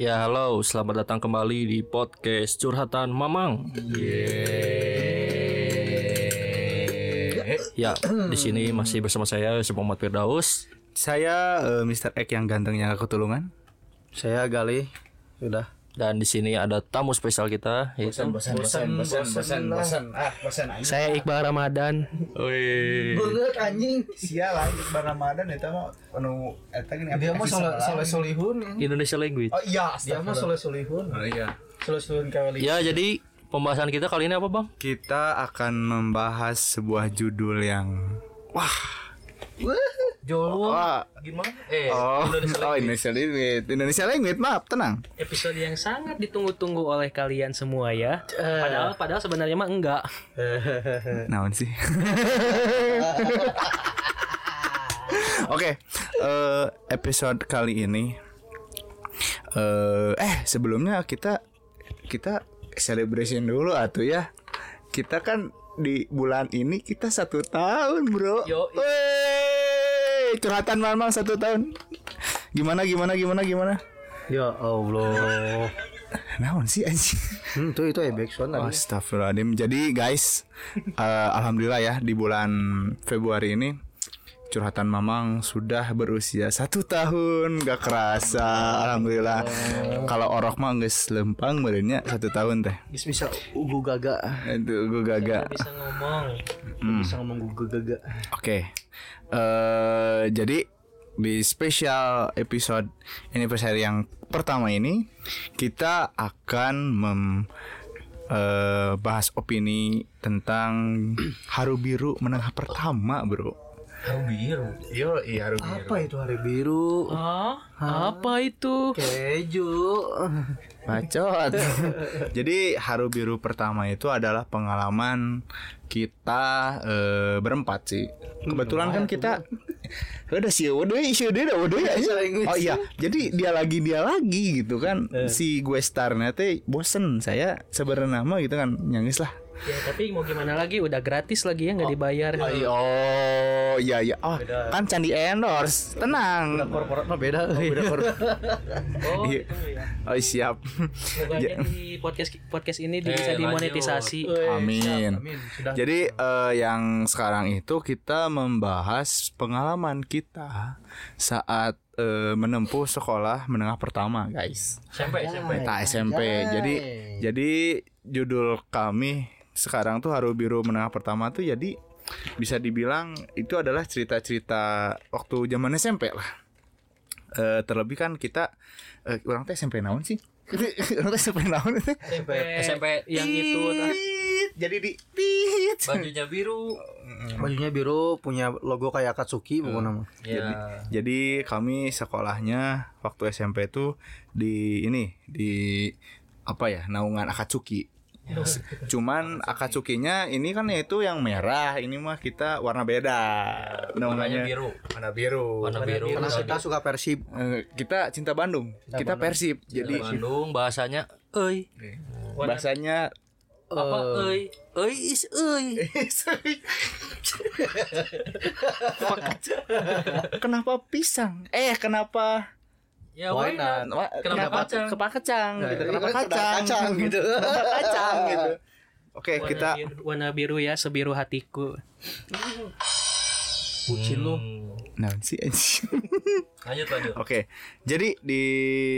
Ya halo, selamat datang kembali di podcast Curhatan Mamang. Ya, di sini masih bersama saya Yusuf Muhammad Firdaus. Saya eh, Mr. X yang gantengnya ketulungan. Saya Gali. Sudah. Dan di sini ada tamu spesial kita yaitu bosan, bosan, bosan, bosan, bosan, ah, bosan aja. Saya Iqbal Ramadan. Wih. Banget anjing. Sial lah, di Ramadan itu mah anu eta gini Dia mah soleh soleh solihun. Indonesia Language. Oh iya, Dia mah soleh solihun. Oh iya. Soleh solihun kali. Ya, jadi pembahasan kita kali ini apa, Bang? Kita akan membahas sebuah judul yang wah. Jawa. Wah. Gimana? Eh, Oh, Indonesia oh. Indonesia Language. Indonesia Language, maaf, tenang. episode yang sangat ditunggu-tunggu oleh kalian semua ya. Padahal padahal sebenarnya mah enggak. Naon sih? Oke, eh, episode kali ini eh eh sebelumnya kita kita celebration dulu atuh ya. Kita kan di bulan ini kita satu tahun, Bro. Yo, Curhatan mamang satu tahun. Gimana gimana gimana gimana? Ya Allah. Naon sih anjing? Hmm, itu itu ya backsound tadi. Astagfirullahaladzim Jadi guys eh, Alhamdulillah ya Di bulan Februari ini Curhatan Mamang sudah berusia satu tahun Gak kerasa Alhamdulillah Kalau orok mah nggak lempang Badannya satu tahun teh Bisa bisa ugu gaga. Itu gue gagal Bisa ngomong. Bisa ngomong ugu gaga. Oke eh Jadi di spesial episode anniversary yang pertama ini kita akan mem eh, bahas opini tentang Haru Biru menengah pertama, Bro. Haru biru. Yo, iya Haru Apa itu hari biru? Ah, apa itu? Keju. Bacot. Jadi Haru Biru pertama itu adalah pengalaman kita eh, berempat sih. Kebetulan kan kita udah sih udah sih udah udah ya. Oh iya, jadi dia lagi dia lagi gitu kan. Si gue starnya teh bosen saya sebenarnya mah gitu kan nyangis lah. Ya, tapi mau gimana lagi? Udah gratis lagi ya, nggak dibayar. Oh iya iya. Oh kan candi endorse. Tenang. Korporat mah beda. Beda korporat. Oh, Iya. gitu ya. Oh siap. Semoga aja di podcast podcast ini di- bisa Eh, dimonetisasi. Amin. Amin. Sudah. Jadi eh, yang sekarang itu kita membahas pengalaman kita saat eh, menempuh sekolah menengah pertama, guys. SMP, SMP. Nah, SMP. Jadi jadi judul kami sekarang tuh Haru Biru menengah pertama tuh jadi bisa dibilang itu adalah cerita-cerita waktu zaman SMP lah. Eh, terlebih kan kita eh, orang teh SMP naon sih? orang teh SMP naon? SMP, SMP yang itu. Jadi di bajunya biru. Bajunya biru punya logo kayak Akatsuki bukan nama. Ya. Jadi kami sekolahnya waktu SMP itu di ini di apa ya naungan Akatsuki. Cuman Akatsukinya ini kan itu yang merah, ini mah kita warna beda. Naungannya biru. warna biru. Warna biru. Karena kita suka Persib. Eh, kita cinta Bandung, kita Persib. Jadi Bandung bahasanya euy. bahasanya Apa euy? Euy is euy. kenapa pisang? Eh kenapa Ya Why why not? Wah, Kenapa kacang? Kenapa kacang gitu? Kenapa kenapa kacang? kacang gitu. Kenapa kacang gitu? Oke, Warna kita biru, warna biru ya, sebiru hatiku. Bucin lu. Nah, sih. Lanjut lanjut. Oke, jadi di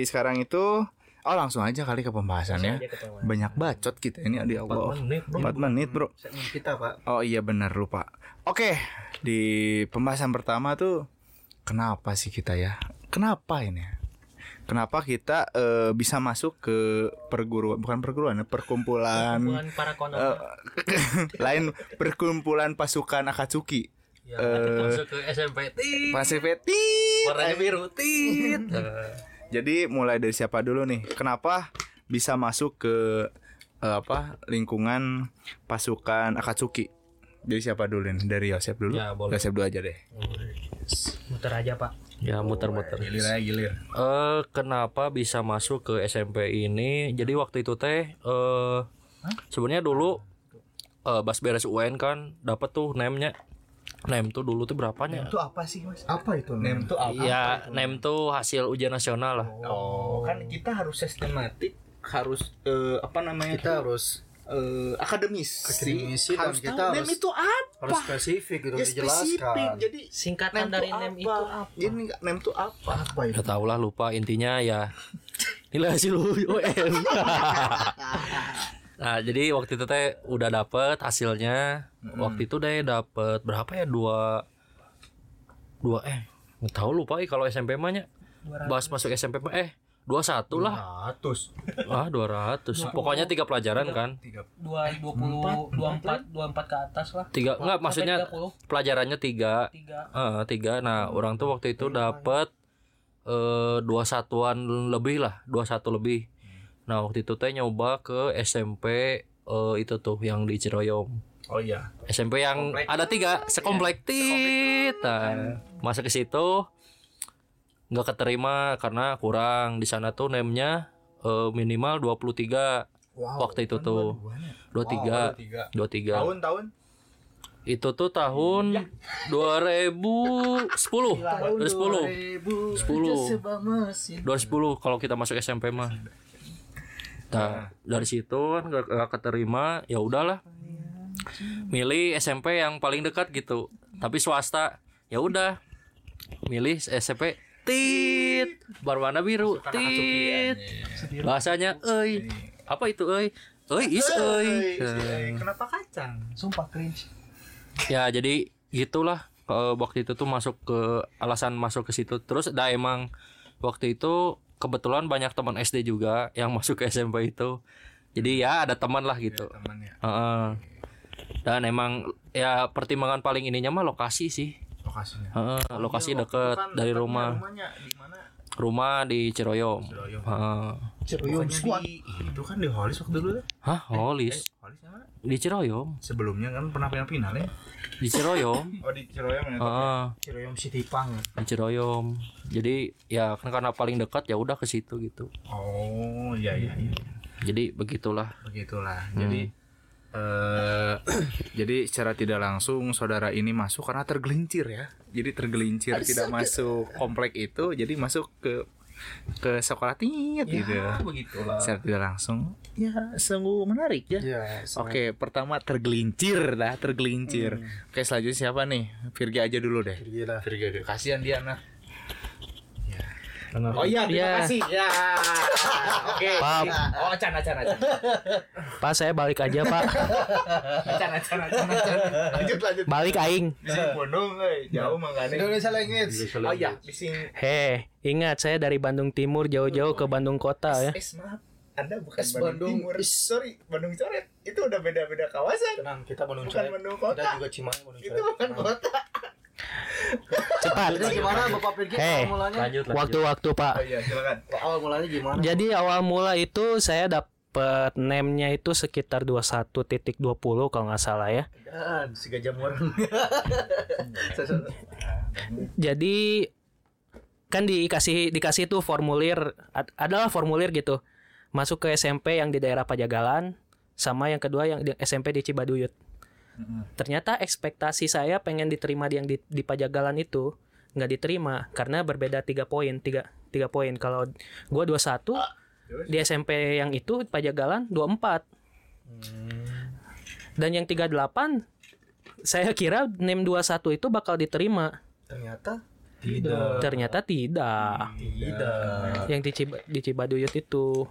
sekarang itu oh langsung aja kali ke pembahasannya. Banyak bacot kita ini di Allah. menit, bro. 4 menit, Bro. Kita, Pak. Oh iya benar lupa. Oke, di pembahasan pertama tuh kenapa sih kita ya? Kenapa ini? Kenapa kita eh, bisa masuk ke perguruan bukan perguruan ya, perkumpulan para eh, lain perkumpulan pasukan Akatsuki. Ya, Eh, masuk ke SMP. Tit. Warnanya biru. Tit. Jadi mulai dari siapa dulu nih? Kenapa bisa masuk ke eh, apa lingkungan pasukan Akatsuki? Jadi siapa dulu nih? Dari Yosef dulu? Ya, boleh. Yosef dulu aja deh. Muter aja, Pak. Ya muter-muter. aja gilir. Eh kenapa bisa masuk ke SMP ini? Jadi waktu itu teh eh sebenarnya dulu eh pas beres UN kan dapat tuh name-nya Nem tuh dulu tuh berapanya? Itu apa sih mas? Apa itu nem? tuh apa? Ya, nem tuh hasil ujian nasional lah. Oh, kan kita harus sistematik, harus eh, apa namanya? Kita tuh, harus eh, akademis. Akademisi dan harus kita tahu nem harus- itu apa? harus spesifik gitu Ya, dijelaskan. spesifik. Jadi Singkatan dari nem itu apa? Ini nem itu apa? Apa itu? Udah tau lah lupa intinya ya nilai hasil UN. nah jadi waktu itu teh udah dapet hasilnya. Waktu itu deh dapet berapa ya? Dua dua eh nggak tahu lupa eh kalau SMP mah nya. Bahas masuk SMP mah eh dua satu lah. Ratus. ah dua ratus. Pokoknya tiga pelajaran kan. Dua dua puluh dua empat dua empat ke atas lah. Tiga nggak maksudnya 30. pelajarannya tiga. Tiga. Eh, tiga. Nah orang tuh waktu itu dapat eh dua satuan lebih lah dua satu lebih nah waktu itu teh nyoba ke SMP eh, itu tuh yang di Ciroyom. Oh iya. SMP yang ada tiga sekomplek tit nah, masuk ke situ nggak keterima karena kurang. Di sana tuh nemnya eh, minimal 23 waktu itu tuh. 23 Tiga. 23 Tahun tahun. itu tuh tahun 2010 2010 10 2010 kalau kita masuk SMP mah nah dari situ kan gak, gak keterima ya udahlah. Milih SMP yang paling dekat gitu. Tapi swasta ya udah. Milih SMP tit. Berwarna biru. Tit. bahasanya euy apa itu euy euy is euy Kenapa kacang? sumpah cringe. Ya jadi gitulah. Waktu itu tuh masuk ke alasan masuk ke situ. Terus ada emang waktu itu kebetulan banyak teman SD juga yang masuk ke SMP itu jadi ya ada teman lah gitu Temannya. Heeh. dan emang ya pertimbangan paling ininya mah lokasi sih Lokasinya. Heeh, lokasi deket Kan dari rumah Rumahnya di mana? rumah di Ciroyom Ciroyom. Heeh. Bukannya di itu kan di Holis waktu dulu ya? hah Holis Holis mana? di Ciroyom Sebelumnya kan pernah final final ya? di Ciroyom Oh di Ciroyom ya? Heeh. Ciroyom City Pang. di Ciroyom jadi ya kan karena paling dekat ya udah ke situ gitu Oh iya iya iya. jadi begitulah Begitulah. Jadi eh jadi secara tidak langsung saudara ini masuk karena tergelincir ya. Jadi tergelincir tidak masuk komplek itu, jadi masuk ke ke sekolah tinggi gitu. begitulah. Secara tidak langsung ya sungguh menarik ya. Ya, Oke, pertama tergelincir dah, tergelincir. Oke, selanjutnya siapa nih? Virgi aja dulu deh. gila. Virgi, kasihan dia nah. Oh iya, terima kasih. Ya. Oke. Pap. Oh, cana cana cana. pak saya balik aja pak Cana cana cana. Lanjut lanjut. balik aing Si Gunung euy, jauh mangane. Indonesia Language. Oh iya, bising heh ingat saya dari Bandung Timur jauh-jauh ke Bandung kota ya es maaf. Anda bukan Es Bandung, Bandung. Timur. Sorry, Bandung Coret. Itu udah beda-beda kawasan. Tenang, kita Bandung Bukan Coret. Bandung kota. Kita juga Cimahi Bandung Itu Coret. bukan kota. cepat Jadi gimana Bapak Pirgi Hei. awal mulanya? lanjut waktu-waktu pak Oh iya, silakan. Awal mulanya gimana? Jadi awal mula itu saya dapat nemnya itu sekitar 21.20 kalau nggak salah ya. Dan si gajah murung. Jadi kan dikasih dikasih tuh formulir ad- adalah formulir gitu. Masuk ke SMP yang di daerah Pajagalan sama yang kedua yang di SMP di Cibaduyut. Ternyata ekspektasi saya pengen diterima di yang di, di Pajagalan itu nggak diterima karena berbeda tiga poin tiga tiga poin. Kalau gua 21 di SMP yang itu Pajagalan 24 dan yang 38 saya kira NEM 21 itu bakal diterima. Ternyata Tidak. ternyata tidak. Tidak. yang di, Ciba, di Cibaduyut itu.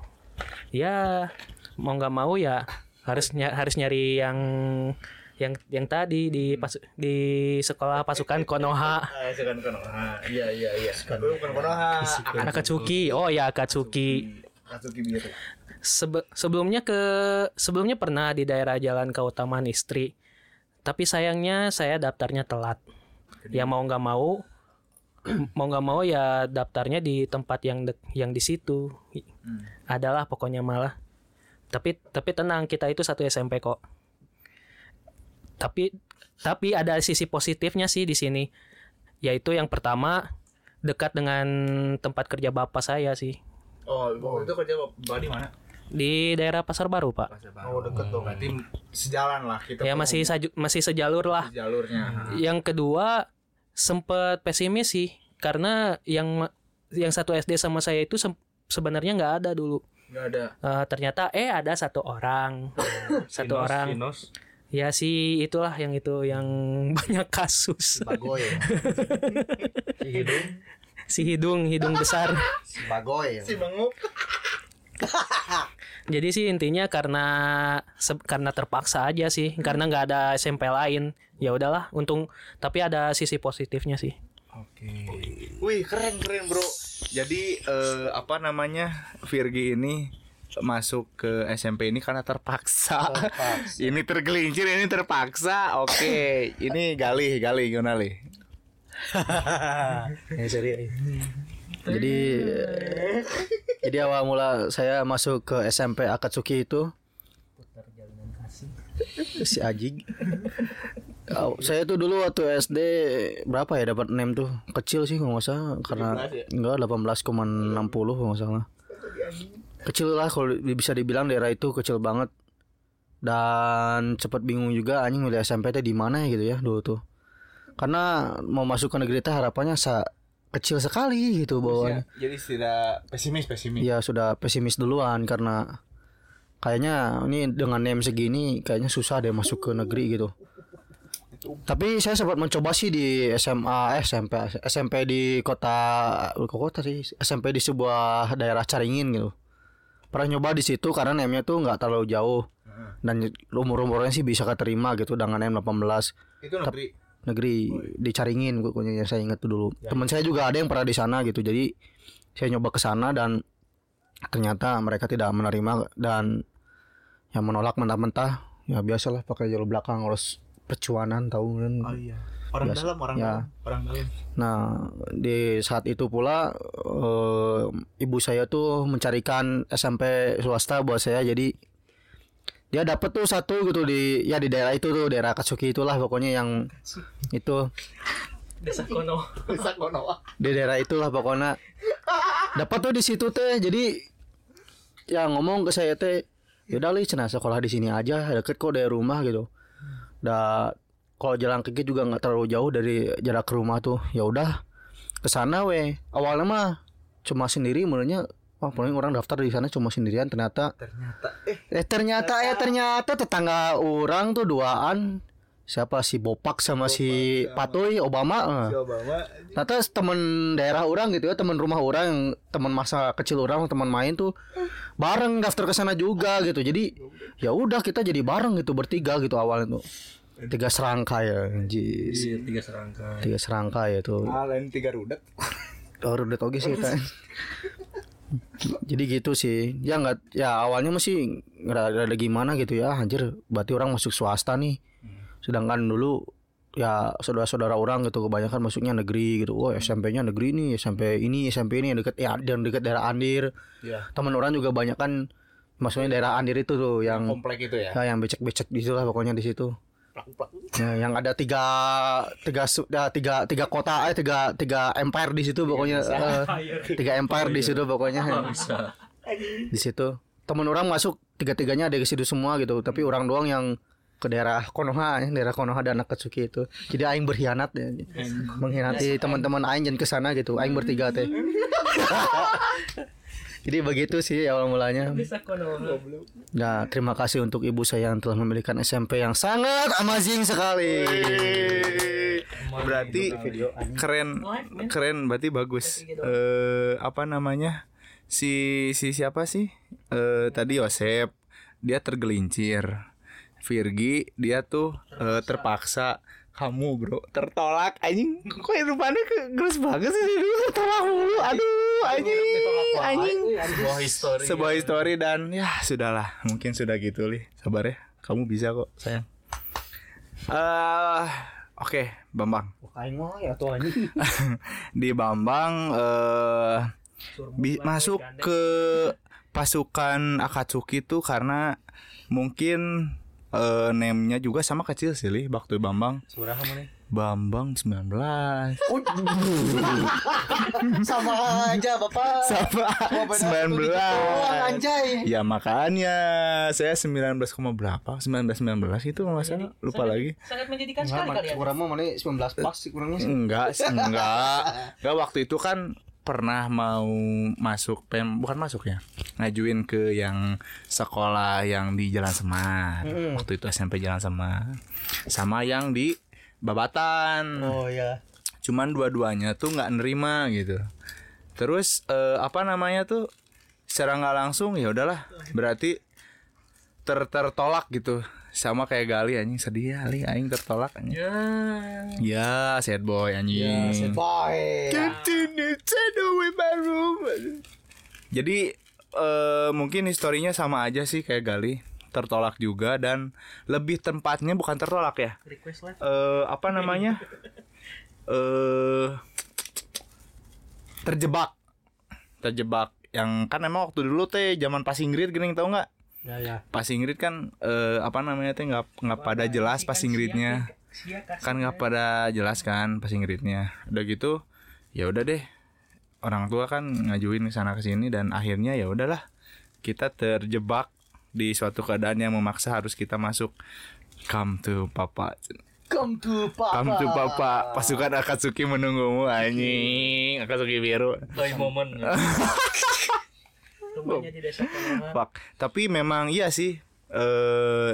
Ya mau nggak mau ya harus ny- harus nyari yang yang yang tadi di pas, di sekolah pasukan Konoha. Ah, sekarang Konoha. Iya, iya, iya. Bukan Konoha. Akatsuki. Oh ya Akatsuki. Akatsuki biru. Sebe- sebelumnya ke sebelumnya pernah di daerah Jalan Keutamaan Istri. Tapi sayangnya saya daftarnya telat. Ya mau nggak mau mau nggak mau ya daftarnya di tempat yang dek- yang di situ. Adalah pokoknya malah. Tapi tapi tenang kita itu satu SMP kok tapi tapi ada sisi positifnya sih di sini. Yaitu yang pertama dekat dengan tempat kerja bapak saya sih. Oh, waktu itu kerja Bapak di mana? di daerah Pasar Baru pak. Oh deket dong. Berarti sejalan lah kita. ya masih saju- masih sejalur lah. Jalurnya. yang kedua sempet pesimis sih. Karena yang yang satu SD sama saya itu sebenarnya nggak ada dulu. Enggak ada. Eh, ternyata eh ada satu orang. Satu orang ya sih itulah yang itu yang banyak kasus Bagoy. si hidung hidung besar Bagoy. Si benguk. jadi sih intinya karena se- karena terpaksa aja sih karena nggak ada SMP lain ya udahlah untung tapi ada sisi positifnya sih Oke. Wih keren keren bro. Jadi eh, apa namanya Virgi ini masuk ke SMP ini karena terpaksa. ini tergelincir, ini terpaksa. Oke, ini Galih, Galih gimana Lih? Ya, serius. Jadi jadi awal mula saya masuk ke SMP Akatsuki itu si Ajig. Oh, saya tuh dulu waktu SD berapa ya dapat nem tuh kecil sih kalau nggak salah karena enggak 18,60 kalau nggak salah kecil lah kalau bisa dibilang daerah itu kecil banget. Dan cepet bingung juga anjing milih SMP teh di mana ya gitu ya dulu tuh. Karena mau masuk ke negeri teh harapannya sa kecil sekali gitu bawahnya Jadi tidak pesimis pesimis. ya sudah pesimis duluan karena kayaknya ini dengan name segini kayaknya susah deh masuk ke negeri gitu. Tapi saya sempat mencoba sih di SMA eh, SMP SMP di kota kota sih SMP di sebuah daerah Caringin gitu pernah nyoba di situ karena name-nya tuh nggak terlalu jauh dan umur-umurnya sih bisa keterima gitu dengan name 18 Itu negeri. negeri di Caringin pokoknya yang saya ingat tuh dulu. Teman saya juga ada yang pernah di sana gitu. Jadi saya nyoba ke sana dan ternyata mereka tidak menerima dan yang menolak mentah-mentah ya biasalah pakai jalur belakang harus percuanan tahu kan. iya. Orang Biasa. dalam, orang Ya. dalam, orang dalam. Nah, di saat itu pula eh, ibu saya tuh mencarikan SMP swasta buat saya jadi dia dapat tuh satu gitu di ya di daerah itu tuh daerah Katsuki itulah pokoknya yang itu desa kono Bisa kono. di daerah itulah pokoknya dapat tuh di situ teh jadi yang ngomong ke saya teh yaudah li cenah sekolah di sini aja deket kok dari rumah gitu dah kalau jalan kaki juga nggak terlalu jauh dari jarak ke rumah tuh. Ya udah ke sana we. Awalnya mah cuma sendiri menurutnya wah paling orang daftar di sana cuma sendirian ternyata. Ternyata eh. Eh ternyata eh ternyata tetangga orang tuh duaan. Siapa? Si Bopak sama si Patoy Obama eh. Obama. Ternyata temen daerah orang gitu ya, temen rumah orang, temen masa kecil orang, teman main tuh bareng daftar ke sana juga gitu. Jadi ya udah kita jadi bareng gitu bertiga gitu awalnya tuh. Tiga serangkai ya, anjis. tiga serangkai Tiga serangkai ya tuh. ah, lain tiga rudet. Oh, udah toge sih kita. Jadi gitu sih. Ya nggak ya awalnya masih nggak ada gimana gitu ya. Anjir, berarti orang masuk swasta nih. Sedangkan dulu ya saudara-saudara orang gitu kebanyakan masuknya negeri gitu. Oh, SMP-nya negeri nih, SMP ini, SMP ini yang deket ya dan deket daerah Andir. Iya. Teman orang juga banyak kan maksudnya daerah Andir itu tuh yang Komplek itu ya. ya, yang becek-becek di situ lah pokoknya di situ. Ya, yang ada tiga tiga su- ya, tiga tiga kota eh tiga tiga empire di situ pokoknya eh, tiga empire di situ pokoknya. Bisa. Di situ. Teman orang masuk tiga tiganya ada di situ semua gitu. Tapi orang doang yang ke daerah Konoha ya, daerah Konoha dan Akatsuki itu. Jadi aing berkhianat ya. mengkhianati teman-teman aing jangan ke sana gitu. Aing bertiga teh jadi begitu sih awal mulanya Nah, terima kasih untuk ibu saya yang telah memberikan SMP yang sangat amazing sekali. Berarti keren keren berarti bagus. Eh apa namanya? Si si siapa sih? Eh tadi Yosep dia tergelincir. Virgi dia tuh eh, terpaksa kamu bro tertolak anjing kok rupanya ke geus banget sih dulu tertolak mulu aduh anjing anjing sebuah histori sebuah histori dan ya sudahlah mungkin sudah gitu li sabar ya kamu bisa kok sayang eh oke Bambang Aing mah ya tuh anjing. di Bambang eh bi- masuk ke pasukan Akatsuki tuh karena mungkin eh name-nya juga sama kecil sih li. Waktu Bambang. Surah kamu nih. Bambang 19 Sama aja Bapak. Sama Doang, 19 anjay. Ya makanya Saya 19, koma berapa? 19-19 itu kalau nggak salah. Lupa lagi. Sangat menjadikan Enggak, kurang mah mana 19 pas kurangnya sih. Enggak Enggak. Enggak waktu itu kan pernah mau masuk pen bukan masuk ya ngajuin ke yang sekolah yang di Jalan Semar. Waktu itu SMP Jalan Semar. Sama yang di Babatan. Oh ya. cuman dua-duanya tuh nggak nerima gitu. Terus eh, apa namanya tuh secara nggak langsung ya udahlah. Berarti ter tertolak gitu sama kayak Gali anjing. Sedih ya Ali aing tertolak anjing. Ya. ya sad boy anjing. Continue to do with my room. jadi eh, mungkin historinya sama aja sih kayak Gali. Tertolak juga dan lebih tempatnya bukan tertolak ya. Request live. eh apa namanya? Eh terjebak. Terjebak yang kan emang waktu dulu teh zaman pas Ingrid gini tau nggak Ya ya. pas Ingrid kan eh, apa namanya teh nggak nggak pada jelas pas Ingridnya kan nggak pada jelas kan pas Ingridnya udah gitu ya udah deh. Orang tua kan ngajuin ke sana ke sini dan akhirnya ya udahlah kita terjebak di suatu keadaan yang memaksa harus kita masuk. Come to papa. Come to Papa. come to papa. Pasukan Akatsuki menunggumu anjing. Akatsuki biru. Toy moment. Rumahnya di desa. Fuck. tapi memang iya sih eh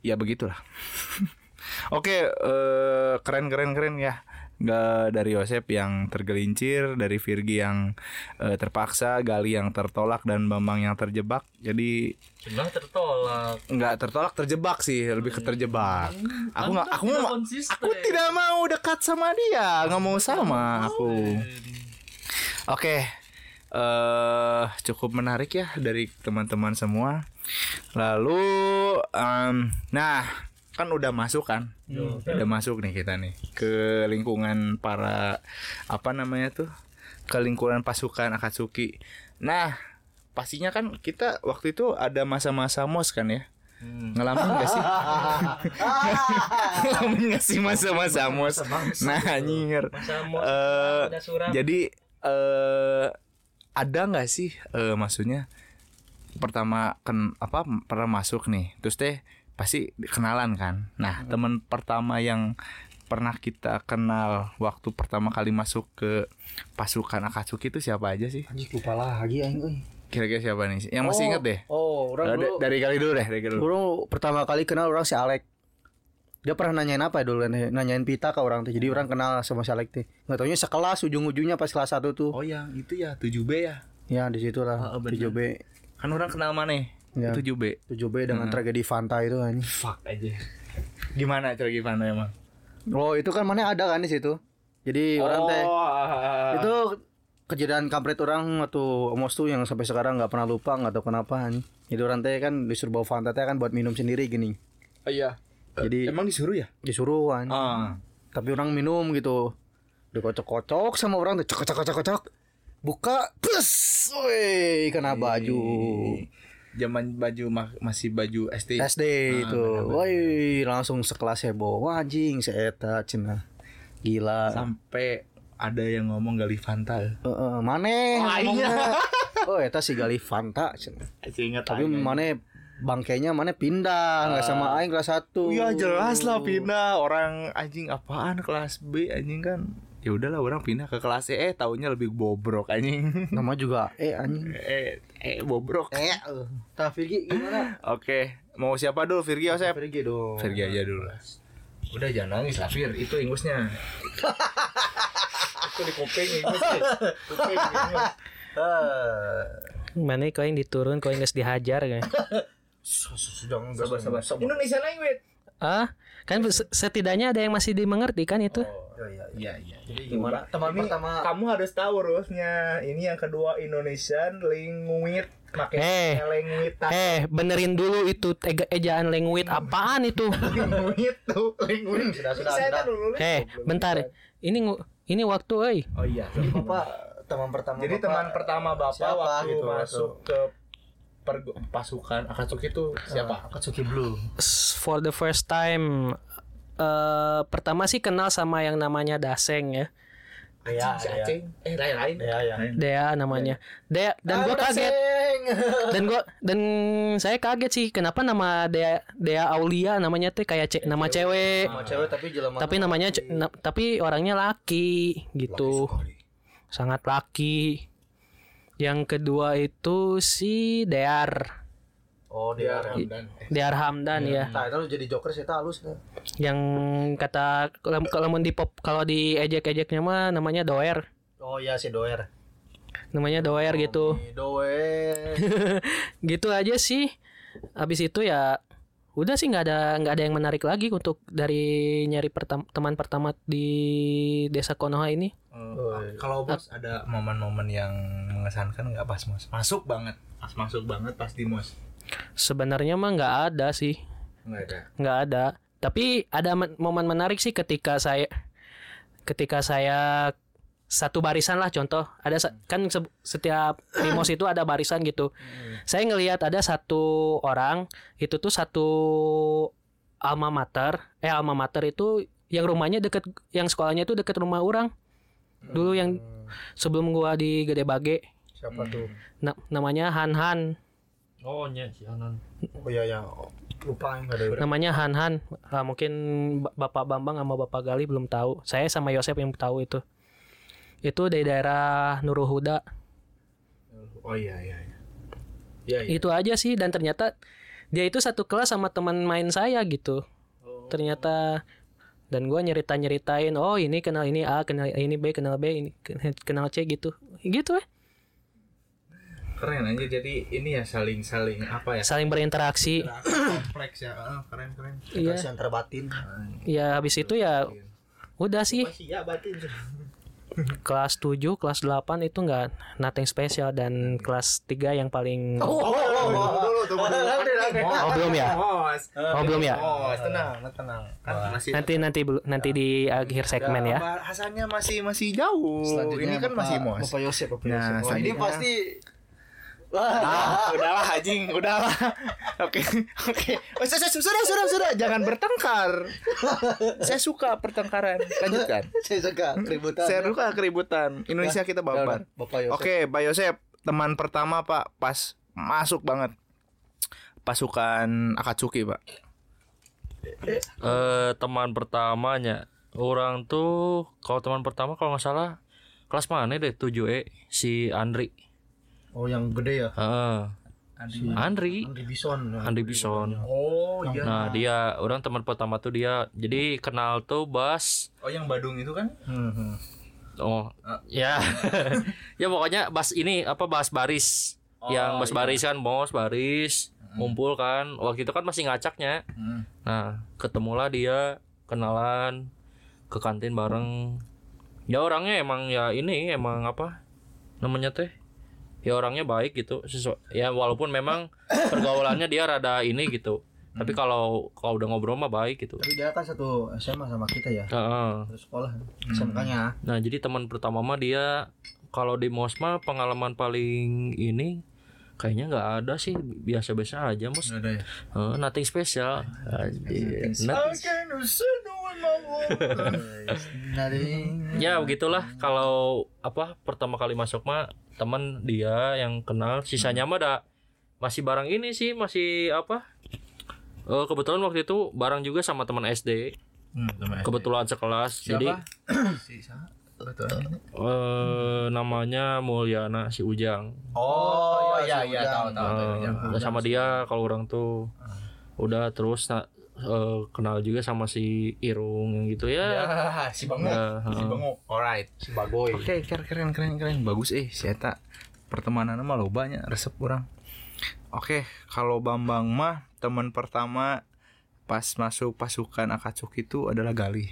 ya begitulah. Oke eh, keren keren keren ya. Nggak dari Yosep yang tergelincir dari Virgi yang eh, terpaksa Gali yang tertolak dan Bambang yang terjebak. Jadi Cuma tertolak. nggak tertolak terjebak sih lebih ke terjebak. Aku nggak aku mau aku tidak mau dekat sama dia nggak mau sama aku. oke eh cukup menarik ya dari teman-teman semua. Lalu em, nah kan udah masuk kan? Udah masuk nih kita nih ke lingkungan para apa namanya tuh? Ke lingkungan pasukan Akatsuki. Nah pastinya kan kita waktu itu ada masa-masa mos kan ya? Ngalamin gak sih? Ngalamin gak sih masa-masa mos nah anjir. Masa mos, Eh, jadi eh ada nggak sih eh maksudnya pertama kan apa pernah masuk nih terus teh pasti kenalan kan? Nah teman pertama yang pernah kita kenal waktu pertama kali masuk ke pasukan Akatsuki itu siapa aja sih? Anjing lupa lagi aing euy. kira-kira siapa nih? Yang masih inget deh. Oh, orang dulu, da- dari kali dulu deh dari kali dulu. Dulu pertama kali kenal orang si Alek. Dia pernah nanyain apa ya dulu nanyain pita ke orang tuh. Jadi orang kenal sama Alek tuh. Enggak taunya sekelas ujung-ujungnya pas kelas 1 tuh. oh yang itu ya 7B ya Ya di situ lah. Oh, bener. 7B. kan orang kenal mana Ya. 7B 7B dengan tragedi Fanta itu anjing. fuck aja gimana cara gimana emang Oh, itu kan mana ada kan di situ. Jadi orang teh Oh, itu kejadian kampret orang waktu omos tuh yang sampai sekarang nggak pernah lupa nggak tahu kenapa anjing. Jadi orang teh kan disuruh bawa Fanta teh kan buat minum sendiri gini. iya Jadi emang disuruh ya disuruh kan. ah Tapi orang minum gitu. Dikocok-kocok sama orang tuh cocok cocok cocok. Buka, plus, woi, kena baju zaman baju ma- masih baju SD SD itu. Woi, langsung sekelas heboh. Wah, anjing, seeta cenah. Gila. sampai ada yang ngomong gali Fanta Heeh, maneh ngomongnya. Oh, eta si Gali Fanta ingat Tapi mana bangkainya mana pindah nggak sama aing kelas 1. Iya jelas lah pindah. Orang anjing apaan kelas B anjing kan. Ya udahlah orang pindah ke kelas E. Eh taunya lebih bobrok anjing. Nama juga eh anjing. eh eh bobrok. Eh, uh. Tah Virgi gimana? oke mau siapa dulu? Virgi Yosep Virgi dong. Virgi aja dulu udah jangan nangis lah Vir itu ingusnya itu di kuping ingus kuping Mana kau yang diturun, kau yang geus dihajar kayak. Sudah enggak Indonesia language Ah, kan se- setidaknya ada yang masih dimengerti kan itu. iya iya Jadi gimana? Teman pertama kamu harus tahu rulesnya ini yang kedua Indonesian language pakai Eh. language Eh, benerin dulu itu ejaan language apaan itu? language tuh language Sudah, sudah, Saya sudah. Eh, bentar. Ini ini waktu euy. oh iya Bapak teman pertama Jadi Bapak teman pertama Bapak siapa waktu gitu, masuk ke pergu- pasukan Akatsuki itu siapa? Akatsuki Blue. For the first time eh pertama sih kenal sama yang namanya Daseng ya. Iya, Eh lain lain. iya, iya. Dea namanya. Dea dan gua kaget. Dan gua dan saya kaget sih kenapa nama Dea Dea Aulia namanya teh kayak ce, nama cewek. Sama cewek tapi jelema. Tapi namanya tapi orangnya laki gitu. Sangat laki. Yang kedua itu si Dear. Oh, dia. Dear Hamdan ya. Nah, itu lu jadi joker sih halus kan. Yang kata kalau kalau di pop kalau di ejek-ejeknya mah namanya Doer. Oh iya si Doer. Namanya Doer gitu. Si Doer. gitu aja sih habis itu ya udah sih nggak ada nggak ada yang menarik lagi untuk dari nyari pertam- teman pertama di desa Konoha ini Eh, Kalau bos ada momen-momen yang mengesankan nggak pas mos? Masuk banget, pas masuk banget pas di mos. sebenarnya mah nggak ada sih Nggak ada. nggak ada tapi ada men- momen menarik sih ketika saya ketika saya satu barisan lah contoh. Ada kan se- setiap di mos itu ada barisan gitu. Saya ngelihat ada satu orang itu tuh satu alma mater. Eh alma mater itu yang rumahnya deket yang sekolahnya itu deket rumah orang. Dulu yang sebelum gua di Gede Bage. Siapa tuh? na- namanya Han Han Oh nya si Anan. Oh iya ya. Lupa yang ada. namanya Han Han Ah, mungkin Ba- Bapak Bambang sama Bapak Gali belum tahu. Saya sama Yosep yang tahu itu itu dari daerah Nurul Huda Oh iya iya. iya. Iya iya. itu aja sih dan ternyata dia itu satu kelas sama teman main saya gitu ternyata dan gua nyerita nyeritain oh ini kenal ini A kenal ini B kenal B ini kenal C gitu gitu eh Keren aja jadi ini ya saling saling apa ya? saling berinteraksi Kompleks ya. Keren keren. iya Kasih antar batin. ya habis itu ya udah sih Iya batin. Kelas 7, kelas 8 itu enggak nothing special dan kelas 3 yang paling Oh, dulu tunggu dulu. Oh, belum ya? Bos. Oh, belum ya? Bos, tenang, tenang. Kan masih Nanti nanti nanti di akhir segmen ya. Bahasannya masih masih jauh. ini kan masih mos. Bapak Yosep, Bapak Nah, Yosep. Oh, ini pasti Ah, udahlah anjing, udahlah. Oke, oke. Oh, sudah, sudah, sudah, sudah, jangan bertengkar. Saya suka pertengkaran. Lanjutkan. saya suka keributan. Saya suka keributan. Indonesia kita Ya udah, baper. Bapak Yosep. Oke, Pak Yosep, teman pertama Pak pas masuk banget pasukan Akatsuki, Pak. Eh teman pertamanya orang tuh kalau teman pertama kalau nggak salah kelas mana deh 7 e si Andri. Oh, yang gede ya. Heeh. Andri. Andri Bison. Andri Bison. Oh, iya. Nah dia orang teman pertama tuh dia jadi kenal tuh Bas Oh, yang Badung itu kan? Hmm. oh ya ya pokoknya Bas ini apa Bas Baris yang Bas Baris kan bos Baris ngumpul kan waktu itu kan masih ngacaknya Hmm. nah ketemulah dia kenalan ke kantin bareng ya orangnya emang ya ini emang apa namanya teh ya orangnya baik gitu sesuai ya walaupun memang pergaulannya dia rada ini gitu tapi kalau kalau udah ngobrol mah baik gitu Tapi dia kan satu SMA sama kita ya. Heeh. Satu sekolah. SMK-nya. Nah jadi teman pertama mah dia kalau di Mosma pengalaman paling ini kayaknya nggak ada sih biasa-biasa aja mos. Ada ya. Eh, nothing special. Nothing- Dari ya begitulah kalau apa pertama kali masuk mah teman dia yang kenal sisanya mah ada masih barang ini sih masih apa Eh, kebetulan waktu itu barang juga sama teman SD Hmm, teman SD. kebetulan sekelas jadi si siapa? Betul. eh, namanya Mulyana si Ujang Oh, iya iya, iya tahu tahu. tahu. Eh, sama dia kalau orang tuh udah terus na- eh, kenal juga sama si Irung yang gitu ya. Ya, si Bango. Ya, Si heeh. Bango. Alright. si Bagoy. Oke, keren keren keren keren. Bagus eh si eta. Pertemanan mah lo banyak resep orang. Oke, kalau Bambang mah teman pertama pas masuk pasukan Akatsuki itu adalah Gali.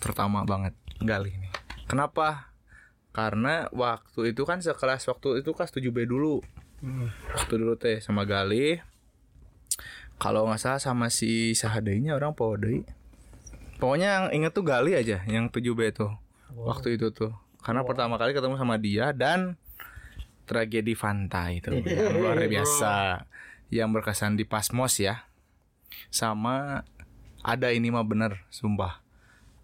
Pertama banget Gali nih. Kenapa? Karena waktu itu kan sekelas waktu itu kelas 7B dulu. Waktu dulu teh sama Gali. Kalau nggak salah sama si Sahadainya orang Powodai. Pokoknya yang inget tuh Gali aja yang 7B tuh. Waktu itu tuh. Karena pertama kali ketemu sama dia dan tragedi Fanta itu. Yang luar biasa. Yang berkesan di Pasmos ya. Sama ada ini mah bener sumpah.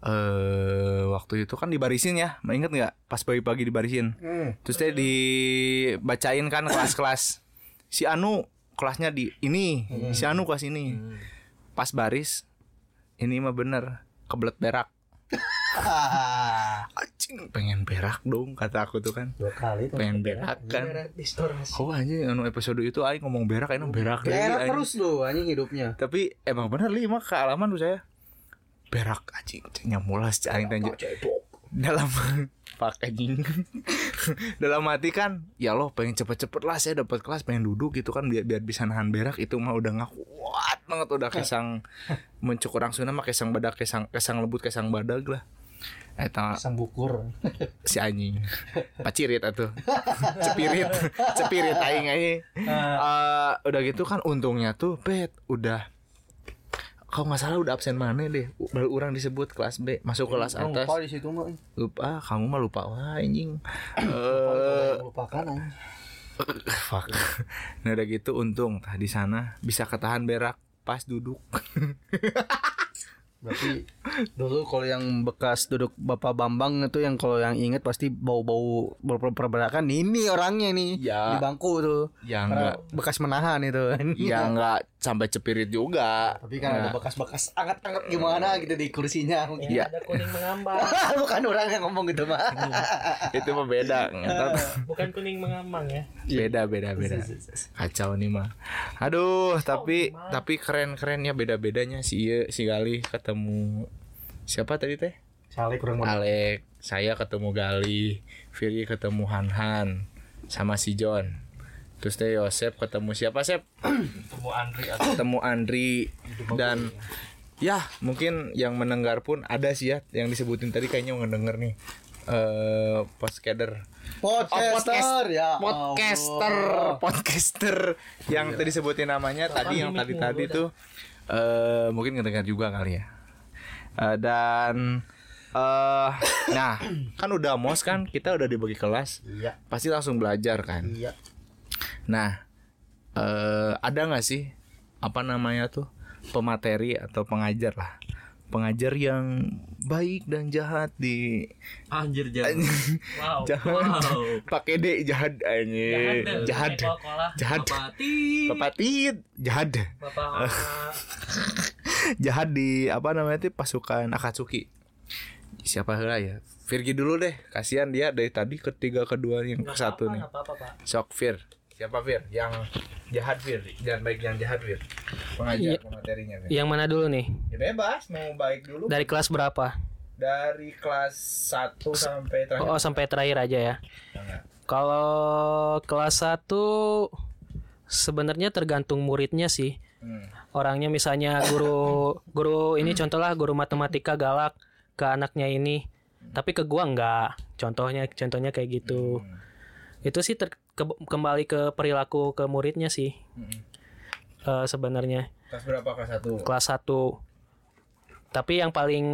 Eh waktu itu kan dibarisin ya. Inget nggak? Pas pagi-pagi dibarisin. Terus dia dibacain kan kelas-kelas. Si Anu kelasnya di ini si Anu kelas ini. Pas baris ini mah bener kebelet berak. Anjing pengen berak dong kata aku tuh kan. Dua kali pengen berak kan. Oh anjing anu episode itu aing ngomong berak aing berak Berak anjing. terus lu anjing hidupnya. Tapi emang bener lima kealaman tuh saya. Berak anjing nyamulas aing tanya dalam pak anjing. Dalam hati kan ya Allah pengen cepet-cepet lah saya dapat kelas pengen duduk gitu kan biar biar bisa nahan berak. Itu mah udah nggak kuat banget udah kesang mencukur langsung mah kesang badak kesang kesang lembut kesang badag lah. Eta Sang bukur. si anjing. Pacirit atuh. Cepirit. Cepirit aing aing Eh, udah gitu kan untungnya tuh pet udah kalau nggak salah udah absen mana deh baru orang disebut kelas B masuk kelas atas Lupa di situ mah. lupa kamu mah lupa wah anjing eh Lupakan anjing. fuck nah udah gitu untung di sana bisa ketahan berak pas duduk Berarti dulu kalau yang bekas duduk Bapak Bambang itu yang kalau yang inget pasti bau-bau ber- perberakan ini orangnya nih Ya. di bangku tuh. ya enggak bekas menahan itu. ya enggak sampai cepirit juga Tapi kan ada bekas-bekas anget-anget gimana gitu di kursinya. mungkin. Iya. Ada kuning mengambang. Bukan orang yang ngomong gitu mah. itu mah beda Ngetot. Bukan kuning mengambang ya. beda beda beda kacau nih mah aduh tapi tapi keren keren ya beda bedanya si Ieu, si Gali ketemu siapa tadi teh Saleh kurang Alek saya ketemu Gali Firly ketemu Han sama si John terus teh Yosep ketemu siapa Sep? Ketemu Andri ketemu Andri dan ya mungkin yang mendengar pun ada sih ya yang disebutin tadi kayaknya ngedenger nih. Eh podcaster. Podcaster ya. podcaster Allah. podcaster yang tadi sebutin namanya tadi yang tadi tadi tuh eh mungkin ngedengar juga kali ya. Eh, dan eh nah kan udah mos kan kita udah dibagi kelas. Iya. pasti langsung belajar kan? Iya. Nah eh ada nggak sih apa namanya tuh pemateri atau pengajar lah? Pengajar yang baik dan jahat di Anjir jangan. Wow. jahat. Wow. pakai D jahat ini jahat jahat Pati. bapak tit jahat. Bapak jahat di apa namanya itu pasukan Akatsuki. Siapa lah ya? Virgi dulu deh. Kasihan dia dari tadi ketiga kedua yang ke satu nih. apa-apa, Pak. sok Fir siapa Fir yang jahat Fir jangan baik yang jahat Fir pengajar Iya. materinya Fir Yang mana dulu nih? ya bebas mau baik dulu Dari kelas berapa? dari kelas 1 sampai terakhir Oh, sampai terakhir aja ya. Kalau kelas 1 sebenarnya tergantung muridnya sih. Hmm. Orangnya misalnya guru guru ini contohlah guru matematika galak ke anaknya ini. Tapi ke gua enggak. Contohnya contohnya kayak gitu. Itu sih ter- ke- kembali ke perilaku ke muridnya sih. Eh, sebenarnya. Kelas berapa? Kelas 1 kelas 1 tapi yang paling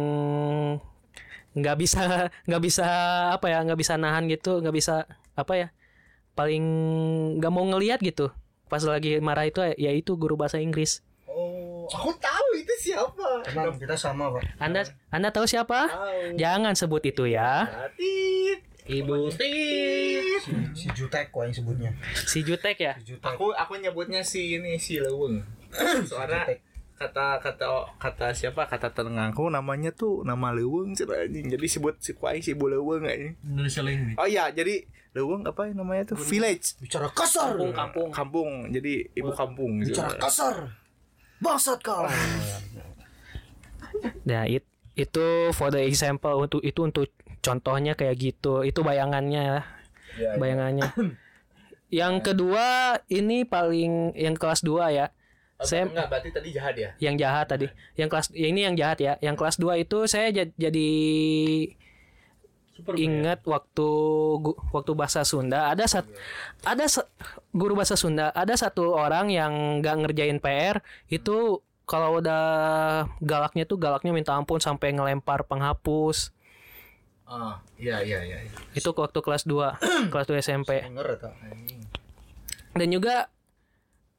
nggak bisa nggak bisa apa ya nggak bisa nahan gitu nggak bisa apa ya paling nggak mau ngelihat gitu. Pas lagi marah itu ya itu guru bahasa Inggris. Oh aku tahu itu siapa. Tenang, kita sama, Pak. anda anda tahu siapa? Jangan sebut itu ya. Tit. Ibu Tit. Si Jutek kok yang sebutnya. si Jutek ya? Jutek. aku aku nyebutnya si ini si Leweng. Soalnya kata kata kata siapa? Kata tenengangku namanya tuh nama Leweng anjing. Jadi sebut si kuai si Bu Leweng anjing Indonesia nih. oh iya jadi Leweng apa yang namanya tuh? Village. Bicara kasar. kampung kampung. Kampung. Jadi ibu kampung gitu. Bicara kasar. Bangsat kau. Nah, it, itu for the example untuk itu untuk contohnya kayak gitu. Itu bayangannya ya. Iya, iya. Bayangannya. yang kedua ini paling yang kelas 2 ya. Oh, Saya enggak berarti tadi jahat ya yang jahat tadi. Yang kelas ini yang jahat ya. Yang kelas 2 itu saya ja- jadi ingat waktu waktu bahasa Sunda ada sat, ada sa- guru bahasa Sunda ada satu orang yang nggak ngerjain PR itu kalau udah galaknya tuh galaknya minta ampun sampai ngelempar penghapus ah iya iya iya iya. itu waktu kelas 2 kelas 2 SMP dan juga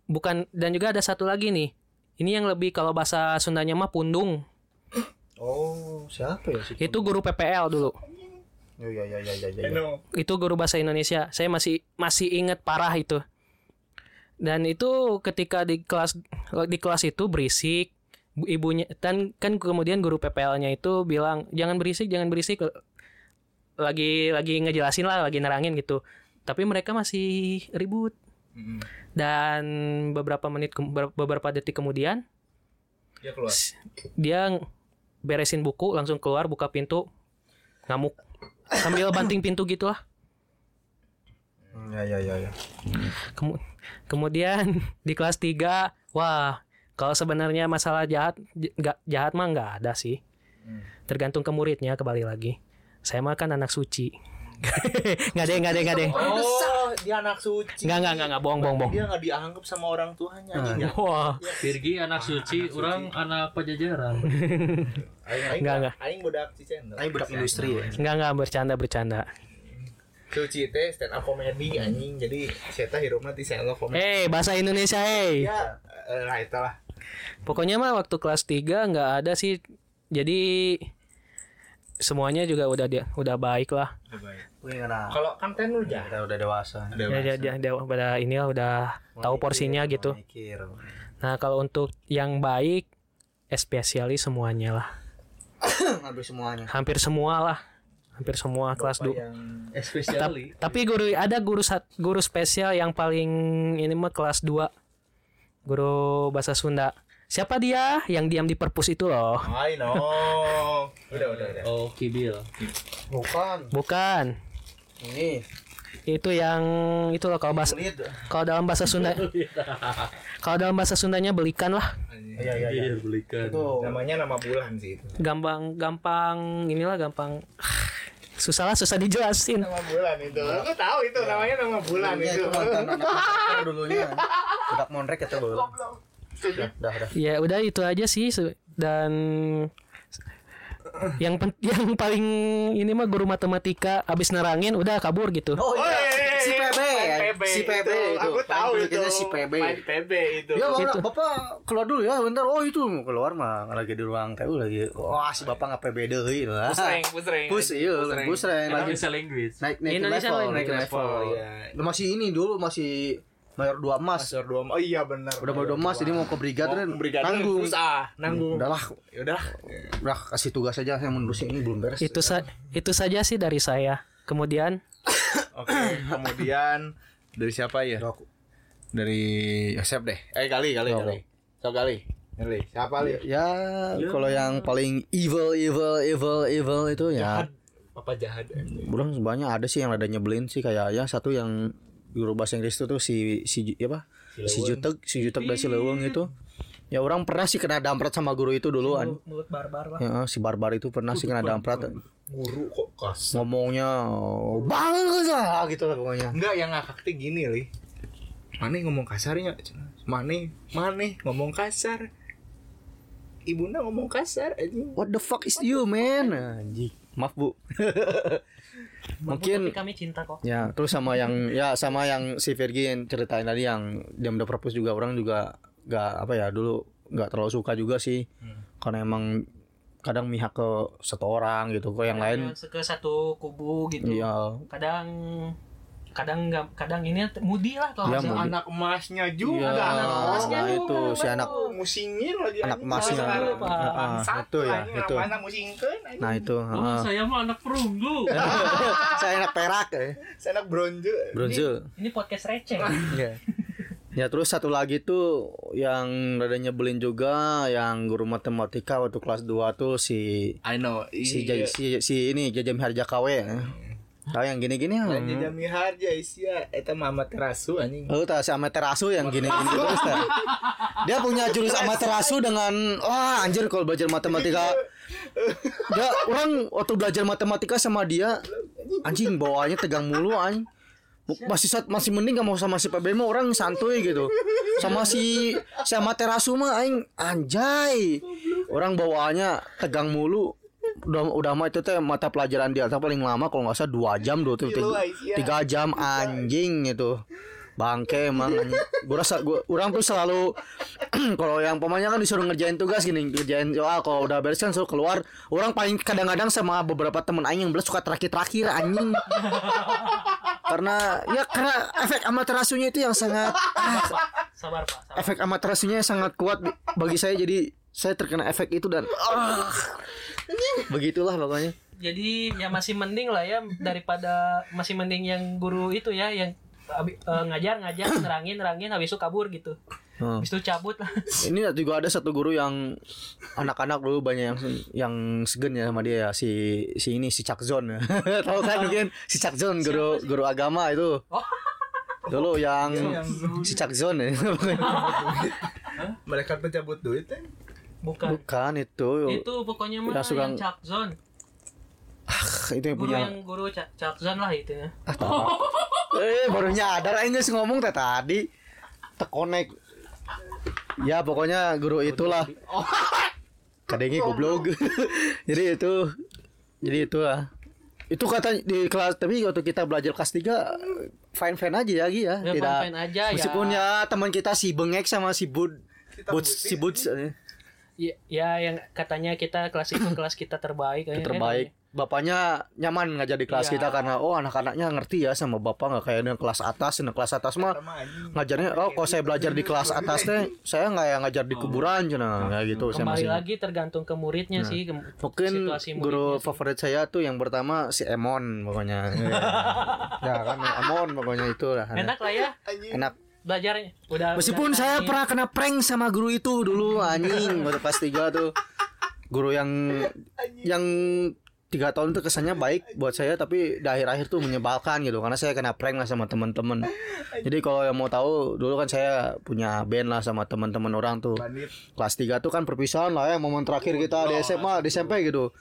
bukan dan juga ada satu lagi nih Ini yang lebih kalau bahasa Sundanya mah pundung. Oh, siapa ya sih? Itu guru PPL dulu. Oh iya iya iya iya. iya. itu guru bahasa Indonesia saya masih masih inget parah itu dan itu ketika di kelas di kelas itu berisik Bu- ibunya dan kan kemudian guru PPL-nya itu bilang jangan berisik jangan berisik lagi lagi ngejelasin lah lagi nerangin gitu. Tapi mereka masih ribut. Dan beberapa menit beberapa detik kemudian Dia keluar. dia beresin buku langsung keluar buka pintu ngamuk. Sambil banting pintu gitu lah Ya ya ya ya. Kemu- kemudian di kelas 3 wah kalau sebenarnya masalah jahat jahat mah nggak ada sih. Tergantung ke muridnya kembali lagi saya mah kan anak suci nggak deh nggak deh nggak deh Oh, dia anak suci. nggak nggak nggak nggak bohong bohong bohong Dia nggak dianggap sama orang tuanya ya. wah Virgi anak suci, orang anak pajajaran. Aing Nggak, nggak. aing budak Cicendo. Aing budak industri ya. nggak nggak bercanda bercanda Suci teh stand up comedy anjing. Jadi saya teh hirupna ti stand up comedy. eh bahasa Indonesia hey Ya, eh, lah itulah. pokoknya mah waktu kelas 3 nggak ada sih jadi semuanya juga udah dia udah baik lah Wih ngana. Kalau kan ten. Kita udah dewasa. ya, dia, dia, dia udah ini lah udah tahu porsinya gitu Mikir. Nah kalau untuk yang baik especially semuanya lah Habis semuanya. hampir semua lah hampir semua kelas dua tapi guru ada guru sat- guru spesial yang paling ini mah kelas 2 guru bahasa Sunda siapa dia yang diam di perpus itu loh I know. Udah, udah, udah. Oh, Kibil. Bukan. bukan Ini. itu yang itu loh kalau bahasa kalau dalam bahasa Sunda kalau dalam bahasa Sundanya belikan lah Iya iya iya. belikan. Itu. Namanya nama bulan sih itu. gampang gampang inilah gampang susah lah susah dijelasin Nama bulan itu. Aku tahu itu namanya nama bulan Dulunya itu. itu mantan dulunya. Budak monrek itu dulu. Dah dah dah. ya udah itu aja sih dan yang pen- yang paling ini mah guru matematika abis nerangin udah kabur gitu Oh iya, si PB, PB si PB itu. itu. Aku tahu itu. si PB. Main PB itu. Ya bapak, Itu. bapak keluar dulu ya bentar. Oh itu keluar mah lagi di ruang TU lagi. Wah si bapak nggak PB deui lah. Pusreng, pusreng. Bus iya, bus reng lagi Indonesia language. naik naik Indonesia level, naik level. level, iya. Masih ini dulu masih mayor dua emas. Masuk dua. Oh iya benar. Udah mayor dua emas jadi mau ke brigade kan nanggung. ah, nanggung. Udahlah, Ya udah. udah kasih tugas aja saya menerusin ini belum beres. itu sa itu saja sih dari saya kemudian Oke, kemudian dari siapa ya? Dari Yosep deh. Eh kali kali kali. So kali. Kali. Siapa li? Ya, kalau yang paling evil, evil, evil, evil itu ya, Apa jahat? Burang sebenarnya ada sih yang ada nyebelin sih kayak ya satu yang guru bahasa Inggris itu tuh si si apa? Si Jutek, si Jutek dari Sileweng itu. Ya orang pernah sih kena damprat sama guru itu duluan. mulut barbar lah Ya, si Barbar itu pernah sih kena damprat. Guru kok kas. Ngomongnya oh, bagus lah gitu lah pokoknya. Enggak yang ngakak tuh gini li. Mane ngomong kasarnya. Mane, mane ngomong kasar. Ibunda ngomong kasar aja. What the fuck is you man? Anjing. Maaf Bu. Mungkin kami cinta kok. Ya, terus sama yang ya sama yang si Virgin ceritain tadi yang dia udah propose juga orang juga nggak apa ya dulu nggak terlalu suka juga sih. Karena emang kadang mihak ke satu orang gitu kok yang lain. ke satu kubu gitu. Iya. Kadang kadang nggak kadang ini mudi lah kalau bahasa- mudi. Anak emasnya iya juga. anak emasnya nah itu si anak musingin lagi. anak emasnya. Ah, bangsat itu ya itu Anak musingkeun nah itu Oh, ah. saya mah anak perunggu. saya anak perak ya Saya anak bronze. bronze ini podcast receh Iya. Ya terus satu lagi tuh yang rada nyebelin juga yang guru matematika waktu kelas 2 tuh si I know. si Iya. si, si ini Jajam Harja KW ya. Tahu yang gini-gini Lain hmm. Jajami harja isia eta mama terasu anjing. Oh, tahu si Amaterasu yang gini-gini terus. Dia punya jurus Amaterasu dengan wah anjir kalau belajar matematika. Dia orang waktu belajar matematika sama dia anjing bawaannya tegang mulu anjing. Masih saat masih mending gak mau sama si PB mah orang santuy gitu. Sama si si Amaterasu mah aing anjay. Orang bawaannya tegang mulu. Udah udah mah itu teh mata pelajaran dia teh paling lama kalau nggak salah dua jam dua tuh iya. tiga jam anjing itu bangke emang anjing. gua rasa gua orang tuh selalu kalau yang pemainnya kan disuruh ngerjain tugas gini ngerjain soal kalau udah beres kan suruh keluar orang paling kadang-kadang sama beberapa temen aing yang belas suka terakhir-terakhir anjing karena ya karena efek amaterasunya itu yang sangat ah, Sabar Pak, sabar. efek amaterasunya sangat kuat di- bagi saya jadi saya terkena efek itu dan ah, begitulah pokoknya Jadi ya masih mending lah ya daripada masih mending yang guru itu ya yang abi- eh, ngajar ngajar nerangin nerangin habis itu kabur gitu. Hmm. Habis itu cabut lah. ini juga ada satu guru yang anak-anak dulu banyak yang yang segen ya sama dia ya si si ini si Cakzon tahu kan mungkin si Cakzon guru guru agama itu Oh. dulu yang si Cakzon ya Mereka pencabut duit ya. Bukan. bukan itu. Itu pokoknya mah Yang suka- yang Chuck Zone. itu yang Guru punya. yang guru Chuck, Chuck Zone lah itu ya. eh baru nyadar aing geus ngomong teh tadi. Terkonek. Ya pokoknya guru itulah. Kadengi goblok. Jadi itu. Jadi itu lah itu kata di kelas tapi waktu kita belajar kelas 3 fine fine aja ya Gi, ya. Ya, tidak fine-fine aja, ya. meskipun ya teman kita si bengek sama si bud bud si bud Ya, ya yang katanya kita kelas itu kelas kita terbaik kayaknya. terbaik bapaknya nyaman ngajar di kelas Iya. kita karena oh anak-anaknya ngerti ya sama bapak nggak kayak yang kelas atas yang kelas atas mah ngajarnya oh kalau saya belajar di kelas atas teh saya nggak yang ngajar di kuburan cina kayak gitu saya Kembali masih lagi tergantung ke muridnya sih. ke- mungkin situasi guru muridnya sih. favorit saya tuh yang pertama si Emon pokoknya ya kan Emon pokoknya itu lah Enak lah ya enak belajarnya. Udah Meskipun udah saya pernah kena prank sama guru itu dulu anjing waktu kelas 3 tuh. Guru yang yang tiga tahun itu kesannya baik buat saya tapi di akhir-akhir tuh menyebalkan gitu karena saya kena prank lah sama teman-teman. Jadi kalau yang mau tahu dulu kan saya punya band lah sama teman-teman orang tuh. Kelas 3 tuh kan perpisahan lah ya momen terakhir kita di SMA di SMP gitu.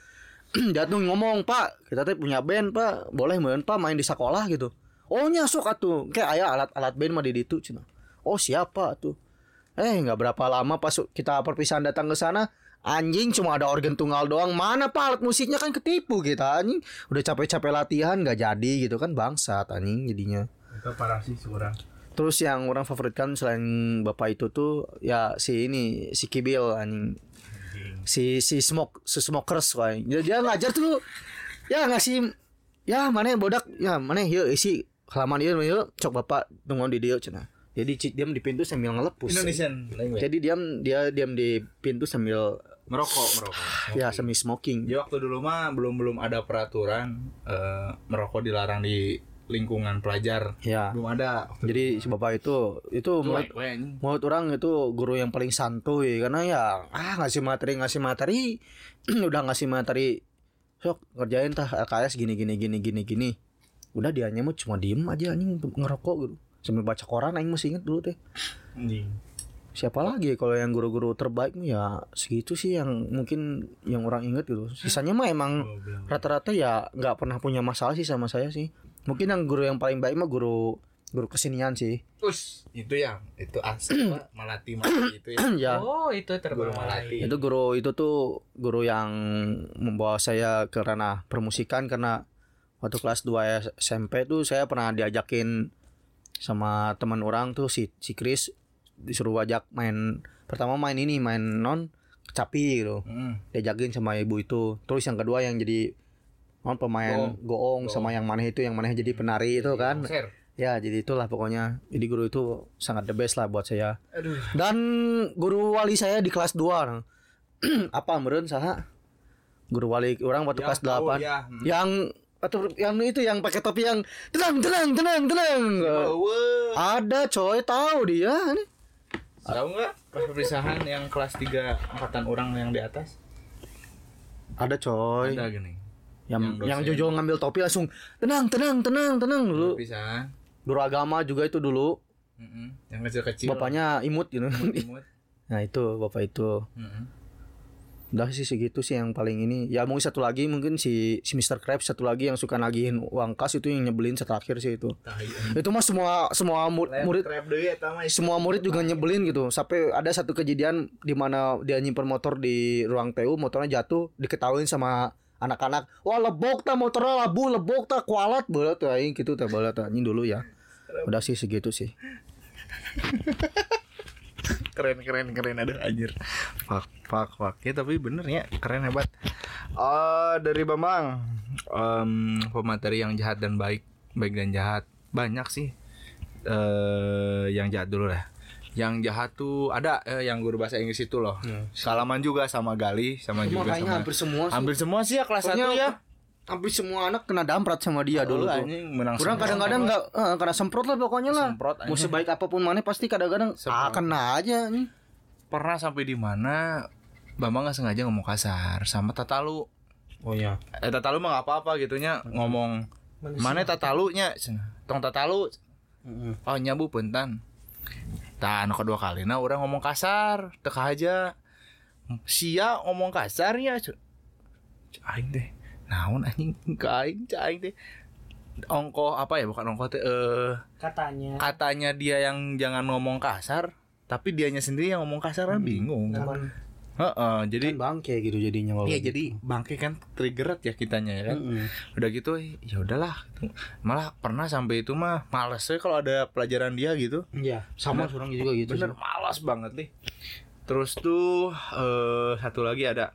Dia tuh ngomong Pak kita tuh punya band Pak boleh main Pak main di sekolah gitu. Oh nyasuk atuh kayak ayah alat-alat band mah di ditu cina. Oh siapa tuh? Eh nggak berapa lama pas kita perpisahan datang ke sana anjing cuma ada organ tunggal doang. Mana pak alat musiknya kan ketipu kita anjing. Udah capek-capek latihan nggak jadi gitu kan bangsat anjing jadinya. Itu parah sih seorang. terus yang orang favoritkan selain bapak itu tuh ya si ini si Kibil anjing. Si si smoke si smokers wae dia, dia ngajar tuh ya ngasih ya mana bodak? Ya mana yuk isi halaman dia yuk cok bapak tunggu di dia cina jadi diam di pintu sambil ngelepus Indonesian language. jadi diam dia diam di pintu sambil merokok, merokok. ya sambil smoking Jadi waktu dulu mah belum belum ada peraturan eh, merokok dilarang di lingkungan pelajar. ya Belum ada. jadi si bapak itu itu menurut, menurut orang itu guru yang paling santuy karena ya ah ngasih materi ngasih materi udah ngasih materi sok ngerjain tah LKS gini gini gini gini gini udah dia mah cuma diem aja anjing ngerokok gitu sambil baca koran aing masih inget dulu teh Anjing. siapa lagi kalau yang guru-guru terbaik mah ya segitu sih yang mungkin yang orang inget gitu sisanya mah emang Goblok. rata-rata ya nggak pernah punya masalah sih sama saya sih mungkin yang guru yang paling baik mah guru guru kesenian sih Us, itu yang itu asli malati malati itu ya. ya Oh, itu Guru malati. itu guru itu tuh guru yang membawa saya ke ranah permusikan karena waktu kelas 2 SMP tuh saya pernah diajakin sama teman orang tuh si si Chris disuruh ajak main pertama main ini main non kecapi gitu Hmm. diajakin sama ibu itu terus yang kedua yang jadi non pemain goong, sama yang maneh itu yang maneh jadi penari itu kan ya jadi itulah pokoknya jadi guru itu sangat the best lah buat saya Aduh. dan guru wali saya di kelas 2 nah. apa meren saha guru wali orang waktu Yang kelas tahu, 8 ya. Hmm. yang atau yang itu yang pakai topi yang tenang tenang tenang tenang ada coy tahu dia nih Tahu nggak pas perpisahan yang kelas 3 angkatan orang yang di atas? ada coy Ada gini. yang yang yang. Jojo ngambil topi langsung tenang tenang tenang tenang dulu Perpisahan. guru agama juga itu dulu Mm-mm. Yang kecil-kecil. bapaknya imut gitu Imut. nah itu bapak itu Mm-mm. Udah sih segitu sih yang paling ini. Ya mungkin satu lagi mungkin si si Mr. Krabs satu lagi yang suka nagihin uang kas itu yang nyebelin terakhir sih itu. Tai, anjing. itu mah semua semua murid semua murid juga nyebelin gitu. Sampai ada satu kejadian di mana dia nyimpen motor di ruang TU motornya jatuh diketahuin sama anak-anak wah lebok ta motornya labu lebok ta kualat. Bola tuh aing gitu teh bola tuh dulu ya. Udah sih segitu sih keren keren keren. Ada anjir. Fuck fuck fuck. Ya tapi bener ya keren hebat. Oh dari Bambang Em, pemateri yang jahat dan baik baik dan jahat. Banyak sih eh yang jahat dulu lah. Yang jahat tuh ada eh, yang guru bahasa Inggris itu loh. Salaman juga sama Gali sama juga kayaknya sama hampir semua sih. hampir semua sih ya kelas satu Pokoknya ya hampir semua anak kena damprat sama dia dulu Dulu tuh. anjing menang Kurang kadang-kadang nggak eh, kena semprot lah pokoknya lah. Semprot, Mau sebaik apa pun mana pasti kadang-kadang ah, kena aja nih. pernah sampai di mana Bambang nggak sengaja ngomong kasar sama Tatalu Oh iya. eh Tatalu mah nggak apa-apa gitunya ngomong mana Tatalunya tong Tatalu oh nyabu punten Tah, anu kedua kali. Nah orang ngomong kasar teka aja. Sia ngomong kasarnya aing deh naon anjing ke aing cek aing teh ongko apa ya bukan ongko teh eh katanya katanya dia yang jangan ngomong kasar tapi dianya sendiri yang ngomong kasar kan bingung Heeh, jadi Kan bangke gitu jadinya kalau Iya gitu. jadi bangke kan triggered ya kitanya ya kan. Mm-mm. Udah gitu ya udahlah. Malah pernah sampai itu mah males ya kalau ada pelajaran dia gitu. Iya, sama orang juga gitu. Bener malas banget nih. Terus tuh eh satu lagi ada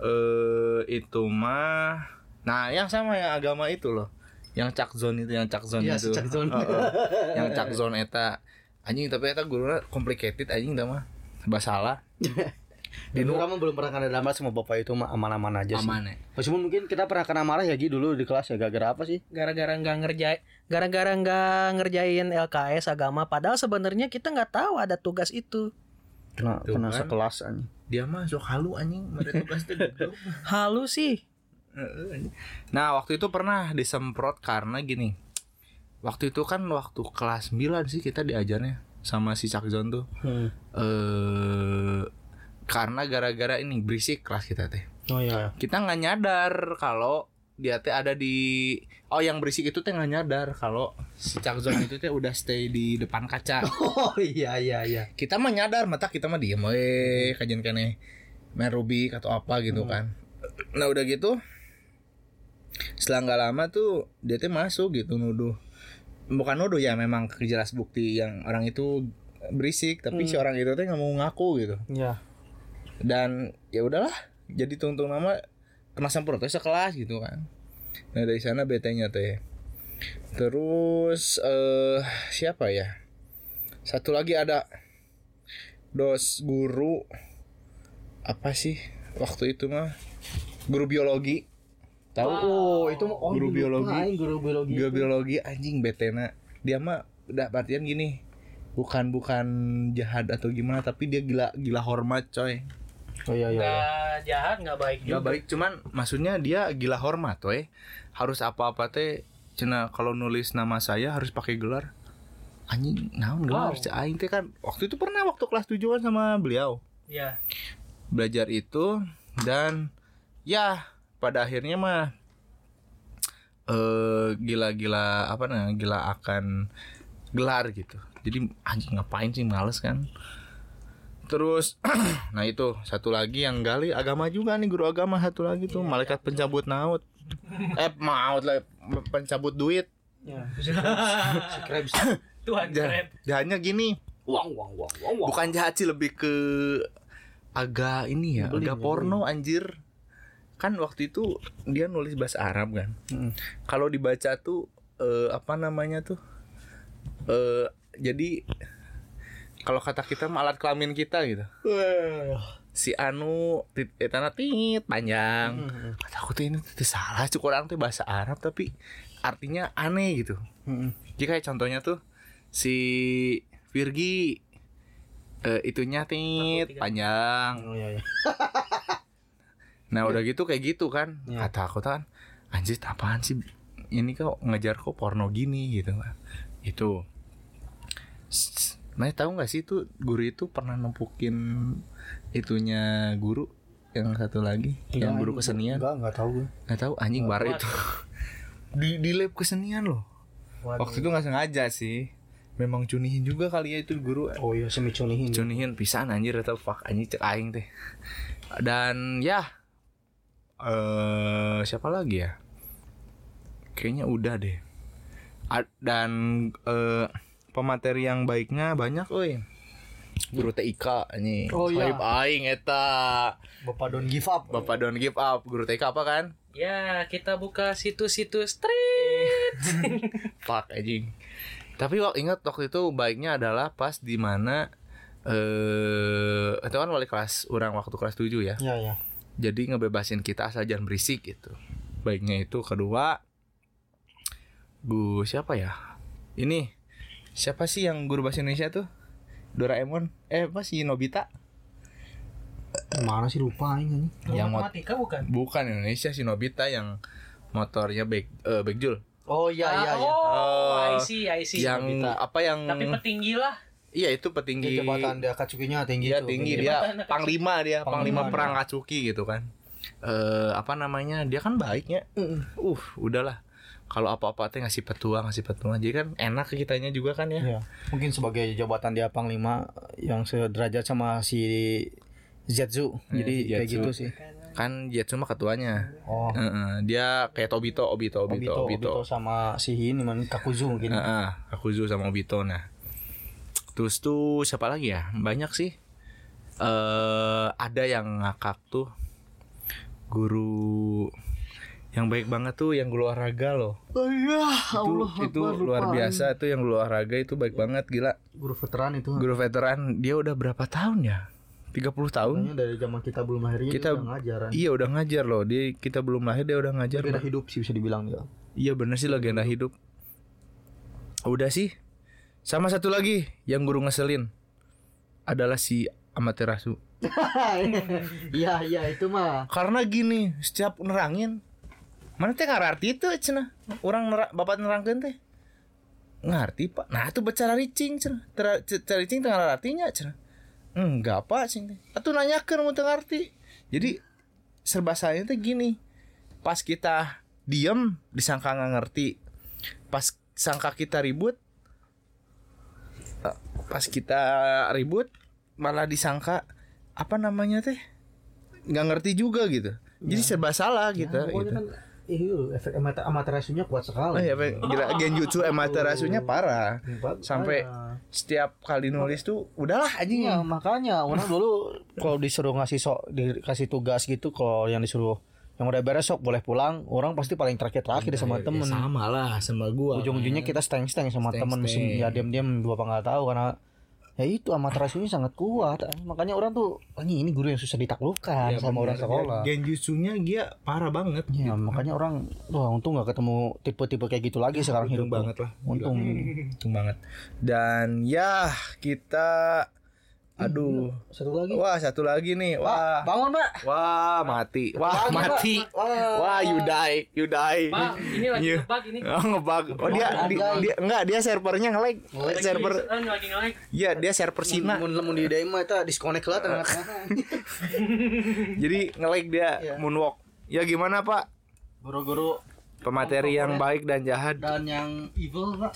eh itu mah nah yang sama yang agama itu loh. Yang cak zone itu yang cak zone Iya, itu. si cak zone. Heeh. yang cak zone eta anjing tapi eta gurunya complicated anjing dah mah. Basalah. Di kamu belum pernah kena damprat sama bapak itu mah aman-aman aja sih. Aman ya. Meskipun mungkin kita pernah kena marah ya Gi dulu di kelas ya gara-gara apa sih? gara-gara nggak ngerjain gara-gara nggak ngerjain LKS agama padahal sebenarnya kita nggak tahu ada tugas itu Kena Tuh kena kan. sekelas anjing. Dia mah sok halu anjing, tugas halu sih Nah waktu itu pernah disemprot karena gini Waktu itu kan waktu kelas 9 sih kita diajarnya Sama si Cakzon tuh Hmm. eh Karena gara-gara ini berisik kelas kita teh Oh iya. Kita nggak nyadar kalau dia teh ada di Oh yang berisik itu teh nggak nyadar kalau si Cakzon itu teh udah stay di depan kaca. Oh iya iya iya. kita mah nyadar mata kita mah diem we kajian kene main rubik atau apa gitu kan. Nah udah gitu setelah nggak lama tuh dia tuh masuk gitu nuduh. Bukan nuduh ya memang jelas bukti yang orang itu berisik tapi si orang itu tuh nggak mau ngaku gitu. Iya. dan ya udahlah jadi tungtung nama kena semprot tuh sekelas gitu kan nah dari sana betenya teh. Terus eh siapa ya? Satu lagi ada dos guru. Apa sih? Waktu itu mah guru biologi. Tahu? Oh, itu mah oh, Guru biologi. guru biologi. guru biologi anjing betena. Dia mah udah artian gini bukan bukan jahat atau gimana tapi dia gila gila hormat coy Oh iya iya. iya. nggak jahat nggak baik Gak juga. baik cuman maksudnya dia gila hormat we harus apa-apa teh cina kalau nulis nama saya harus pakai gelar. Anjing naon gelar cek aing teh kan waktu itu pernah waktu kelas 7 kan sama beliau. Ya belajar itu dan ya pada akhirnya mah eh gila-gila apa namanya gila akan gelar gitu. Jadi anjing ngapain sih males kan terus nah itu satu lagi yang gali agama juga nih guru agama satu lagi tuh malaikat pencabut maut eh maut lah pencabut duit. Ya. Tuhan Ja- keren. jahatnya gini. Uang uang uang uang. bukan jahat sih lebih ke agak ini ya agak porno anjir. Kan waktu itu dia nulis bahasa Arab kan. Mm. kalau dibaca tuh eh, apa namanya tuh? Eh jadi kalau kata kita alat kelamin kita gitu. Si anu etana tit panjang. Kata aku tuh ini tuh salah cukup orang tuh bahasa Arab tapi artinya aneh gitu. Mm-mm. jadi kayak contohnya tuh si Virgi eh, itunya tit panjang. Oh iya iya. Nah udah gitu kayak gitu kan. Iya. Kata aku kan Anjir apaan sih? Ini kok ngejar kok porno gini? Gitu kan. Itu Mana tahu nggak sih itu guru itu pernah nempukin itunya guru yang satu lagi yang guru kesenian? Enggak enggak tahu gue. nggak tahu? Anjing bar itu di di lab kesenian loh. Waktu itu nggak sengaja sih. Memang cunihin juga kali ya itu guru. Oh iya semi cunihin. cunihin pisan anjir atau fuck anjing cek aing teh. Dan ya. Eh siapa lagi ya? Kayaknya udah deh. A- dan eh, pemateri yang baiknya banyak. Oi guru TIK ini Oh, iya. Aing eta. Bapak don't give up. Bapak don't give up. Guru TIK apa kan? Ya, kita buka situs-situs street. fuck anjing. Tapi waktu ingat waktu itu baiknya adalah pas di mana eh itu kan wali kelas orang waktu kelas 7 ya. Ya ya. jadi ngebebasin kita asal jangan berisik gitu. Baiknya itu kedua bu siapa ya? Ini siapa sih yang guru bahasa Indonesia tuh Doraemon eh apa sih Nobita Mana sih lupa ini? yang mot Matematika bukan? bukan Indonesia si Nobita yang motornya back eh backjul Oh iya iya iya. Oh, Oh, I see, I see. yang apa yang Tapi petinggi lah. iya itu Dia petinggi jabatan dia Akatsuki-nya tinggi dia tuh. tinggi Tinggi. dia panglima dia panglima, Panglima, perang Katsuki gitu kan eh apa namanya dia kan baiknya uh udahlah kalau apa-apa teh ngasih petua ngasih petua jadi kan enak kitanya juga kan ya Iya. Mungkin sebagai jabatan dia panglima yang sederajat sama si Zetsu. Jadi Zetsu. kayak gitu sih. kan Jetsu mah ketuanya Oh. Heeh, dia kayak Tobito Obito Obito Obito, Obito, Obito sama si ini man Kakuzu mungkin. Heeh, Akuzu sama Obito nah terus tuh siapa lagi ya banyak sih eh ada yang ngakak tuh guru yang baik banget tuh yang guru olahraga loh Oh iya, itu itu luar biasa tuh yang guru olahraga itu baik banget gila Guru veteran itu. guru veteran dia udah berapa tahun ya 30 tahun Kayaknya dari zaman kita belum lahir Kita- udah ngajaran. iya udah ngajar loh dia kita belum lahir dia udah ngajar Legenda loh. hidup sih bisa dibilang dia. iya bener sih legenda hidup udah sih sama satu lagi yang guru ngeselin adalah si Amaterasu Iya iya itu mah. karena gini setiap nerangin mana teh ngarti itu cina orang nera, bapak nerangkan teh. Ngerti pak. Nah itu baca ricing cina cara ricing tengah artinya cina enggak pak cing teh. Atuh nanyakan mau teu ngerti. Jadi serba salahnya teh gini. Pas kita diem disangka nggak ngerti. Pas sangka kita ribut eh, pas kita ribut malah disangka apa namanya teh? Nggak ngerti juga gitu. Jadi serba salah gitu, gitu. kan Iya, efek amaterasunya kuat sekali. Oh iya, gila genjutsu Amaterasunya parah. Sampai setiap kali nulis tuh udahlah anjing. Iya, makanya orang dulu kalau disuruh ngasih sok dikasih tugas gitu kalau yang disuruh yang udah beres sok boleh pulang, orang pasti paling terakhir-terakhir sama temen. sama lah sama gua. Ujung-ujungnya kita steng-steng sama temen mesti ya diam-diam dua apa nggak tahu karena ya itu amaterasunya sangat kuat. Makanya orang tuh anjing ini guru yang susah ditaklukkan sama orang sekolah. Genjutsunya dia parah banget. Ya, makanya orang wah untung nggak ketemu tipe-tipe kayak gitu lagi sekarang hidup banget lah. Untung. Untung banget. Dan ya kita aduh. Satu lagi. Wah, satu lagi nih. Wah. Bangun, Pak. Wah, mati. Wah, Pak. mati. Wah. Wah, you die, you die. Pak, ini lagi Iya. ngebug ini. Oh, ngebug. Oh, dia, di- dia enggak, dia servernya nge-lag. Server lagi nge-like. Iya, dia server Cina. Mun mun di daim mah eta disconnect lah tengah-tengah. Jadi nge-lag dia moonwalk. Ya gimana, Pak? Guru-guru Pemateri yang baik dan jahat. dan yang evil, Pak.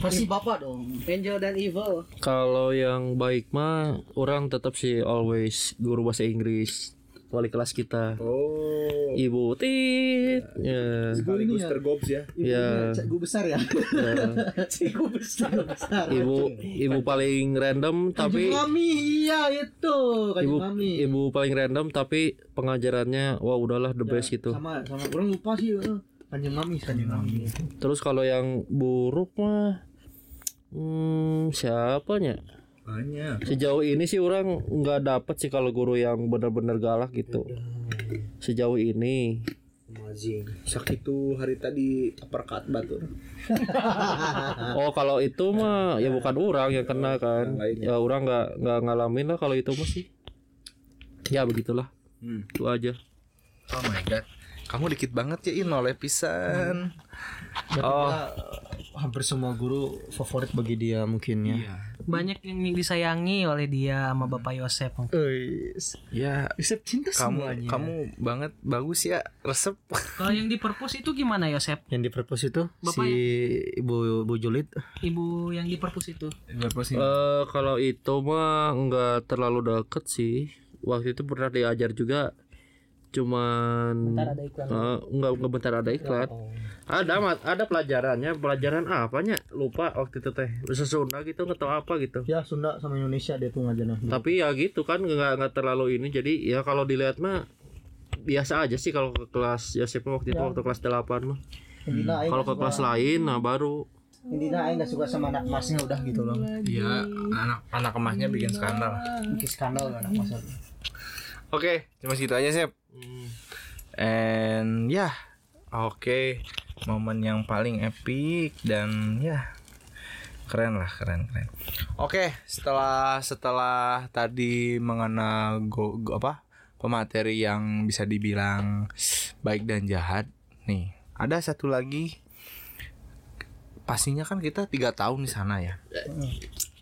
Pasti Bapak dong. Angel dan evil. Kalau yang baik mah orang tetap sih always guru bahasa Inggris wali kelas kita. Oh. Ibu Tit. Ya. Sekaligus tergobs ya. Ya. Cikgu besar ya. Cikgu besar besar. Ibu ibu paling random tapi Mami iya itu. Ibu Mami. ibu paling random tapi pengajarannya wah udahlah the best gitu. Sama sama orang lupa sih. eh. Kanjeng Mami, Kanjeng Mami. Terus kalau yang buruk mah hmm, siapanya? Banyak. Sejauh ini sih orang nggak dapet sih kalau guru yang benar-benar galak gitu. Sejauh ini. Mazing. Sakitu hari tadi uppercut batu. Oh kalau itu mah ya bukan orang yang kena kan. Ya orang nggak nggak ngalamin lah kalau itu mah sih. Ya begitulah. Hmm. Itu aja. Oh my god. Kamu dikit banget ya Inol pisan. Oh, hampir semua guru favorit bagi dia mungkin ya. Banyak yang disayangi oleh dia sama Bapak Yosep. Eis. Ya, Yosep cinta kamu semuanya. kamu banget bagus ya resep. Kalau yang di perpus itu gimana Yosep? yang di perpus itu Bapak si ibu ibu Julit Ibu yang di perpus itu. Eh kalau itu mah nggak terlalu deket sih. Waktu itu pernah diajar juga cuman Bentar ada iklan. Eh, enggak enggak bentar ada iklan. Ada mat ada pelajarannya. Pelajaran apanya? Lupa waktu itu teh. Bahasa Sunda gitu nggak tahu apa gitu. Ya Sunda sama Indonesia dia tuh ngajarnya. tapi ya gitu kan nggak nggak terlalu ini. Jadi ya kalau dilihat mah biasa aja sih kalau ke kelas. Ya siapa waktu itu waktu kelas 8 mah. Aing kalau ke kelas lain nah baru. Intina aing enggak suka sama anak masnya udah gitu loh. Iya, anak anak emasnya bikin skandal. Bikin skandal anak masnya. Oke, cuma segitu aja sih. And ya, oke, momen yang paling epic dan ya keren lah, keren keren. Oke, setelah setelah tadi mengenal go, go- apa pemateri yang bisa dibilang baik dan jahat, nih ada satu lagi. Pastinya kan kita tiga tahun di sana ya.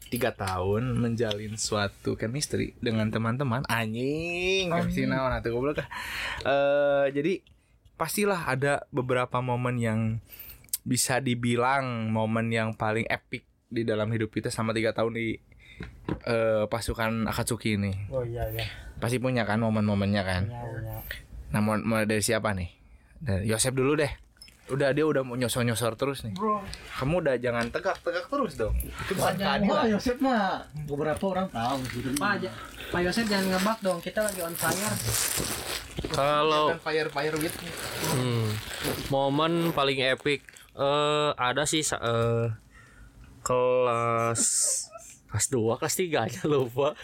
Tiga tahun menjalin suatu chemistry dengan teman-teman. Anjing chemistry naon atuh goblok. Eh, jadi pastilah ada beberapa momen yang bisa dibilang momen yang paling epic di dalam hidup kita sama tiga tahun di eh, pasukan Akatsuki ini. Oh iya iya. pasti punya kan momen-momennya kan? Nah mau, mau dari siapa nih? Dari Yosep dulu deh udah dia udah mau nyosor nyosor terus nih. Kamu udah jangan tegak tegak terus dong. Itu bukan keadilan. Yosep mah. Beberapa orang tahu gitu. Pak, ja- Pak Yosef jangan ngebak dong, kita lagi on fire. kalau Bukan fire fire with Hmm. Momen paling epic eh ada sih eh, kelas kelas 2 kelas 3 aja lupa.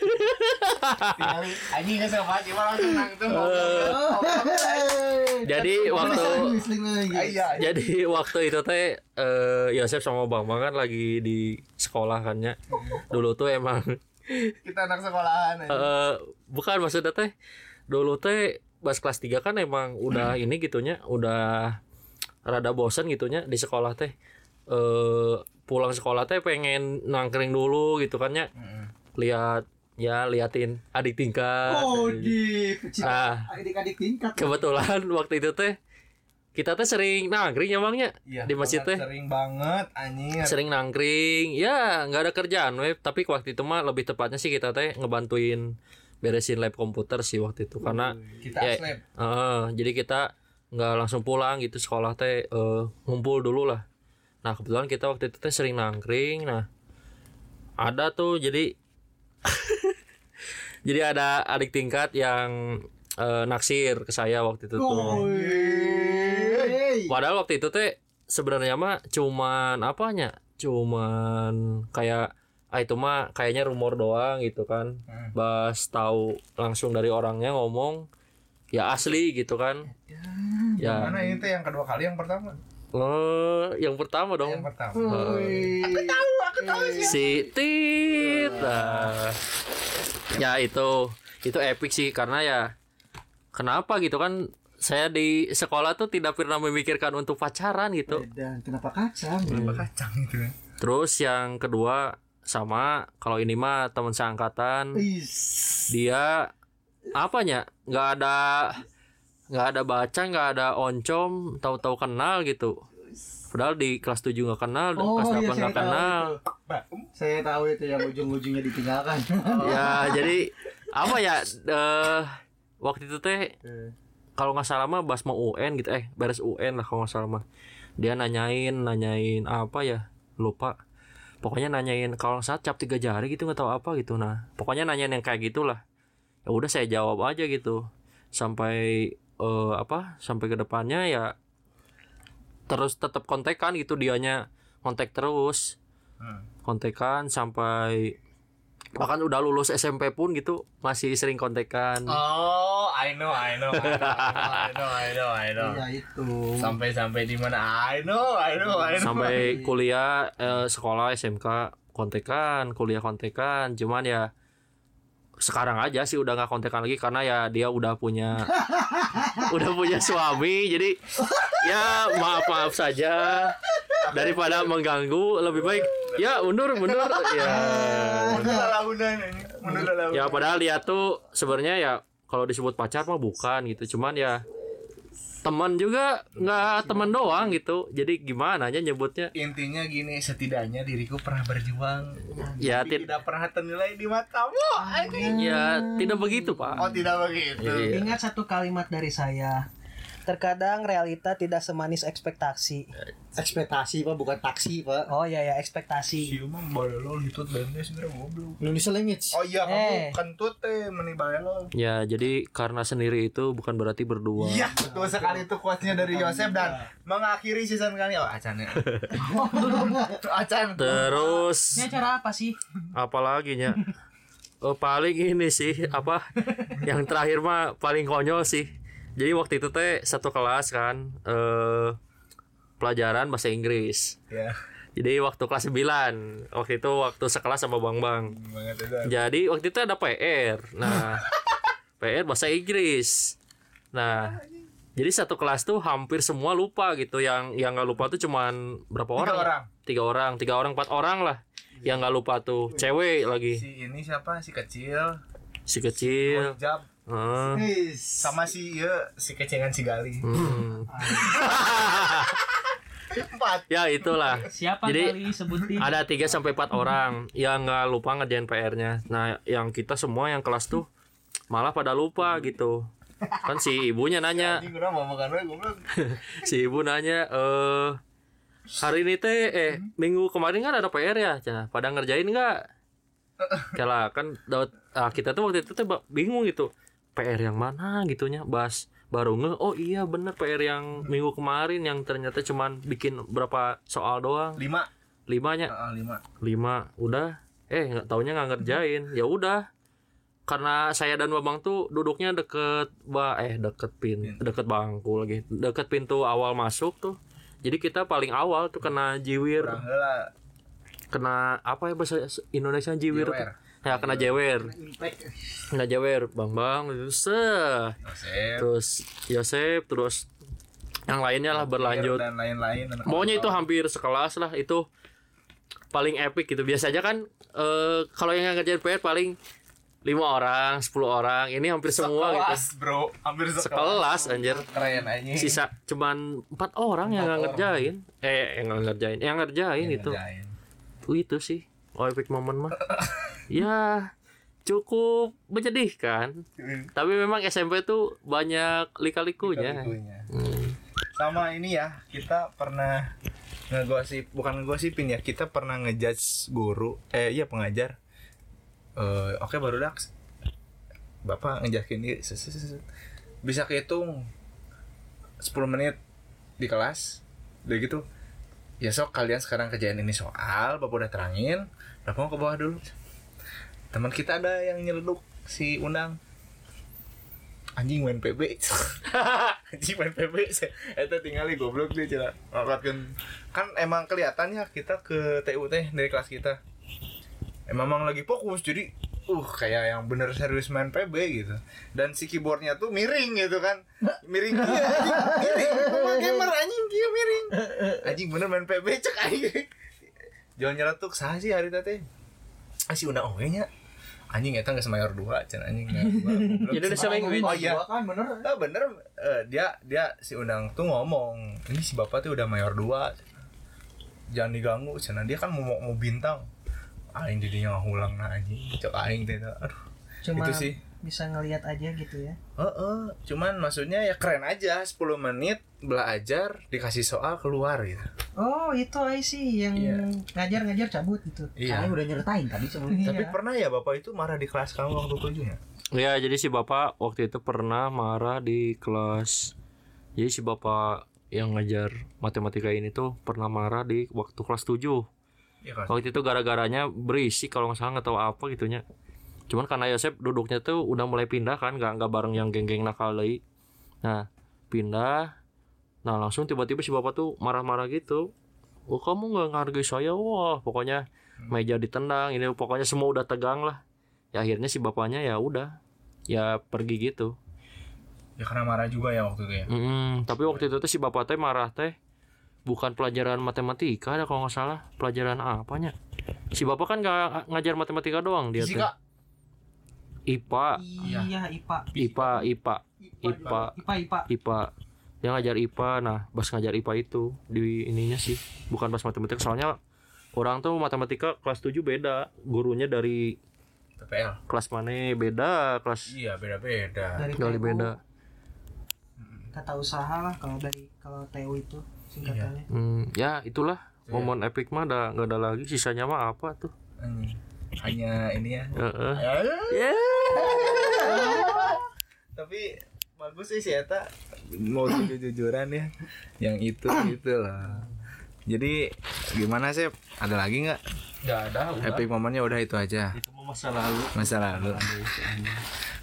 anjing nggak sama aja malah tenang tuh. Jadi waktu iya jadi waktu itu teh eh Yosef sama Bang Bang kan lagi di sekolah kan ya. Dulu tuh emang kita anak sekolahan eh bukan maksudnya teh dulu teh pas kelas 3 kan emang udah ini gitunya udah rada bosan gitunya di sekolah teh eh pulang sekolah teh pengen nangkring dulu gitu kan ya lihat ya liatin adik tingkat. Oh di nah adik-adik tingkat. kebetulan waktu itu teh kita teh sering nangkring emangnya Iya, di masjid teh. sering banget anjing sering nangkring. Ya nggak ada kerjaan web tapi waktu itu mah lebih tepatnya sih kita teh ngebantuin beresin lab komputer sih waktu itu. Karena kita ya, eh, jadi kita nggak langsung pulang gitu sekolah teh eh, ngumpul dulu lah nah kebetulan kita waktu itu teh sering nangkring nah ada tuh jadi jadi ada adik tingkat yang eh, naksir ke saya waktu itu tuh Padahal waktu itu teh sebenarnya mah cuman apanya? Cuman kayak ah itu mah kayaknya rumor doang gitu kan. Bas tahu langsung dari orangnya ngomong ya asli gitu kan. Ya. mana ini tuh yang kedua kali yang pertama Oh, yang pertama dong. yang pertama Si Tit. Nah. Ya itu itu epic sih karena ya kenapa gitu kan saya di sekolah tuh tidak pernah memikirkan untuk pacaran gitu. Dan kenapa kacang? kacang itu kan Terus yang kedua sama kalau ini mah teman seangkatan dia apanya nggak ada nggak ada baca nggak ada oncom tahu-tahu kenal gitu. Padahal di kelas 7 nggak kenal dan Oh, kelas iya, 8 saya nggak tahu kenal. Saya tahu itu yang ujung-ujungnya ditinggalkan. ya jadi apa ya eh waktu itu teh kalau nggak salah mah bas mau UN gitu eh beres UN lah kalau nggak salah mah. Dia nanyain nanyain apa ya lupa. Pokoknya nanyain kalau nggak salah cap tiga jari gitu nggak tahu apa gitu. Nah pokoknya nanyain yang kayak gitulah. Ya udah saya jawab aja gitu. Sampai eh, apa sampai ke depannya ya terus tetap kontekan gitu dianya kontak terus. Kontekan sampai bahkan udah lulus SMP pun gitu masih sering kontekan. Oh I know I know I know I know I know Iya itu. sampai sampai di mana? I know I know I know. Sampai kuliah eh, sekolah SMK kontekan kuliah kontekan. Cuman ya sekarang aja sih udah nggak kontekan lagi karena ya dia udah punya udah punya suami jadi ya maaf maaf saja. Daripada mengganggu lebih baik ya mundur mundur. Ya Mundur. launan ini mundur. Launan ya padahal dia tuh sebenarnya ya kalau disebut pacar mah bukan gitu. Cuman ya teman juga nggak teman doang gitu. Jadi gimana aja nyebutnya? Intinya gini setidaknya diriku pernah berjuang. Ya Tapi ti- tidak pernah ternilai di matamu. Ya tidak begitu pak. Oh tidak begitu. Iya. Ingat satu kalimat dari saya. Terkadang realita tidak semanis ekspektasi. Ekspektasi pak bukan taksi pak. Oh iya ya, ekspektasi. si mah balelol hitut BMD sebenernya goblok Indonesia Language. oh iya Eh. kamu kentut teh meni balelol ya jadi karena sendiri itu bukan berarti berdua Iya, betul sekali itu quote-nya dari Yosef dan mengakhiri season kali oh acan ya. acan. terus Ini acara apa sih? apalagi nya oh, paling ini sih apa yang terakhir mah paling konyol sih jadi waktu itu teh satu kelas kan eh pelajaran bahasa Inggris. Ya, jadi waktu kelas 9 waktu itu waktu sekelas sama Bang Bang. Jadi waktu itu ada PR nah PR bahasa Inggris. Nah jadi satu kelas tuh hampir semua lupa gitu. Yang yang nggak lupa tuh cuman berapa Tiga orang? orang. tiga orang. Tiga orang empat orang lah yang nggak lupa tuh. Cewek lagi. Si ini siapa? Si kecil. si kecil. Jab. Heeh. Sama si iya, si kecengan si Gali. Hmm. Empat. ya itulah Siapa Jadi, kali sebutin? ada 3 sampai 4 orang yang nggak lupa ngerjain PR-nya. Nah, yang kita semua yang kelas tuh malah pada lupa gitu. Kan si ibunya nanya, si ibu nanya eh hari ini teh eh minggu kemarin kan ada PR ya, Cina. Pada ngerjain nggak? Kala kan ah, kita tuh waktu itu tuh bingung gitu. PR yang mana gitunya, Bas baru nge oh iya bener PR yang minggu kemarin yang ternyata cuman bikin berapa soal doang. Lima. limanya. Heeh, lima. lima. Udah. Eh nggak taunya nggak ngerjain. Ya udah. Karena saya dan babang tuh duduknya deket ba eh deket pin deket bangku lagi. Deket pintu awal masuk tuh. Jadi kita paling awal tuh kena jiwir. Kena apa ya bahasa Indonesia jiwir tuh? Jewer. Ya kena jewer kena jewer bang bang itu seh Yosef. terus Yosef terus yang lainnya lah berlanjut dan lain-lain. Pokoknya itu hampir sekelas lah itu paling epic gitu. Biasanya kan eh kalau yang ngerjain PR paling lima orang, 10 orang. Ini hampir semua gitu. Sekelas, bro. Hampir sekelas. Sekelas anjir. Keren aja. Sisa cuman empat orang yang nggak ngerjain. Eh yang nggak ngerjain, yang ngerjain itu. Ngerjain. Uh, itu sih. Oh epic moment mah. ya cukup menyedihkan. Tapi memang SMP tuh banyak lika-likunya. Hmm. Sama ini ya, kita pernah ngegosip, bukan ngegosipin ya, kita pernah ngejudge guru, eh iya pengajar. Eh oke baru dak. Bapak ngejakin ini bisa kehitung 10 menit di kelas. Udah gitu. Ya sok kalian sekarang kerjain ini soal, Bapak udah terangin, Bapak mau ke bawah dulu. Teman kita ada yang nyeluduk si Unang. Anjing main PB anjing main PB itu tinggal di goblok dia cina. Ngangkatkan kan emang kelihatannya kita ke TU teh dari kelas kita. Emang emang lagi fokus jadi uh kayak yang bener serius main PB gitu. Dan si keyboardnya tuh miring gitu kan. Miring dia miring gamer anjing dia miring. Anjing bener main PB cek anjing jangan nyeletuk sah sih hari tadi. Ah si undang owe nya. Anjing eta geus mayor dua can anjing. Jadi udah sering oh iya kan bener. Ah, bener. Eh, dia dia si undang tuh ngomong ini si bapak tuh udah mayor dua jangan diganggu cina dia kan mau mau bintang. Aing jadinya ngulang nah anjing. Cok aing teh aduh. Cuma itu sih bisa ngelihat aja gitu ya. Heeh, cuman maksudnya ya keren aja 10 menit belajar dikasih soal keluar gitu. Oh, itu I sih yang Iya. ngajar-ngajar cabut gitu. Iya. udah nyeritain tadi sebelum Tapi pernah ya bapak itu marah di kelas kamu waktu tujuh ya? Ya, jadi si bapak waktu itu pernah marah di kelas. Jadi si bapak yang ngajar matematika ini tuh pernah marah di waktu kelas 7 Iya kan? Waktu itu gara-garanya berisik kalau nggak salah nggak tahu apa gitunya. Cuman karena Yosep duduknya tuh udah mulai pindah kan, nggak nggak bareng yang geng-geng nakal lagi. Nah, pindah. Nah, langsung tiba-tiba si bapak tuh marah-marah gitu. Oh, kamu nggak ngargai saya, wah. Pokoknya meja ditendang, ini pokoknya semua udah tegang lah. Ya akhirnya si bapaknya ya udah, ya pergi gitu. Ya karena marah juga ya waktu itu ya. Mm, tapi waktu itu tuh si bapak teh marah teh bukan pelajaran matematika ada kalau nggak salah pelajaran apanya si bapak kan nggak ngajar matematika doang dia Fisika. teh IPA Iya, IPA. IPA IPA IPA IPA, IPA. IPA dia ngajar IPA nah pas ngajar IPA itu di ininya sih bukan pas matematika soalnya orang tuh matematika kelas 7 beda gurunya dari TPL kelas mana beda kelas iya beda-beda dari TU, beda tata usaha lah kalau dari kalau TU itu singkatannya hmm, ya itulah momen epic mah ada nggak ada lagi sisanya mah apa tuh. Hanya ini ya. Heeh. Ya. tapi bagus sih si Eta. Mau jujur-jujuran ya. Yang itu gitu lah jadi gimana sih? Ada lagi nggak? Nggak ada udah. Epic momennya udah itu aja. Itu mah masa lalu. Masa lalu.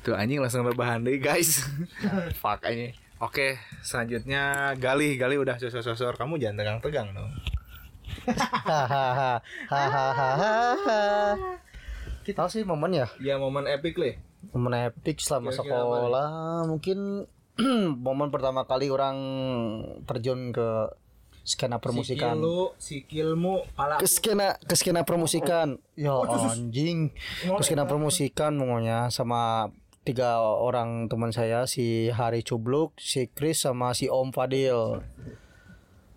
Tuh anjing langsung rebahan deh guys. Fuck ini oke selanjutnya Gali Gali udah sosor-sosor. Kamu jangan tegang-tegang dong hahaha kita sih momen ya? Ya momen epic le momen epic selama Kira-kira sekolah. mungkin momen pertama kali orang terjun ke skena permusikan. Sikil sikilmu pala ke skena ke skena permusikan. Ya anjing. Ke skena permusikan pokoknya sama tiga orang teman saya si Hari Cubluk si Chris sama si Om Fadil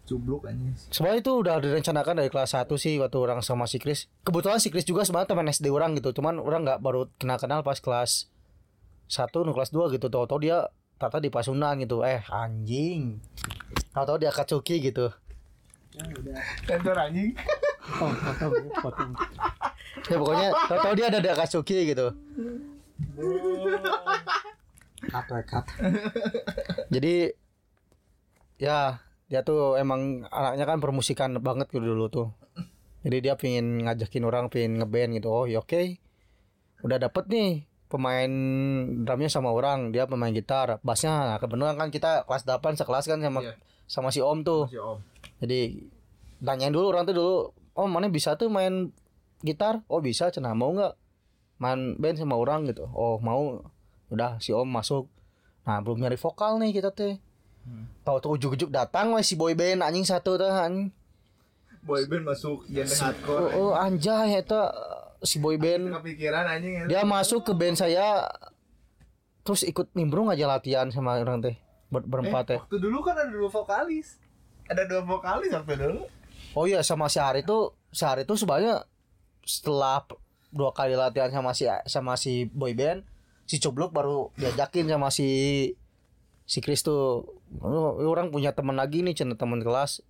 cubluk anjing Sebenarnya itu udah direncanakan dari kelas 1 sih waktu orang sama si Chris. Kebetulan si Chris juga sebenarnya teman SD orang gitu. Cuman orang nggak baru kenal kenal pas kelas 1 nu kelas 2 gitu. Tahu-tahu dia tata di Pasundan gitu. Eh anjing. Tahu-tahu dia Katsuki gitu. kantor anjing Ya pokoknya tahu-tahu dia ada di Akatsuki gitu. Jadi ya dia tuh emang anaknya kan permusikan banget gitu dulu tuh. Jadi dia pingin ngajakin orang pingin ngeband gitu. Oh ya oke. Udah dapet nih pemain drumnya sama orang, dia pemain gitar, bassnya. Nah, kebetulan kan kita kelas 8 sekelas kan sama Iya. sama si Om tuh. si om Jadi tanyain dulu orang tuh dulu, "Oh, mana bisa tuh main gitar?" "Oh, bisa." Cenah mau nggak main band sama orang gitu. "Oh, mau." Udah si Om masuk. Nah, belum nyari vokal nih kita teh. Tahu tuh ujuk-ujuk datang weh si boy band anjing satu teh anjing. boyband masuk genre Oh, hardcore oh anjay eta si boy band kepikiran anjing ya. dia masuk ke band saya terus ikut nimbrung aja latihan sama orang teh ber- berempat teh. waktu dulu kan ada dua vokalis ada dua vokalis waktu dulu Oh iya sama si Hari tuh si Hari tuh sebenarnya setelah dua kali latihan sama si sama si boy band si Coblok baru diajakin sama si si Chris tuh "Oh, orang punya teman lagi nih cina teman kelas.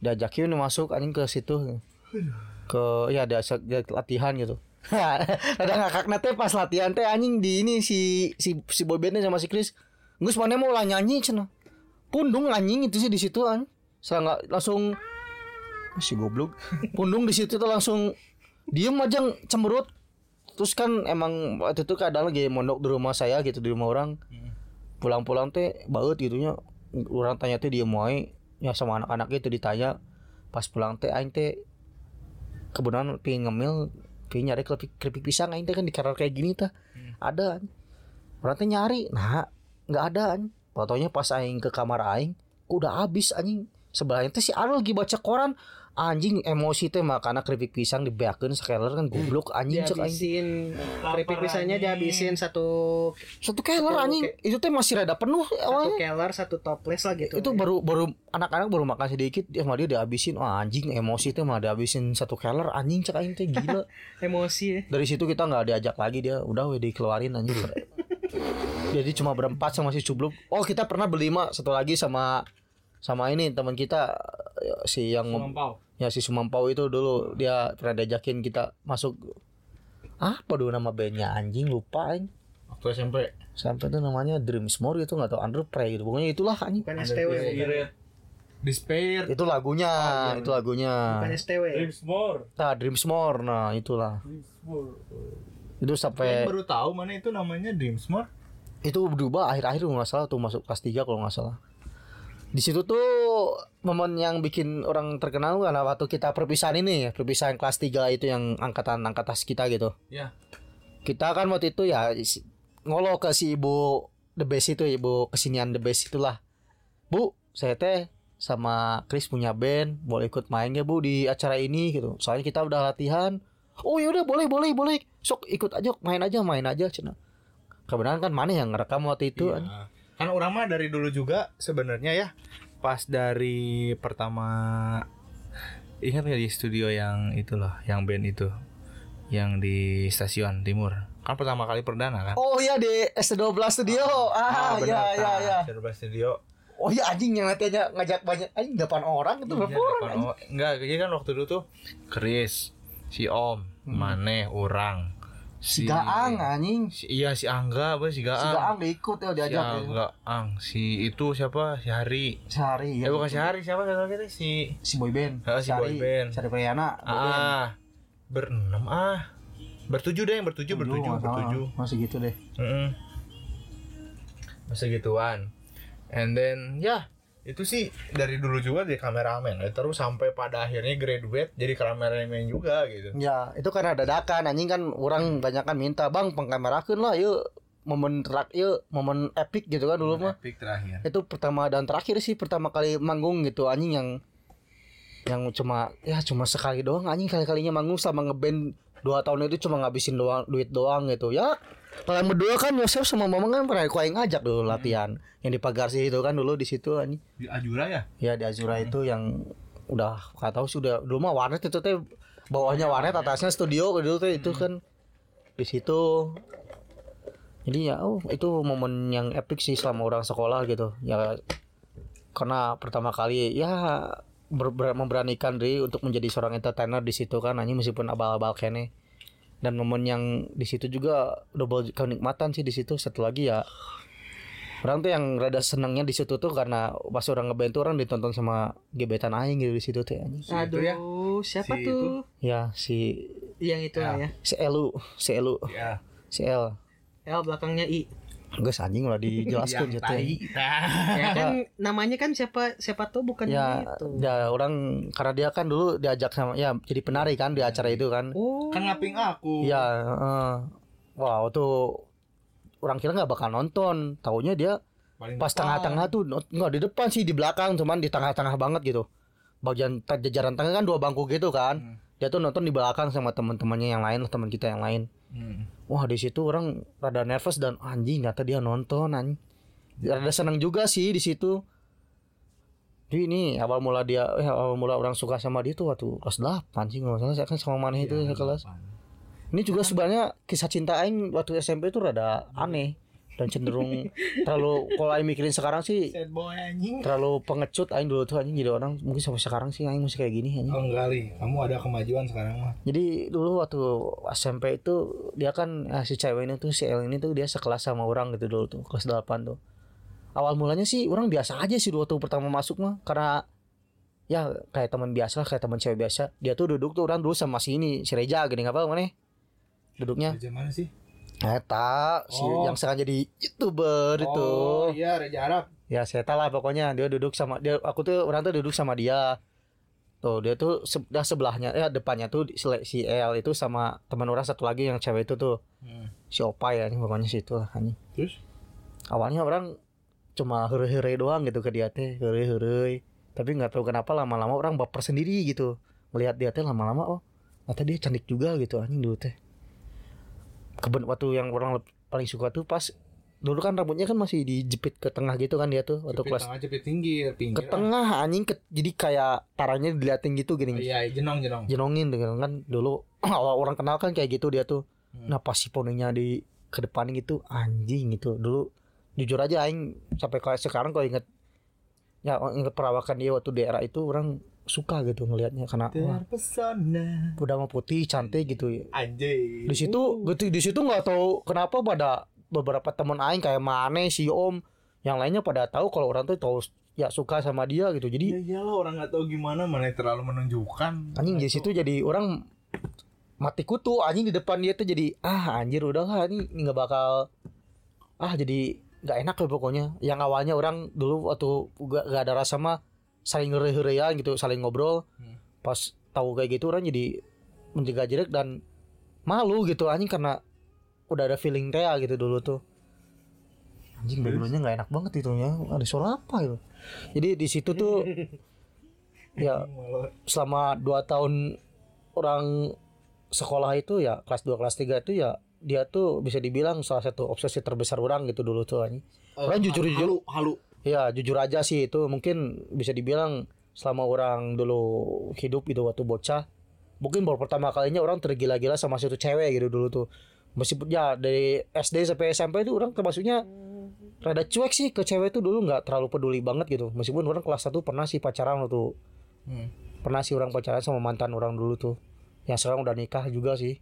Diajakin nih masuk anjing ke situ. Ke ya dia latihan gitu. Ada ngakak teh pas latihan teh anjing di ini si si si boy bandnya sama si Chris. Gus mana mau lah nyanyi cina pundung anjing itu sih di situ an nggak langsung si goblok. Pundung di situ tuh langsung diem aja cemberut. Terus kan emang waktu itu keadaan lagi mondok di rumah saya gitu di rumah orang pulang-pulang teh baut gitunya orang tanya teh dia mau ya sama anak-anak itu ditanya. Pas pulang teh aing teh kebetulan pengen ngemil pengen nyari keripik, keripik pisang aing teh kan di kamar kayak gini tah. Ada an. orang teh nyari nah nggak ada an. fotonya pas aing ke kamar aing udah habis anjing. Sebelahnya teh si Arul lagi baca koran anjing emosi teh makana keripik pisang dibeakeun sakeler kan goblok anjing cek aing dihabisin keripik pisangnya dihabisin satu satu keler anjing. itu teh masih rada penuh satu awalnya. keler satu toples lah gitu. Itu baru baru anak-anak baru makan sedikit dia sama dia dihabisin. Wah anjing emosi teh mah dihabisin satu keler anjing cek aing teh gila. Emosi ya. Dari situ kita nggak diajak lagi dia udah weh dikeluarin anjing. Jadi cuma berempat sama si cubluk. Oh kita pernah berlima satu lagi sama sama ini teman kita ya, si yang ya si Sumampau itu dulu dia pernah diajakin kita masuk apa dulu nama bandnya? Anjing lupa anjing waktu SMP sampai itu namanya Dreams More gitu nggak tahu Under Prey gitu. Pokoknya itulah anjing. Bukan STW bukan, Despair. Itu lagunya itu lagunya. Bukan STW nah Dreams More nah itulah. Itu sampai baru tahu mana itu namanya Dreamsmore itu berubah akhir-akhir nggak salah tuh masuk kelas 3 kalau nggak salah di situ tuh momen yang bikin orang terkenal karena waktu kita perpisahan ini ya perpisahan kelas 3 itu yang angkatan angkat atas kita gitu. Ya kita kan waktu itu ya ngolo ke si ibu the best itu ibu kesinian the best itulah. Bu saya teh sama Chris punya band boleh ikut main ya bu di acara ini gitu. Soalnya kita udah latihan. Oh yaudah boleh boleh boleh. Sok ikut aja main aja main aja cina. Kebenaran kan mana yang ngerekam waktu itu Iya. an. Kan orang mah dari dulu juga sebenarnya ya pas dari pertama ingat nggak di studio yang itu loh yang band itu yang di stasiun timur kan pertama kali perdana kan Oh iya di S12 Studio. Ah, benar, iya iya Kak. iya. Studio studio Oh iya anjing yang nantinya ngajak banyak anjing 8 orang itu berapa Iya, orang? enggak jadi kan waktu dulu tuh Chris si Om Maneh orang Si Gaang anjing. si, iya si Angga apa si Si Gaang Gaang diikut ya si diajak ya. Angga Ang si itu siapa si Hari Sehari ya ya. bukan si Hari siapa lagi tuh? si Si boyband. Ah, si boyband. Sari Priyana. boyband. ah berenam ah bertujuh deh yang bertujuh bertujuh bertujuh Masih gitu deh. Mm-mm. masa gituan and then ya itu sih dari dulu juga jadi kameramen ya. terus sampai pada akhirnya graduate jadi kameramen juga gitu. Ya, itu karena dadakan. Anjing kan orang banyak kan minta, "Bang, pengkamerakeun lah yuk." Momen terak yuk, momen epic gitu kan dulu mah. epic terakhir. Itu pertama dan terakhir sih pertama kali manggung gitu. Anjing yang yang cuma ya cuma sekali doang. Anjing kali-kalinya manggung sama ngeband dua tahun itu cuma ngabisin doang duit doang gitu. Ya kalian berdua kan Yosef sama Mamang kan pernah yang ngajak dulu latihan. Yang di pagar sih itu kan dulu di situ anjing. Di Ajura ya? Ya di Azura itu yang udah nggak tahu sih udah dulu mah warnet itu teh bawahnya warnet atasnya studio dulu teh itu kan. Di situ. Jadi ya oh itu momen yang epic sih selama orang sekolah gitu. Ya karena pertama kali ya ber- ber- memberanikan diri untuk menjadi seorang entertainer di situ kan hanya meskipun abal-abal kene dan momen yang di situ juga double kenikmatan sih di situ satu lagi ya orang tuh yang rada senangnya di situ tuh karena pas orang ngeband tuh orang ditonton sama gebetan aing gitu di situ tuh anjing. Aduh, ya. siapa Si tuh? ya si Yang itu lah ya. si Elu si Elu ya si El L belakangnya I. Guys anjing udah dijelaskan gitu ya. Ya kan namanya kan siapa siapa tuh bukan Ya, itu. ya orang karena dia kan dulu diajak sama ya jadi penari kan di acara itu kan. Oh. kan ngaping aku Ya, heeh. wow tuh orang kira nggak bakal nonton. Taunya dia Paling pas tengah-tengah tuh nggak di depan sih di belakang cuman di tengah-tengah banget gitu. Bagian jajaran tengah kan dua bangku gitu kan. Dia tuh nonton di belakang sama teman-temannya yang lain, teman kita yang lain. Hmm. Wah di situ orang rada nervous dan anjing ternyata dia nonton anjing. Rada senang juga sih di situ. Jadi ini awal mula dia eh, awal mula orang suka sama dia tuh waktu kelas 8 sih nggak salah saya kan sama mana itu Iya, kelas. Ini juga sebenarnya kisah cinta aing waktu SMP itu rada aneh dan cenderung terlalu kalau aing mikirin sekarang sih boy terlalu pengecut aing dulu tuh anjing jadi orang mungkin sampai sekarang sih aing masih kayak gini anjing. oh enggak li kamu ada kemajuan sekarang mah Jadi dulu waktu SMP itu dia kan eh, si cewek ini tuh si El ini tuh dia sekelas sama orang gitu dulu tuh kelas 8 tuh. Awal mulanya sih orang biasa aja sih waktu pertama masuk mah karena ya kayak teman biasa kayak teman cewek biasa. Dia tuh duduk tuh orang dulu sama si ini si Reja gini apa mana? Duduknya Kerja mana sih Eta si Oh. yang sekarang jadi youtuber itu. oh iya Reja Arab Ya saya tahu lah pokoknya dia duduk sama dia aku tuh orang tuh duduk sama dia. Tuh dia tuh sebelah sebelahnya ya depannya tuh si si El itu sama teman orang satu lagi yang cewek itu tuh Hmm. si Opa ya ini pokoknya situ lah anjing. terus Awalnya orang cuma heureuy-heureuy doang gitu ke dia teh, heureuy-heureuy. Tapi nggak tahu kenapa lama-lama orang baper sendiri gitu. Melihat dia teh lama-lama oh, ternyata dia cantik juga gitu anjing dulu teh. Keben waktu yang orang paling suka tuh pas dulu kan rambutnya kan masih dijepit ke tengah gitu kan dia tuh waktu kelas tengah cepet pinggir pinggir. Ke tengah anjing ke, jadi kayak taranya diliatin gitu gini. Iya jenong jenong. Jenongin dengan kan dulu awal orang kenal kan kayak gitu dia tuh. Hmm. nah pas si poninya di ke depan gitu anjing gitu. Dulu jujur aja aing sampai kayak sekarang kalau inget ya inget perawakan dia waktu di era itu orang suka gitu ngelihatnya karena wah, udah mau putih cantik gitu. Anjay. Di situ gitu di situ nggak tahu kenapa pada beberapa teman aing kayak Mane si Om yang lainnya pada tahu kalau orang tuh tahu ya suka sama dia gitu. Jadi ya iyalah orang nggak tahu gimana mana terlalu menunjukkan. Anjing di situ jadi orang mati kutu anjing di depan dia tuh jadi ah anjir udahlah ini ini nggak bakal ah jadi nggak enak lah pokoknya. Yang awalnya orang dulu waktu gak, gak ada rasa mah saling ngeri gitu saling ngobrol. Hmm. pas tahu kayak gitu orang jadi menjaga jarak dan malu gitu anjing karena udah ada feeling Rea gitu dulu tuh. Anjing backgroundnya nggak enak banget itu ya. Ada suara apa itu? Jadi di situ tuh ya selama dua tahun orang sekolah itu ya kelas 2 kelas 3 itu ya dia tuh bisa dibilang salah satu obsesi terbesar orang gitu dulu tuh anjing. Orang jujur jujur halu ya jujur aja sih itu mungkin bisa dibilang selama orang dulu hidup gitu waktu bocah mungkin baru pertama kalinya orang tergila-gila sama satu cewek gitu dulu tuh. Meskipun ya dari SD sampai SMP itu orang termasuknya rada cuek sih ke cewek itu dulu nggak terlalu peduli banget gitu. Meskipun orang kelas 1 pernah sih pacaran waktu pernah sih orang pacaran sama mantan orang dulu tuh. Yang sekarang udah nikah juga sih.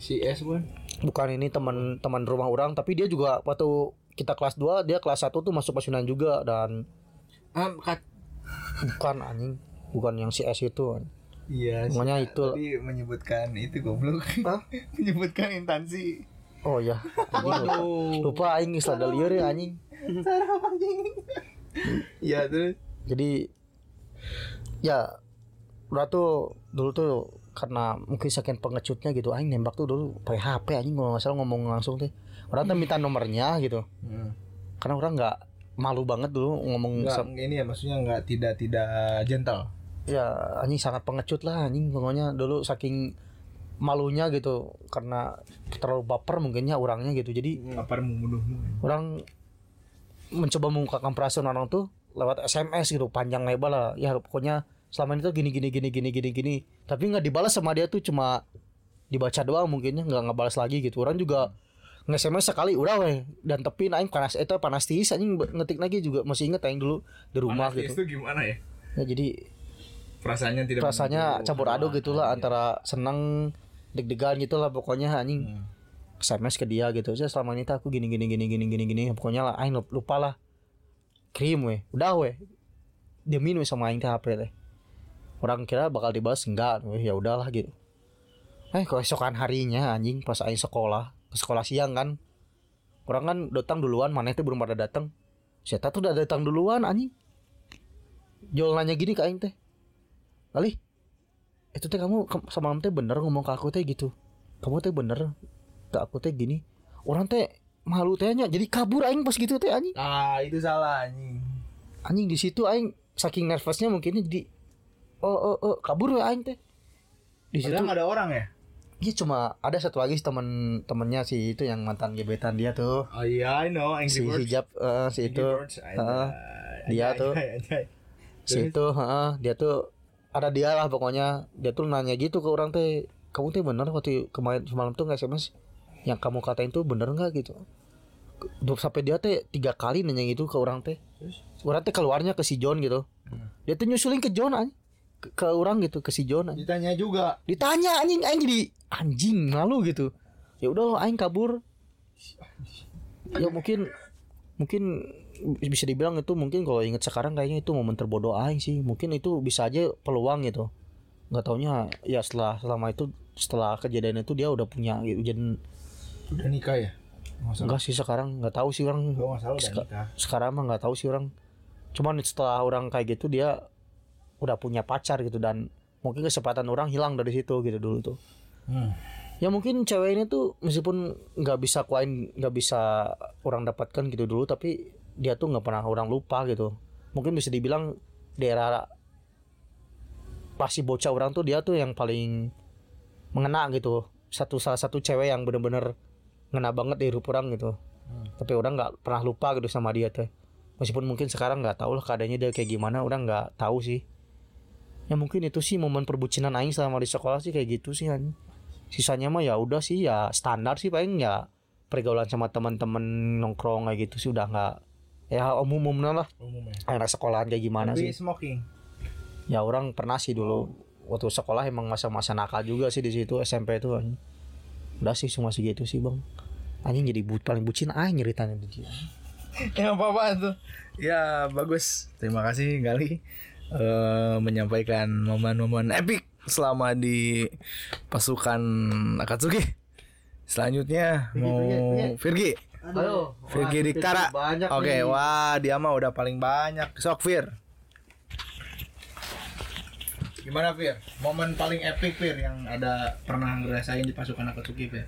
Si S pun? Bukan ini teman teman rumah orang tapi dia juga waktu kita kelas 2 dia kelas 1 tuh masuk pasunan juga dan ah kat bukan anjing. Bukan yang si S itu. Iya Pokoknya itu. tapi menyebutkan itu goblok. Menyebutkan instansi oh ya lupa aing geus lada lieur ya anjing. Iya terus? Jadi ya udah tuh dulu tuh karena mungkin saking pengecutnya gitu aing nembak tuh dulu pakai HP anjing kalau nggak salah ngomong langsung teh orang tuh minta nomornya gitu. Karena orang nggak malu banget dulu ngomong sa- ini ya maksudnya enggak tidak tidak gentle. Ya anjing sangat pengecut lah anjing. Pokoknya dulu saking malunya gitu karena terlalu baper mungkinnya orangnya gitu. Jadi apa membunuhmu. orang mencoba mengungkapkan perasaan orang tuh lewat SMS gitu panjang lebar lah. Ya pokoknya selama ini tuh gini gini gini gini gini gini. Tapi nggak dibalas sama dia tuh cuma dibaca doang mungkinnya nggak ngebalas lagi gitu. Orang juga nge-SMS sekali udah weh. Dan tapi aing panas itu panas tis anjing ngetik lagi juga masih inget aing dulu di rumah gitu. itu gimana ya? Ya, jadi perasaannya tidak menentu. campur aduk gitulah antara seneng deg-degan gitulah pokoknya anjing. SMS ke dia gitu saya selama ini aku gini gini gini gini gini gini. Pokoknya lah aing lupa lah. Kirim weh. Udah weh. Diemin weh sama aing ke HP teh orang kira bakal dibalas enggak weh. Ya udahlah gitu. Eh keesokan harinya anjing pas aing sekolah ke sekolah siang kan. Orang kan datang duluan mana itu belum pada datang. Saya tuh udah datang duluan anjing? Jual nanya gini ke aing teh. Kali itu teh kamu semalam teh bener ngomong ke aku teh gitu. Kamu teh bener ke aku teh gini. Orang teh malu tehnya jadi kabur aing pas gitu teh anjing. Ah itu salah anjing. Anjing di situ aing saking nervousnya mungkin jadi oh oh oh kabur ya aing teh. Di situ ada orang ya iya cuma ada satu lagi teman temennya si itu yang mantan gebetan dia tuh. Oh iya I know si Angry Birds. hijab eh, si itu. Birds, Heeh. anjay, dia anjay, tuh. anjay. si itu heeh, dia tuh ada dia lah pokoknya. Dia tuh nanya gitu ke orang teh kamu teh bener waktu kemarin semalam tuh nggak sms yang kamu katain tuh bener nggak? Gitu. Sampai dia teh tiga kali nanya gitu ke orang teh. Orang teh keluarnya ke si John gitu. Dia tuh nyusulin ke John anjing ke, ke orang gitu ke si John anjing. ditanya juga. Ditanya anjing anjing jadi anjing malu gitu. Ya udah aing kabur. Ya mungkin mungkin bisa dibilang itu mungkin kalau inget sekarang kayaknya itu momen terbodoh aing sih. Mungkin itu bisa aja peluang gitu. Nggak taunya ya setelah selama itu setelah kejadian itu dia udah punya gitu jadi udah nikah ya? Nggak salah. Enggak sih sekarang nggak tahu sih orang. Gua nggak salah udah Seka- nikah. sekarang mah nggak tahu sih orang. Cuman setelah orang kayak gitu dia udah punya pacar gitu dan mungkin kesempatan orang hilang dari situ gitu dulu tuh Hmm. ya mungkin cewek ini tuh meskipun nggak bisa kuain nggak bisa orang dapatkan gitu dulu tapi dia tuh nggak pernah orang lupa gitu. Mungkin bisa dibilang daerah pasti bocah orang tuh dia tuh yang paling mengena gitu. Satu salah satu cewek yang bener-bener ngena banget di hidup orang gitu. Tapi orang nggak pernah lupa gitu sama dia teh meskipun mungkin sekarang nggak tahu lah keadaannya dia kayak gimana orang nggak tahu sih. Ya mungkin itu sih momen perbucinan aing selama di sekolah sih kayak gitu sih anjing sisanya mah ya udah sih ya standar sih paling ya pergaulan sama teman-teman nongkrong kayak gitu sih udah nggak ya umum umumnya lah umumnya anak sekolahan kayak gimana tapi sih? smoking? Ya orang pernah sih dulu waktu sekolah emang masa-masa nakal juga sih di situ SMP itu udah sih cuma segitu sih bang. Anjing jadi bu paling bucin aing nyeritain itu ya apa apa tuh? Ya bagus. Terima kasih Gali eh menyampaikan momen-momen epic selama di pasukan Akatsuki. Selanjutnya mau Virgi. Aduh, Virgi Diktara oke wah dia mah udah paling banyak. Sok Vir gimana Vir momen paling epic Vir yang ada pernah ngerasain di pasukan Akatsuki Vir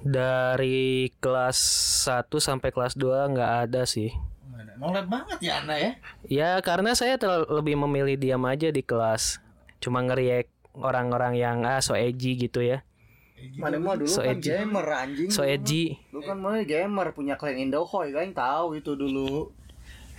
Dari kelas 1 sampai kelas 2 nggak ada sih. Nolep banget ya anda ya? Ya karena saya terlalu lebih memilih diam aja di kelas. Cuma ngeriak orang-orang yang ah so edgy gitu ya. Mana mah dulu So kan edgy. gamer anjing. So edgy. Lu kan mana gamer punya klien Indohoy kan tahu itu dulu.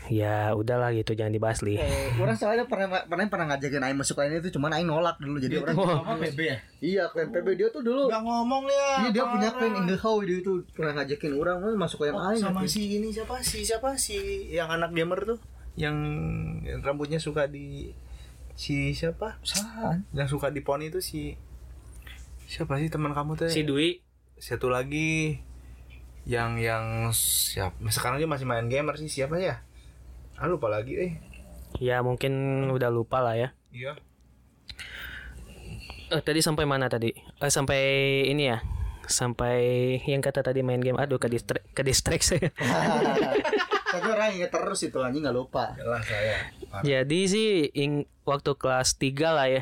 Ya udahlah gitu jangan dibahas li. Eh, orang soalnya pernah pernah pernah ngajakin Aing masuk klien itu cuman Aing nolak dulu jadi orang Apa PB ya? iya klien PB dia tuh dulu Gak ngomong ya. Iya dia punya klien Indohoy dia itu pernah ngajakin orang "Wah, masuk klien Aing sama si ini siapa sih siapa sih yang anak gamer tuh yang rambutnya suka di si siapa Saan. yang suka di poni itu si siapa sih teman kamu tuh Si Dwi satu lagi yang yang siap sekarang dia masih main gamer sih siapa ya ah lupa lagi eh ya mungkin udah lupa lah ya. iya Eh, tadi sampai mana tadi? Eh, sampai ini ya. Sampai yang kata tadi main game. Aduh ke distract ke distract saya. Tapi orang inget terus itu anjing nggak lupa. jelas saya Jadi sih ing, waktu kelas 3 lah ya.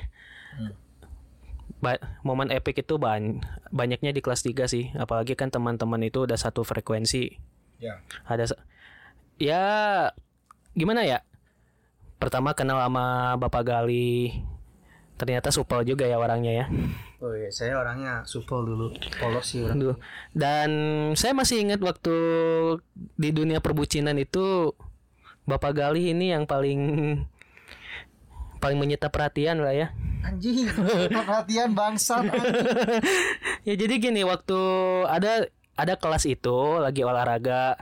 Ba- momen epic itu ban banyaknya di kelas 3 sih. Apalagi kan teman-teman itu udah satu frekuensi. ya Ada ya gimana ya? Pertama kenal sama Bapak Gali. Ternyata supel juga ya orangnya ya. Oh iya, saya orangnya supel dulu. Polos sih orang. Dulu. Dan saya masih ingat waktu di dunia perbucinan itu Bapak Gali ini yang paling paling menyita perhatian lah ya. Anjing, perhatian anjing. ya jadi gini waktu ada ada kelas itu lagi olahraga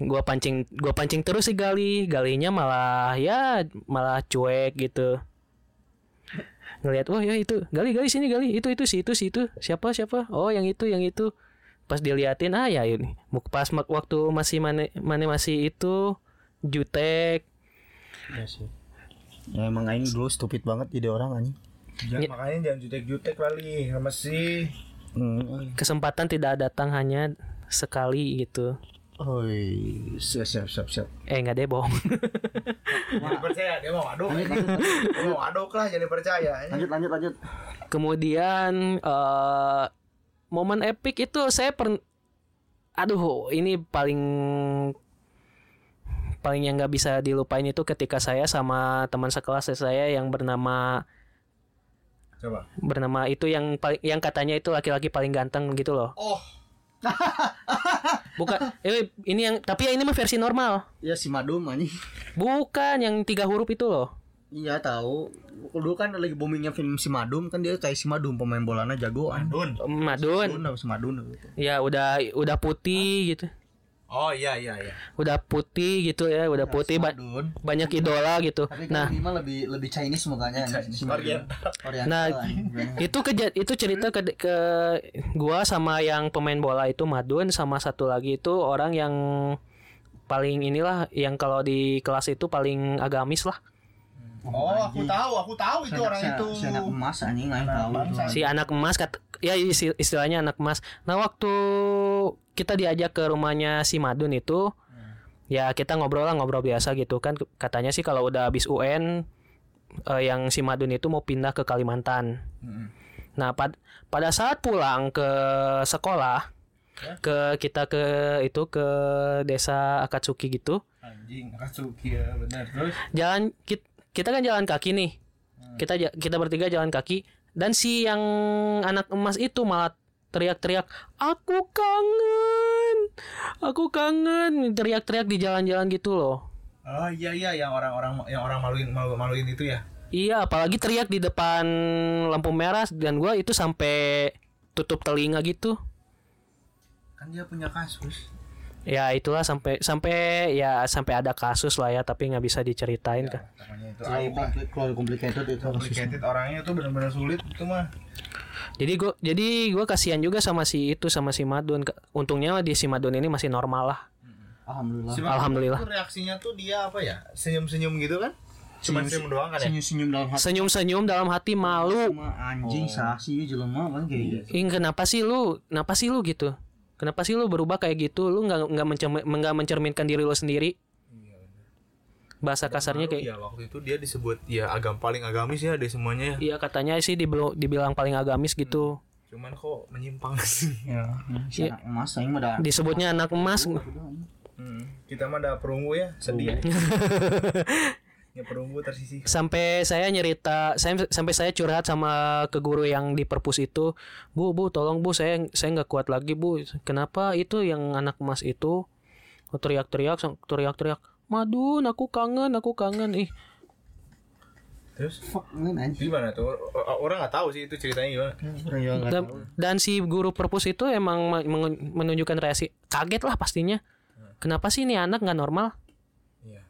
gua pancing gua pancing terus si Gali Galinya malah ya malah cuek gitu ngelihat wah ya itu Gali Gali sini Gali itu itu si itu si itu siapa siapa oh yang itu yang itu pas diliatin ah ya ini Muk- pas waktu masih mana mana masih itu jutek Iya sih. Ya emang Aing dulu stupid banget jadi orang anjing. jangan makanya jangan jutek-jutek kali sama si Hmm. kesempatan tidak datang hanya sekali gitu Oi, siap siap siap siap. eh nggak deh bohong. Jangan percaya dia mau aduk dia mau aduk lah jangan percaya Lanjut lanjut lanjut. Kemudian eh momen epic itu saya per aduh ini paling paling yang nggak bisa dilupain itu ketika saya sama teman sekelas saya yang bernama coba bernama itu yang paling yang katanya itu laki-laki paling ganteng gitu loh. oh Bukan eh, ini yang tapi ya ini mah versi normal. Ya si Madum anjing. Bukan yang tiga huruf itu loh. Iya tahu. Dulu kan lagi boomingnya film si Madum kan dia kayak si Madum pemain bolanya jagoan. Dun Madun. Madun si Madun gitu. Ya udah udah putih gitu. Oh iya iya iya Udah putih gitu ya, udah putih ba- Madun. banyak idola gitu. Tapi Nah, Bima lebih lebih Chinese mukanya. Oriental. Oriental. Nah, itu keja- itu cerita ke, ke gua sama yang pemain bola itu Madun sama satu lagi itu orang yang paling inilah yang kalau di kelas itu paling agamis lah. Oh aku tahu aku tahu itu Si orang si- itu. Si anak emas anjing Aing tahu. Si anak emas kat, ya isti- istilahnya anak emas. Nah, waktu kita diajak ke rumahnya si Madun itu ya kita ngobrol lah ngobrol biasa gitu kan. Katanya sih kalau udah habis UN eh, yang si Madun itu mau pindah ke Kalimantan. Nah, pad- pada saat pulang ke sekolah ke kita ke itu ke desa Akatsuki gitu. anjing Akatsuki ya benar. Terus? Jalan kita, kita kan jalan kaki nih. Kita ja- kita bertiga jalan kaki dan si yang anak emas itu malah teriak-teriak, "Aku kangen. Aku kangen." Teriak-teriak di jalan-jalan gitu loh. oh iya iya yang orang-orang yang orang maluin malu maluin itu ya Iya, apalagi teriak di depan lampu merah dan gua itu sampai tutup telinga gitu. kan dia punya kasus Ya itulah sampai sampai ya sampai ada kasus lah ya, tapi nggak bisa diceritain kan. namanya itu terlalu complicated itu. complicated orangnya itu benar-benar sulit itu mah Jadi gua jadi gua kasihan juga sama si itu sama si Madun. Untungnya di si Madun ini masih normal lah. Alhamdulillah. Si Alhamdulillah. itu reaksinya tuh dia apa ya senyum-senyum gitu kan cuma senyum doang kan ya Senyum-senyum dalam hati. Senyum-senyum dalam hati malu. Sama anjing saksi jelema kan kayak gitu. Ing kenapa sih lu? Kenapa sih lu gitu? Kenapa sih lu berubah kayak gitu? Lu nggak nggak mencermin, mencerminkan diri lu sendiri? Bahasa kasarnya Malu kayak ya waktu itu dia disebut ya agam paling agamis ya dari semuanya ya Iya katanya sih dibel- dibilang paling agamis gitu. cuman kok menyimpang sih Ya, si anak emas aing mah dah. Disebutnya anak emas. Hmm, kita mah ada perunggu ya sedih ya. Ya perunggu tersisih. sampai saya nyerita saya sampai saya curhat sama ke guru yang di perpus itu bu bu tolong bu saya saya nggak kuat lagi bu kenapa itu yang anak emas itu teriak-teriak teriak-teriak madun aku kangen aku kangen ih Terus gimana tuh? Orang nggak tahu sih itu ceritanya gimana. Orang juga nggak dan, tahu. dan si guru perpus itu emang menunjukkan reaksi kaget lah pastinya kenapa sih ini anak nggak normal Iya.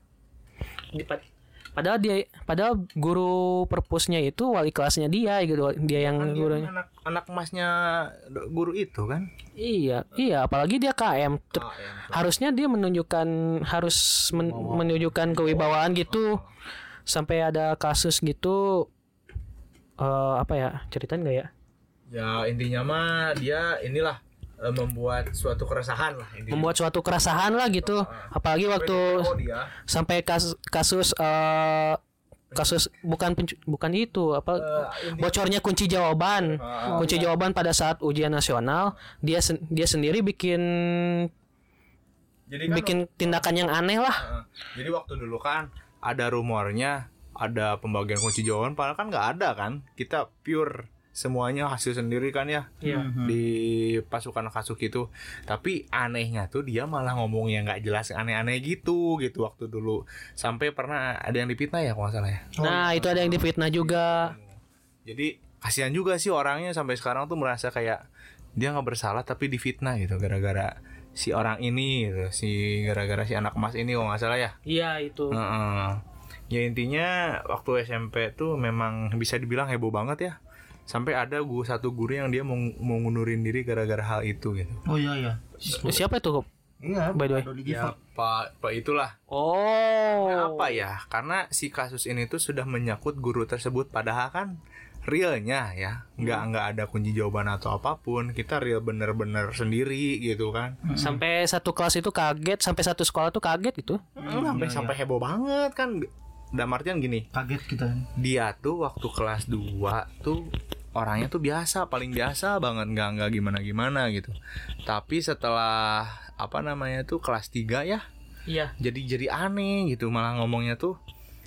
Padahal dia padahal guru perpusnya itu wali kelasnya dia gitu dia yang Kan gurunya anak anak emasnya guru itu kan. iya iya apalagi dia KM ya. harusnya dia menunjukkan harus men- menunjukkan kewibawaan gitu. Sampai ada kasus gitu eh apa ya ceritain nggak ya? Ya intinya mah dia inilah membuat suatu keresahan lah intinya. membuat suatu keresahan lah gitu. Apalagi waktu Oh dia. sampai kasus kasus eh, kasus bukan bukan itu apa bocornya kunci jawaban. Kunci jawaban pada saat ujian nasional dia sen- dia sendiri bikin jadi kan bikin tindakan yang aneh lah. Heeh. jadi waktu dulu kan ada rumornya ada pembagian kunci jawaban padahal kan nggak ada kan. Kita pure semuanya hasil sendiri kan ya Iya. di pasukan kasuk itu. Tapi anehnya tuh dia malah ngomong yang nggak jelas aneh-aneh gitu gitu. Waktu dulu sampai pernah ada yang dipitnah ya kalau nggak salah ya? Nah itu ada yang difitnah juga. Jadi kasihan juga sih orangnya sampai sekarang tuh merasa kayak dia nggak bersalah tapi difitnah gitu gara-gara si orang ini gitu si gara-gara si anak emas ini kalau nggak salah ya? Iya itu. Heeh. Ya intinya waktu SMP tuh memang bisa dibilang heboh banget ya. Sampai ada guru satu guru yang dia mau, mau ngundurin diri gara-gara hal itu gitu. Oh iya iya. siapa itu Iya, By the way. Ya. Pak, Pak itulah. oh Apa ya? Karena si kasus ini tuh sudah menyangkut guru tersebut padahal kan realnya ya nggak nggak ada kunci jawaban atau apa pun kita real bener-bener sendiri gitu kan sampai satu kelas itu kaget sampai satu sekolah tuh kaget gitu sampai sampai heboh banget kan dalam artian gini Kaget kita. dia tuh waktu kelas 2 tuh orangnya tuh biasa paling biasa banget nggak nggak gimana gimana gitu. Tapi setelah apa namanya tuh kelas 3 ya iya. jadi jadi aneh gitu malah ngomongnya tuh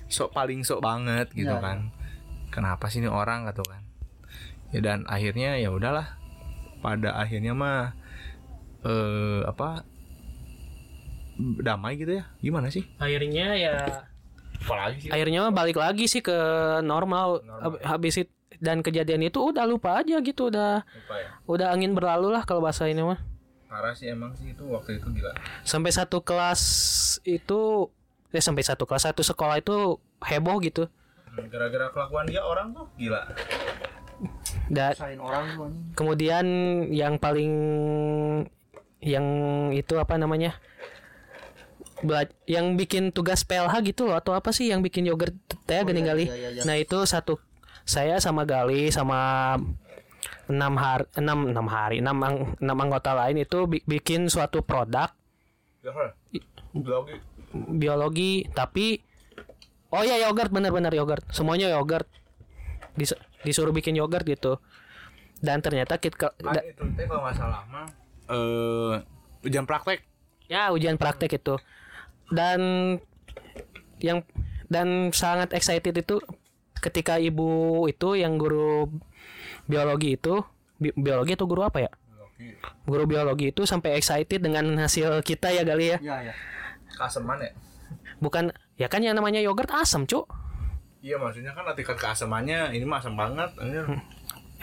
sok paling sok banget gitu Ya, kan. Kenapa sih ini orang gitu kan. Ya dan akhirnya ya udahlah pada akhirnya mah eh apa damai gitu ya gimana sih? Akhirnya ya apalagi sih? akhirnya mah balik lagi sih ke normal, Hab- habis itu dan kejadian itu udah lupa aja gitu udah Lupa ya? udah angin berlalu lah kalau bahasa ini mah. Parah sih emang sih itu waktu itu gila. Sampai satu kelas itu eh sampai satu kelas satu sekolah itu heboh gitu. Hmm, gara-gara kelakuan dia orang tuh gila. Dan Sain orang tuh kemudian yang paling yang itu apa namanya Bela- yang bikin tugas PLH gitu loh atau apa sih yang bikin yogurt teh gini gali iya, iya, iya. nah itu satu saya sama Gali sama enam hari enam enam hari enam ang- enam anggota lain itu bi- bikin suatu produk. Biologi. Biologi tapi oh ya yogurt benar-benar yogurt. Semuanya yogurt. Dis- disuruh bikin yogurt gitu. Dan ternyata kita kan itu teh kalau nggak salah mah eh ujian praktek. Ya ujian praktek itu. Dan yang dan sangat excited itu ketika ibu itu yang guru biologi itu bi- biologi atau guru apa ya? Guru biologi itu sampai excited dengan hasil kita ya kali ya? Iya, iya. kaseman ya? Bukan ya kan yang namanya yogurt asam cuk iya maksudnya kan tingkat keasamannya ini mah asam banget anjir.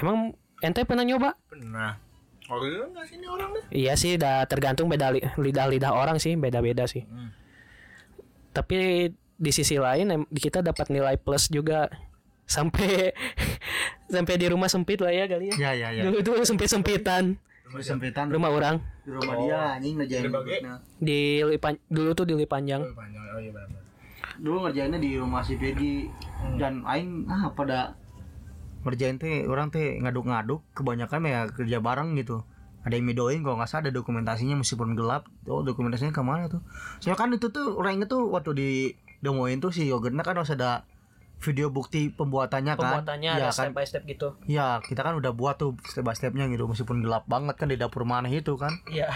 emang ente pernah nyoba? Pernah. Waktu itu nggak sini orang deh Iya sih, dah tergantung beda li- lidah-lidah orang sih, beda-beda sih. Tapi di sisi lain kita dapat nilai plus juga sampai sampai di rumah sempit lah ya kali ya. Iya, iya, iya. Dulu tuh sempit sempitan. Di sempitan. Rumah orang. Di rumah dia anjing ngerjain di Lipan- dulu tuh di Lipanjang. Oh, panjang oh iya benar Dulu ngerjainnya di rumah si Peggy. Dan aing ah pada ngerjain teh orang teh ngaduk-ngaduk. Kebanyakan ya kerja bareng gitu. Ada yang midoin kalau nggak salah ada dokumentasinya meskipun gelap. Oh dokumentasinya ke mana tuh? Soalnya kan itu tuh orang itu waktu di demoin tuh si yogurtnya kan harus ada video bukti pembuatannya kan Pembuatannya ya ada kan step by step gitu. ya kita kan udah buat tuh step by stepnya gitu meskipun gelap banget kan di dapur mana itu kan Iya.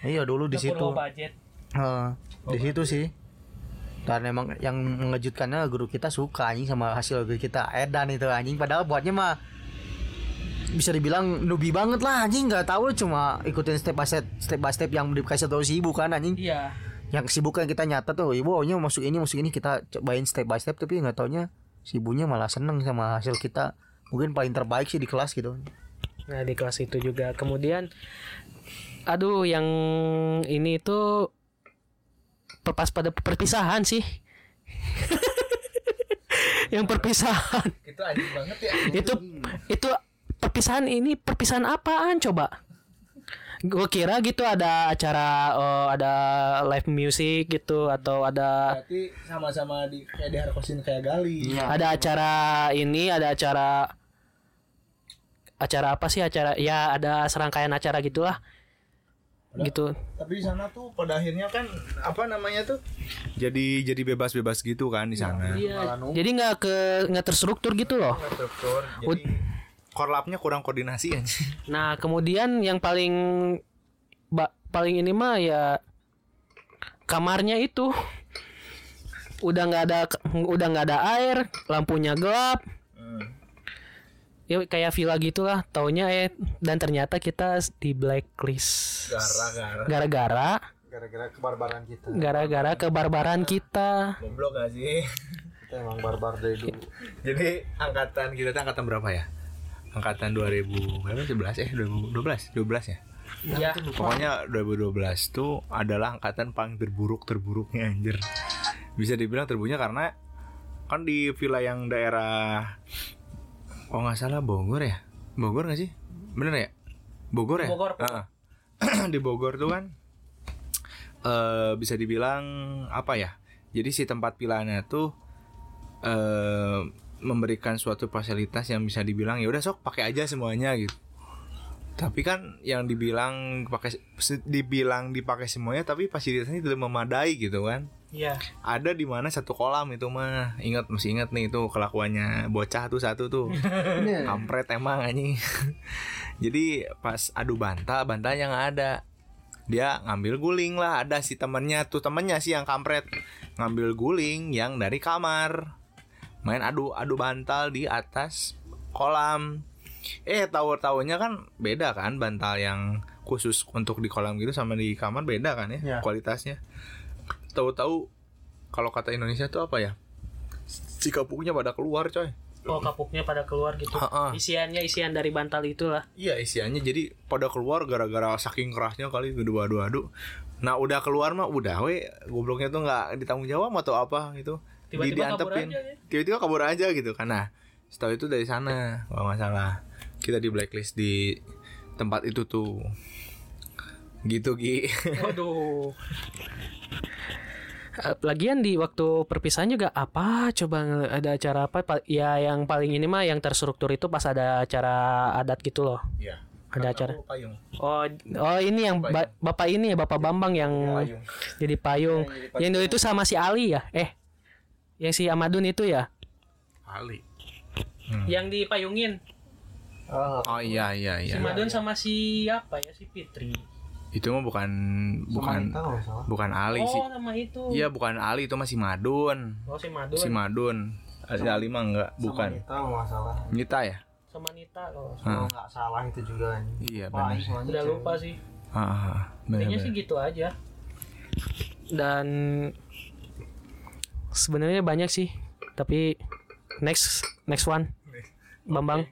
iya dulu di situ budget. Eh, di situ sih dan emang yang mengejutkannya guru kita suka anjing sama hasil guru kita edan itu anjing padahal buatnya mah bisa dibilang nubi banget lah anjing nggak tahu cuma ikutin step by step step by step yang dikasih tahu si ibu kan anjing Iya. Yang sibuk yang kita nyata tuh ibu nya masuk ini masuk ini. Kita cobain step by step tapi nggak taunya si ibunya malah seneng sama hasil kita. Mungkin paling terbaik sih di kelas gitu. Nah di kelas itu juga. Kemudian aduh yang ini itu pas pada perpisahan sih. Yang perpisahan. Itu anjing banget ya. itu itu perpisahan ini perpisahan apaan coba gue kira gitu ada acara oh, ada live music gitu atau ada Berarti sama-sama di kayak diharkosin kayak gali. ada acara ini ada acara acara apa sih acara ya ada serangkaian acara gitulah gitu Tapi di sana tuh pada akhirnya kan apa namanya tuh? Jadi jadi bebas-bebas gitu kan di sana. Iya. jadi nggak ke nggak terstruktur gitu loh. Jadi korlapnya kurang koordinasi anjing. nah kemudian yang paling ba- paling ini mah ya kamarnya itu. Udah nggak ada udah nggak ada air lampunya gelap. Ya kayak villa gitulah taunya eh dan ternyata kita di blacklist. Gara-gara. Gara-gara. Gara-gara kebarbaran kita. Gara-gara kebarbaran kita. Goblok gak sih? kita emang barbar dari dulu. Jadi angkatan kita angkatan berapa ya? Angkatan 2000 berapa? 11 eh 2012 12 ya? ya Pokoknya 2012 tuh adalah angkatan paling terburuk terburuknya anjir. Bisa dibilang terburuknya karena kan di villa yang daerah oh nggak salah Bogor ya? Bogor nggak sih? Bener ya? Bogor ya? Bogor, Heeh. di Bogor tuh kan eh bisa dibilang apa ya? Jadi si tempat villanya tuh eh memberikan suatu fasilitas yang bisa dibilang ya udah sok pakai aja semuanya gitu. Tapi kan yang dibilang pakai dibilang dipakai semuanya tapi fasilitasnya tidak memadai gitu kan. Ya ada di mana satu kolam itu mah. Ingat masih ingat nih itu kelakuannya bocah tuh satu tuh. Kampret emang anjing. Jadi pas adu banta bantanya nggak ada dia ngambil guling lah. Ada si temennya tuh temennya sih yang kampret. Ngambil guling yang dari kamar main adu adu bantal di atas kolam. Eh tahu tahunya kan beda kan bantal yang khusus untuk di kolam gitu sama di kamar beda kan ya, Ya. kualitasnya. Tahu-tahu kalau kata Indonesia tuh apa ya? Si kapuknya pada keluar coy. Oh kapuknya pada keluar gitu. Ha-ha. isiannya isian dari bantal itulah. Iya isiannya. Jadi pada keluar gara-gara saking kerasnya kali kedua adu adu nah udah keluar mah udah we. Gobloknya tuh nggak ditanggung jawab atau apa gitu Tiba-tiba kabur diantepin. aja ya. tiba-tiba kabur aja gitu karena setahu itu dari sana kalau nggak salah. Kita di blacklist di tempat itu tuh. Gitu Gi. Waduh. Eh, Lagian di waktu perpisahan juga apa? Coba ada acara apa? Pa- ya yang paling ini mah yang terstruktur itu pas ada acara adat gitu loh. Iya. ada acara. payung. Oh oh ini yang ba- bapak ini ya bapak Bambang yang payung. jadi payung. Yang dulu itu sama si Ali ya? Eh yang si Amadun itu ya? Ali. Yang dipayungin. Oh. Iya iya si iya Amadun sama si apa ya? Si Fitri. Itu mah bukan bukan bukan Ali sih. oh nama itu. Iya bukan Ali itu masih Madun. Oh si Madun. Si Madun. Si Ali mah enggak bukan. Tahu masalah Nita ya? Sama Nita kalau Hah. nggak salah itu juga. Iya benar. Udah lupa sih. Ah, ah, benar Intinya sih gitu aja. Dan sebenarnya banyak sih, tapi next next one. Bambang.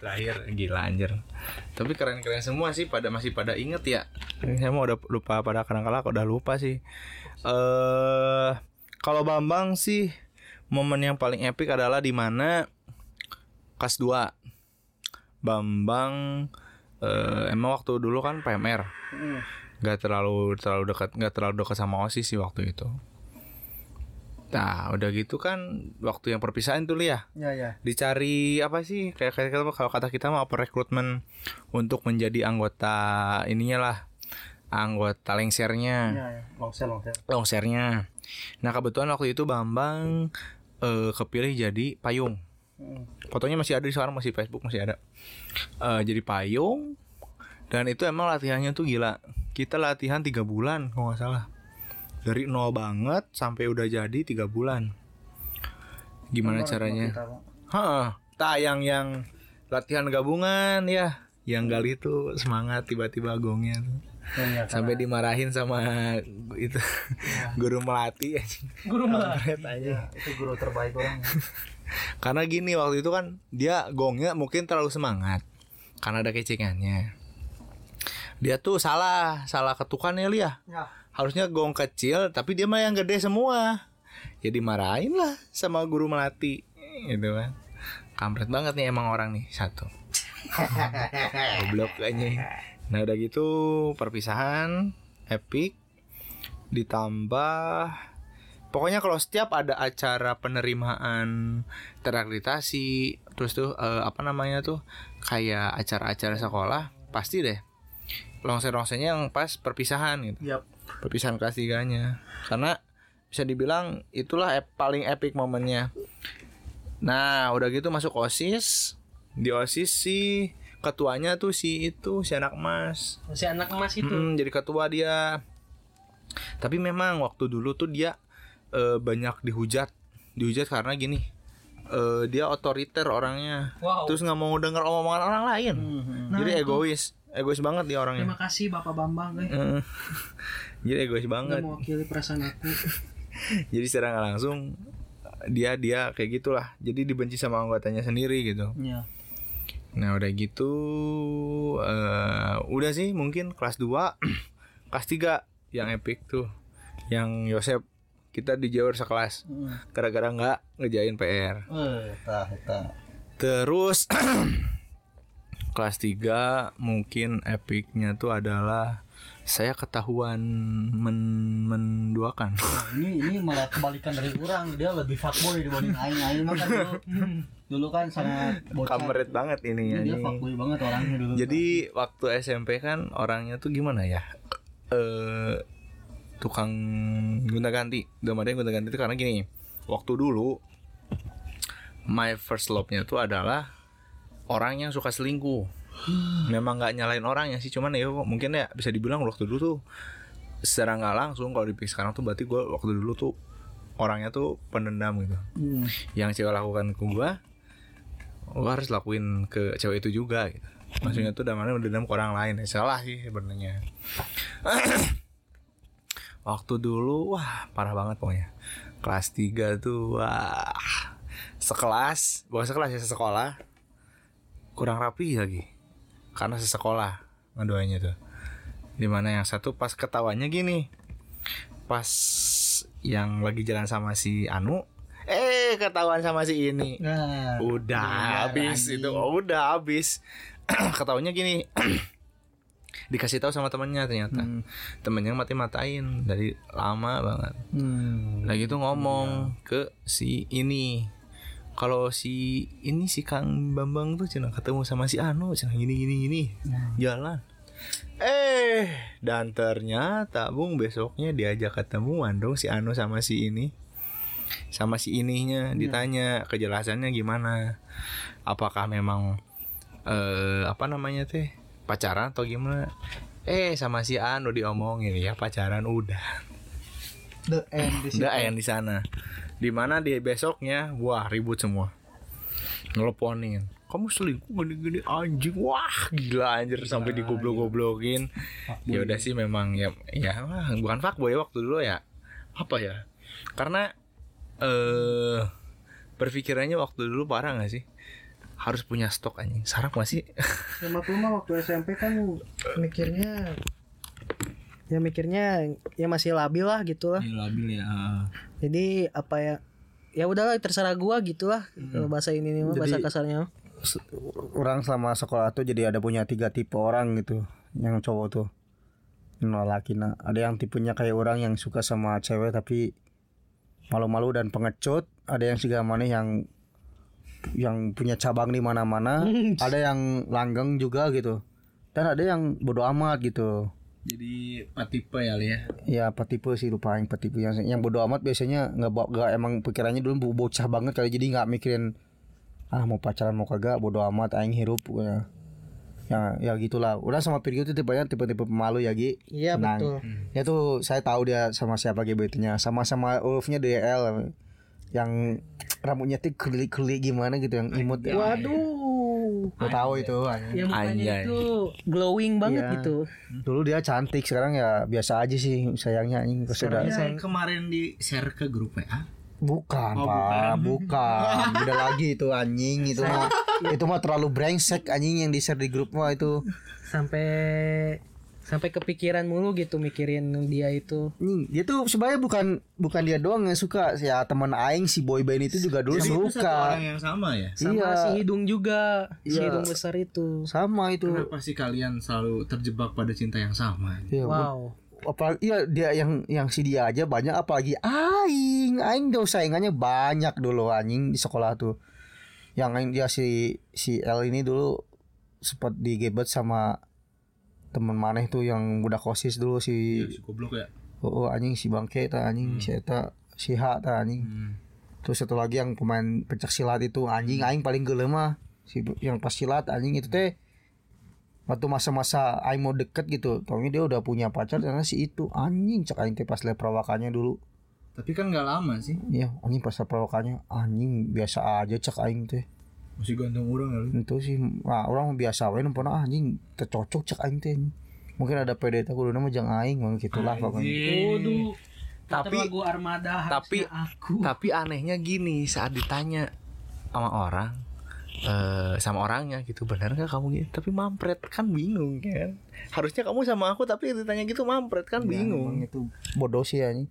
terakhir gila anjir. Tapi keren-keren semua sih pada masih pada inget ya. Saya mau udah lupa pada kadang-kala udah lupa sih. Eh kalau Bambang sih momen yang paling epic adalah di mana kelas 2 Bambang eh, emang waktu dulu kan PMR nggak terlalu terlalu dekat nggak terlalu dekat sama osis sih waktu itu nah udah gitu kan waktu yang perpisahan tuh ya ya ya. Dicari apa sih? Kayak kayak kalau kata kita mau apa rekrutmen untuk menjadi anggota ininya lah anggota lengsernya. Ya longsel longsel longsernya. Nah kebetulan waktu itu Bambang eh, kepilih jadi payung. Fotonya masih ada di sekarang masih Facebook masih ada. Eh, jadi payung. Dan itu emang latihannya tuh gila. Kita latihan tiga bulan kalau nggak salah dari nol banget sampai udah jadi tiga bulan. Gimana caranya? Hah, tayang yang latihan gabungan ya. Yang gali tuh semangat tiba-tiba gongnya tuh. sampai dimarahin sama itu guru melati Guru malah. aja itu guru terbaik orang karena gini waktu itu kan dia gongnya mungkin terlalu semangat karena ada kecengannya. Dia tuh salah salah ketukan ya Lia. Ya. Harusnya gong kecil tapi dia mah yang gede semua. Ya dimarahin lah sama guru melati. Gitu kan. Kampret banget nih emang orang nih satu. Goblok kayaknya. Nah udah gitu perpisahan epic ditambah pokoknya kalau setiap ada acara penerimaan terakreditasi terus tuh eh, apa namanya tuh kayak acara-acara sekolah pasti deh longsor-longsornya yang pas perpisahan gitu. Yap. Perpisahan kelas tiganya karena bisa dibilang itulah ep- paling epic momennya. Nah udah gitu masuk osis. Di osis sih ketuanya tuh si itu si anak emas Si anak emas itu. Mm, jadi ketua dia. Tapi memang waktu dulu tuh dia eh, banyak dihujat. Dihujat karena gini eh, dia otoriter orangnya. Wow. terus nggak mau denger omongan orang lain. Jadi egois. Egois banget dia orangnya. Terima kasih Bapak Bambang eh. Eh, jadi egois banget. mewakili perasaan aku. jadi secara nggak langsung dia dia kayak gitulah. Jadi dibenci sama anggotanya sendiri gitu. Iya. nah udah gitu eh udah sih mungkin kelas 2 kelas 3 yang epic tuh. Yang Yosep kita dijawar sekelas. Gara-gara nggak ngejain PR eh tah tah terus kelas 3 mungkin epicnya tuh adalah saya ketahuan men menduakan ini ini malah kebalikan dari orang dia lebih fuckboy dibanding aing aing mah kan dulu dulu kan sangat bocah kameret banget ini ya dia fuckboy banget orangnya dulu Jadi waktu SMP kan orangnya tuh gimana ya? Eh tukang gonta ganti. Artian gonta ganti itu karena gini. Waktu dulu my first love-nya tuh adalah orang yang suka selingkuh. Memang nggak nyalain orang ya sih, cuman ya mungkin ya bisa dibilang waktu dulu tuh secara nggak langsung kalau dipikir sekarang tuh berarti gue waktu dulu tuh orangnya tuh pendendam gitu. Yang cewek lakukan ke gue, gue harus lakuin ke cewek itu juga gitu. Maksudnya tuh damanya dendam ke orang lain ya, Salah sih sebenarnya Waktu dulu Wah parah banget pokoknya Kelas 3 tuh Wah Sekelas Bukan sekelas ya sekolah Kurang rapi lagi Karena sesekolah Ngedoanya tuh. Di mana yang satu pas ketawanya gini. Pas Yang lagi jalan sama si Anu Eh ketahuan sama si ini. Nah. Udah habis itu oh, udah habis. Ketahunya gini. Dikasih tahu sama temannya ternyata. Temennya mati matain dari lama banget. Hmm. nah gitu ngomong ke si ini kalau si ini si Kang Bambang tuh cina ketemu sama si Anu cina gini gini gini. Jalan. Eh dan ternyata bung besoknya diajak ketemuan dong si Anu sama si ini. Sama si ininya ditanya kejelasannya gimana. Apakah memang eh apa namanya teh pacaran atau gimana? Eh sama si Anu diomongin ya pacaran udah. The end di udah yang di sana di mana di besoknya? Wah ribut semua. Ngelponin kamu selingkuh gede-gede anjing. Wah gila anjir. Sampai digoblok-goblokin ya udah sih memang ya ya wah, bukan fuckboy waktu dulu ya. Apa ya? Karena eh berpikirannya waktu dulu parah gak sih? Harus punya stok anjing. Sarap gak sih? Sama tuh mah waktu SMP kan mikirnya ya mikirnya ya masih labil lah gitu lah. labil ya Jadi apa ya ya udahlah terserah gua gitu lah kalau bahasa ini nih mah bahasa kasarnya. orang selama sekolah tuh jadi ada punya tiga tipe orang gitu yang cowok tuh. No laki nah ada yang tipenya kayak orang yang suka sama cewek tapi malu-malu dan pengecut. Ada yang juga mana yang yang punya cabang di mana-mana. Ada yang langgeng juga gitu. Dan ada yang bodoh amat gitu jadi tipe ya Li ya ya apa tipe sih lupa yang apa tipe yang yang bodoh amat biasanya nggak bawa nggak emang pikirannya dulu bo- bocah banget kali jadi nggak mikirin ah mau pacaran mau kagak bodoh amat aing hirup pokoknya Ya ya gitulah. Udah sama Virgo itu tipenya tipe-tipe pemalu ya Gi. Iya Tenang. betul. Ya tuh saya tahu dia sama siapa GBT-nya. Sama-sama Ulfnya DL yang rambutnya tuh curly-curly gimana gitu yang imut ya. Waduh. Gue tahu itu. anjing. Ya mukanya Anjay. itu glowing banget Iya. gitu. Dulu dia cantik, sekarang ya biasa aja sih sayangnya anjing kesudah. Yang kemarin di share ke grup WA. Bukan, Pak, bukan. Beda lagi itu anjing itu mah itu mah terlalu brengsek anjing yang di-share di grup mah itu. Sampai sampai kepikiran mulu gitu mikirin dia itu. Anjing, dia tuh sebenarnya bukan bukan dia doang yang suka ya teman aing si boy band itu juga dulu suka. orang yang sama ya. Sama Iya. si hidung juga, si Iya. hidung besar itu. Sama itu. Kenapa sih kalian selalu terjebak pada cinta yang sama? Iya, Wow. apalagi iya dia yang yang si dia aja banyak apalagi aing aing tuh saingannya banyak dulu anjing di sekolah tuh yang aing dia si si L ini dulu sempat digebet sama teman maneh tuh yang budak kosis dulu si Si goblok ya. oh, oh, anjing si bangke ta anjing si eta si H ta anjing. Terus satu lagi yang pemain pencak silat itu anjing aing paling gelem mah si yang pas silat anjing itu teh waktu masa-masa aing mau deket gitu taunya dia udah punya pacar karena si itu anjing cek aing teh pas liat perawakannya dulu. Tapi kan nggak lama sih. iya anjing pas perawakannya anjing biasa aja cek aing teh Masih ganteng orang ya. lu. itu sih nah, orang biasa we nempona anjing tercocok cek aing teh mungkin ada PD teh kudu nama jeung aing mah gitulah pokoknya Waduh. Tapi- lagu Armada tapi- aku. Tapi anehnya gini saat ditanya sama orang eh sama orangnya gitu benar nggak kamu gitu tapi mampret kan bingung kan harusnya kamu sama aku tapi ditanya gitu mampret kan Emang bingung itu bodoh sih anjing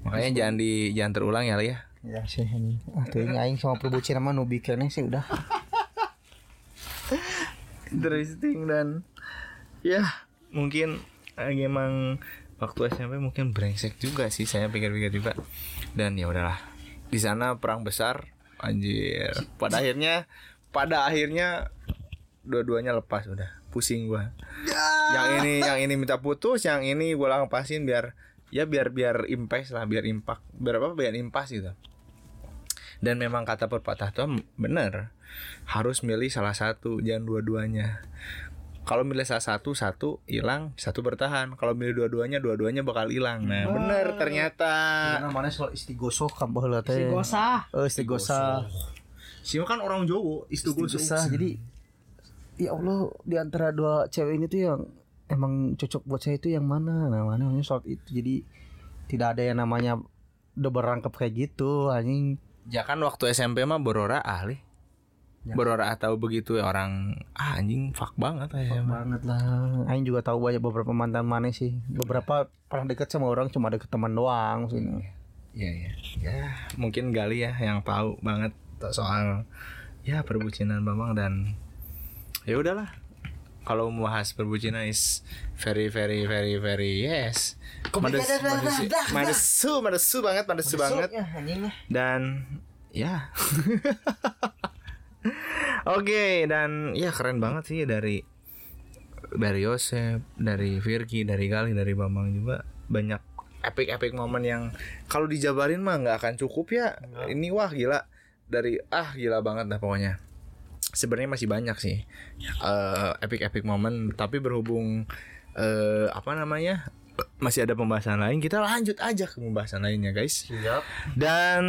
makanya jangan di jangan terulang ya ya Ya sih anjing. Ah tuh ini aing sama perbucinan mah nu bikinnya sih udah. interesting dan ya mungkin emang waktu SMP mungkin brengsek juga sih saya pikir-pikir juga. Dan ya udahlah di sana perang besar anjir. Pada akhirnya pada akhirnya dua-duanya lepas udah. Pusing gua. Yang ini yang ini minta putus yang ini gua lepasin biar ya biar biar impas lah biar impak. Biar apa? Biar impas gitu dan memang kata pepatah tuh bener harus milih salah satu jangan dua-duanya kalau milih salah satu satu hilang satu bertahan kalau milih dua-duanya dua-duanya bakal hilang nah bener ternyata Namanya soal istigosah kan baheula teh. Gosah. Eh istigosah. sih kan orang Jawa Istigosah. Jadi ya Allah di antara dua cewek ini tuh yang emang cocok buat saya itu yang mana? Nah, mana namanya soal itu. Jadi tidak ada yang namanya udah berangkap kayak gitu anjing. Ya kan waktu SMP mah Borora ahli Borora tahu begitu ya orang ah, anjing fuck banget aja mah. banget lah. Aing juga tahu banyak beberapa mantan mana sih. Beberapa pernah deket sama orang cuma deket teman doang maksudnya. Iya iya. Ya mungkin Gali ya yang tahu banget soal ya perbucinan Bambang dan ya udahlah. Kalau mau bahas perbucinan is very very very very yes. Mades, madesu, madesu, banget, madesu banget. Ya. Dan ya. Oke, dan ya keren banget sih dari dari Yosep, dari Virki, dari Gali, dari Bambang juga banyak epic-epic momen yang kalau dijabarin mah nggak akan cukup ya. Ini wah gila dari ah gila banget dah pokoknya. Sebenarnya masih banyak sih eh, epic-epic momen, tapi berhubung eh, apa namanya masih ada pembahasan lain, kita lanjut aja ke pembahasan lainnya guys. Siap. Dan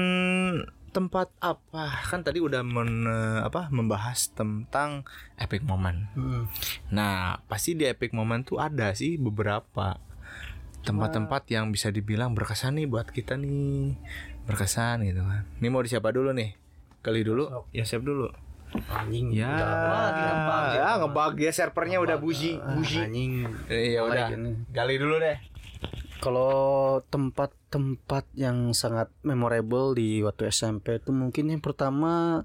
tempat apa? Kan tadi udah men, apa membahas tentang epic moment. Nah, pasti di epic moment tuh ada sih beberapa tempat-tempat yang bisa dibilang berkesan nih buat kita nih. Berkesan gitu kan. Ini mau siapa dulu nih? Kali dulu, ya siap dulu. Anjing. Ya, ya ngebug ya servernya udah buji, buji. Anjing. Eh, ya udah. Gali dulu deh. Kalau tempat-tempat yang sangat memorable di waktu SMP itu mungkin yang pertama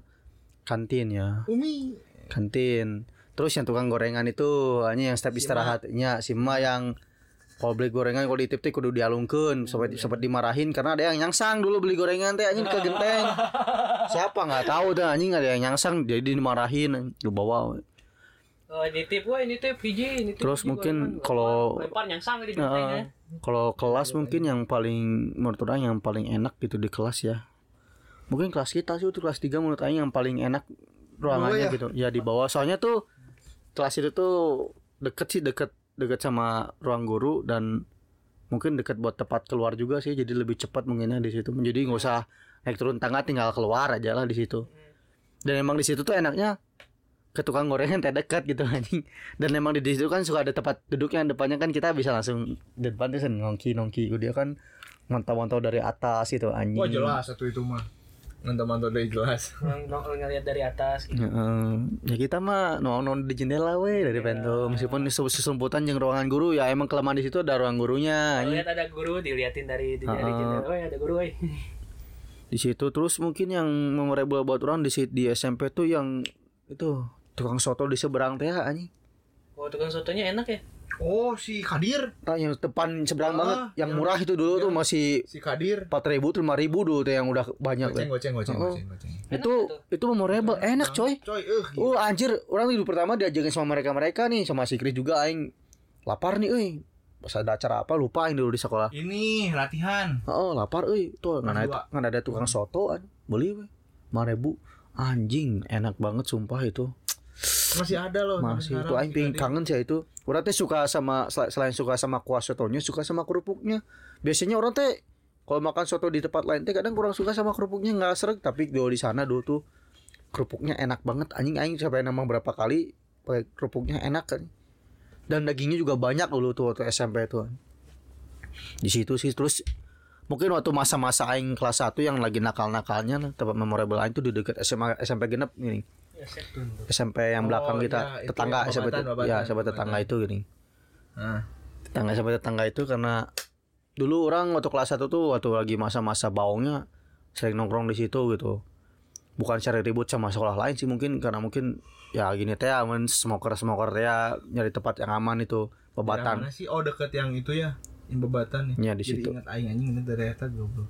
kantin ya. Umi. Kantin. Terus yang tukang gorengan itu hanya yang setiap istirahatnya si Ma yang kalau beli gorengan kalau ditip teh kudu dialungkeun sempat sempat dimarahin karena ada yang nyangsang dulu beli gorengan teh anjing ke genteng. Siapa nggak tahu tuh anjing ada yang nyangsang jadi dimarahin lu bawa. Oh, nitip wah nitip hiji nitip. Terus hiji mungkin kalau- lempar yang sang di Nah, gentengnya. kalau kelas mungkin yang paling menurut orang yang paling enak gitu di kelas ya. Mungkin kelas kita sih itu kelas 3 menurut Aing yang paling enak ruangannya gitu. Ya di bawah soalnya tuh kelas itu tuh deket sih deket deket sama ruang guru dan mungkin deket buat tempat keluar juga sih jadi lebih cepat mungkinnya di situ. Jadi nggak usah naik turun tangga tinggal keluar aja lah di situ. Dan emang di situ tuh enaknya ke tukang gorengan teh dekat gitu anjing. Dan emang di situ kan suka ada tempat duduknya depannya kan kita bisa langsung depan tuh nongki nongki dia kan mantau-mantau dari atas gitu anjing. Wah jelas satu itu mah. Mantap-mantap dari jelas. Ng- ng- ngeliat dari atas gitu. Heeh. ya kita mah nongol di jendela we dari pintu meskipun sesu- sesumputan yang ruangan guru ya emang kelemahan di situ ada ruang gurunya lihat ada guru diliatin dari di dari Heeh. jendela. Oh ya ada guru eh. di situ terus mungkin yang memorable buat orang di di SMP tuh yang itu tukang soto di seberang teh anjing Oh tukang sotonya enak ya. Oh si Kadir, Nah, yang depan seberang Ah, banget yang yang- murah itu dulu tuh masih si Kadir. empat ribu tuh lima ribu dulu tuh yang udah banyak Goceng, goceng, goceng, Oh. goceng, goceng. itu itu memorable enak coy Coy, eh. Oh anjir, orang minggu pertama diajakin sama mereka-mereka nih sama si Chris juga aing lapar nih euy. Pas ada acara apa lupa aing dulu di sekolah. Ini latihan. Oh, lapar euy. Tuh Kelas ada ngan ada tukang soto an. Beli we. 5000. Anjing, enak banget sumpah itu. Masih ada loh. Masih itu aing Kadir. kangen sih itu. Orang teh suka sama sel- selain suka sama kuah sotonya, suka sama kerupuknya. Biasanya orang teh kalau makan soto di tempat lain teh kadang kurang suka sama kerupuknya nggak seret tapi dulu di sana dulu tuh kerupuknya enak banget anjing aing sampai nama berapa kali pakai kerupuknya enak kan dan dagingnya juga banyak dulu tuh waktu SMP tuh di situ sih terus mungkin waktu masa-masa aing kelas 1 yang lagi nakal-nakalnya tempat memorable aing tuh di dekat SMA SMP genep gini SMP yang belakang Oh, kita itu tetangga Babatan, itu- Babatan, ya SMP Babatan. tetangga itu gini Nah, tetangga SMP tetangga itu karena dulu orang waktu kelas 1 tuh waktu lagi masa-masa baungnya sering nongkrong di situ gitu bukan cari ribut sama sekolah lain sih mungkin karena mungkin ya gini teh aman smoker smoker teh ya nyari tempat yang aman itu pebatan mana sih? Oh deket yang itu ya. Yang bebatan ya. Ya, di Jadi situ. ingat aing anjing ini dari eta goblok.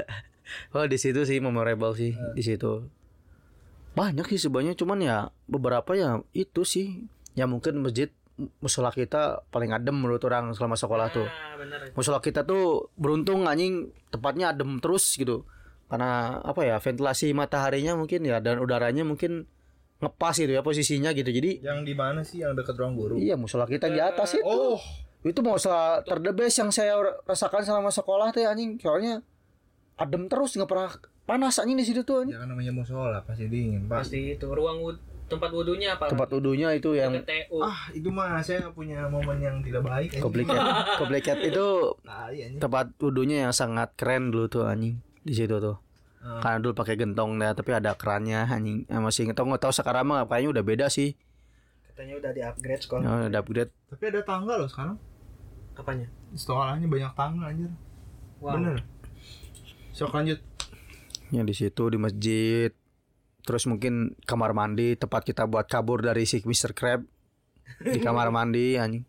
oh di situ sih memorable sih di situ banyak sih sebenarnya cuman ya beberapa ya itu sih. Ya mungkin masjid musola kita paling adem menurut orang selama sekolah tuh. Ah bener. musola kita tuh beruntung anjing tempatnya adem terus gitu. Karena apa ya ventilasi mataharinya mungkin ya dan udaranya mungkin ngepas gitu ya posisinya gitu. Jadi Yang di mana sih? Yang deket ruang guru? iya musola kita di atas itu. Oh, itu musola terdebes yang saya rasakan selama sekolah tuh anjing. Soalnya adem terus nggak pernah panas anjing di situ tuh anjing. jangan namanya musola pasti dingin, Pak. Pasti itu ruang wud tempat wudhunya apa? tempat wudhunya itu yang TU. Ah, itu mah saya punya momen yang tidak baik. anjing. komplikat komplikat itu anjing. tempat wudhunya yang sangat keren dulu tuh anjing di situ tuh Ah. karena dulu pakai gentong ya tapi ada kerannya anjing eh, masih nggak tahu nggak tahu sekarang mah kayaknya udah beda sih Katanya udah di upgrade sekolah. oh, udah upgrade Tapi ada tangga loh sekarang. Apanya? Sekolahnya banyak tangga anjir. Wow. Bener. Sok lanjut. Ya di situ di masjid. Terus mungkin kamar mandi tempat kita buat kabur dari si Mr. Crab di kamar mandi anjing.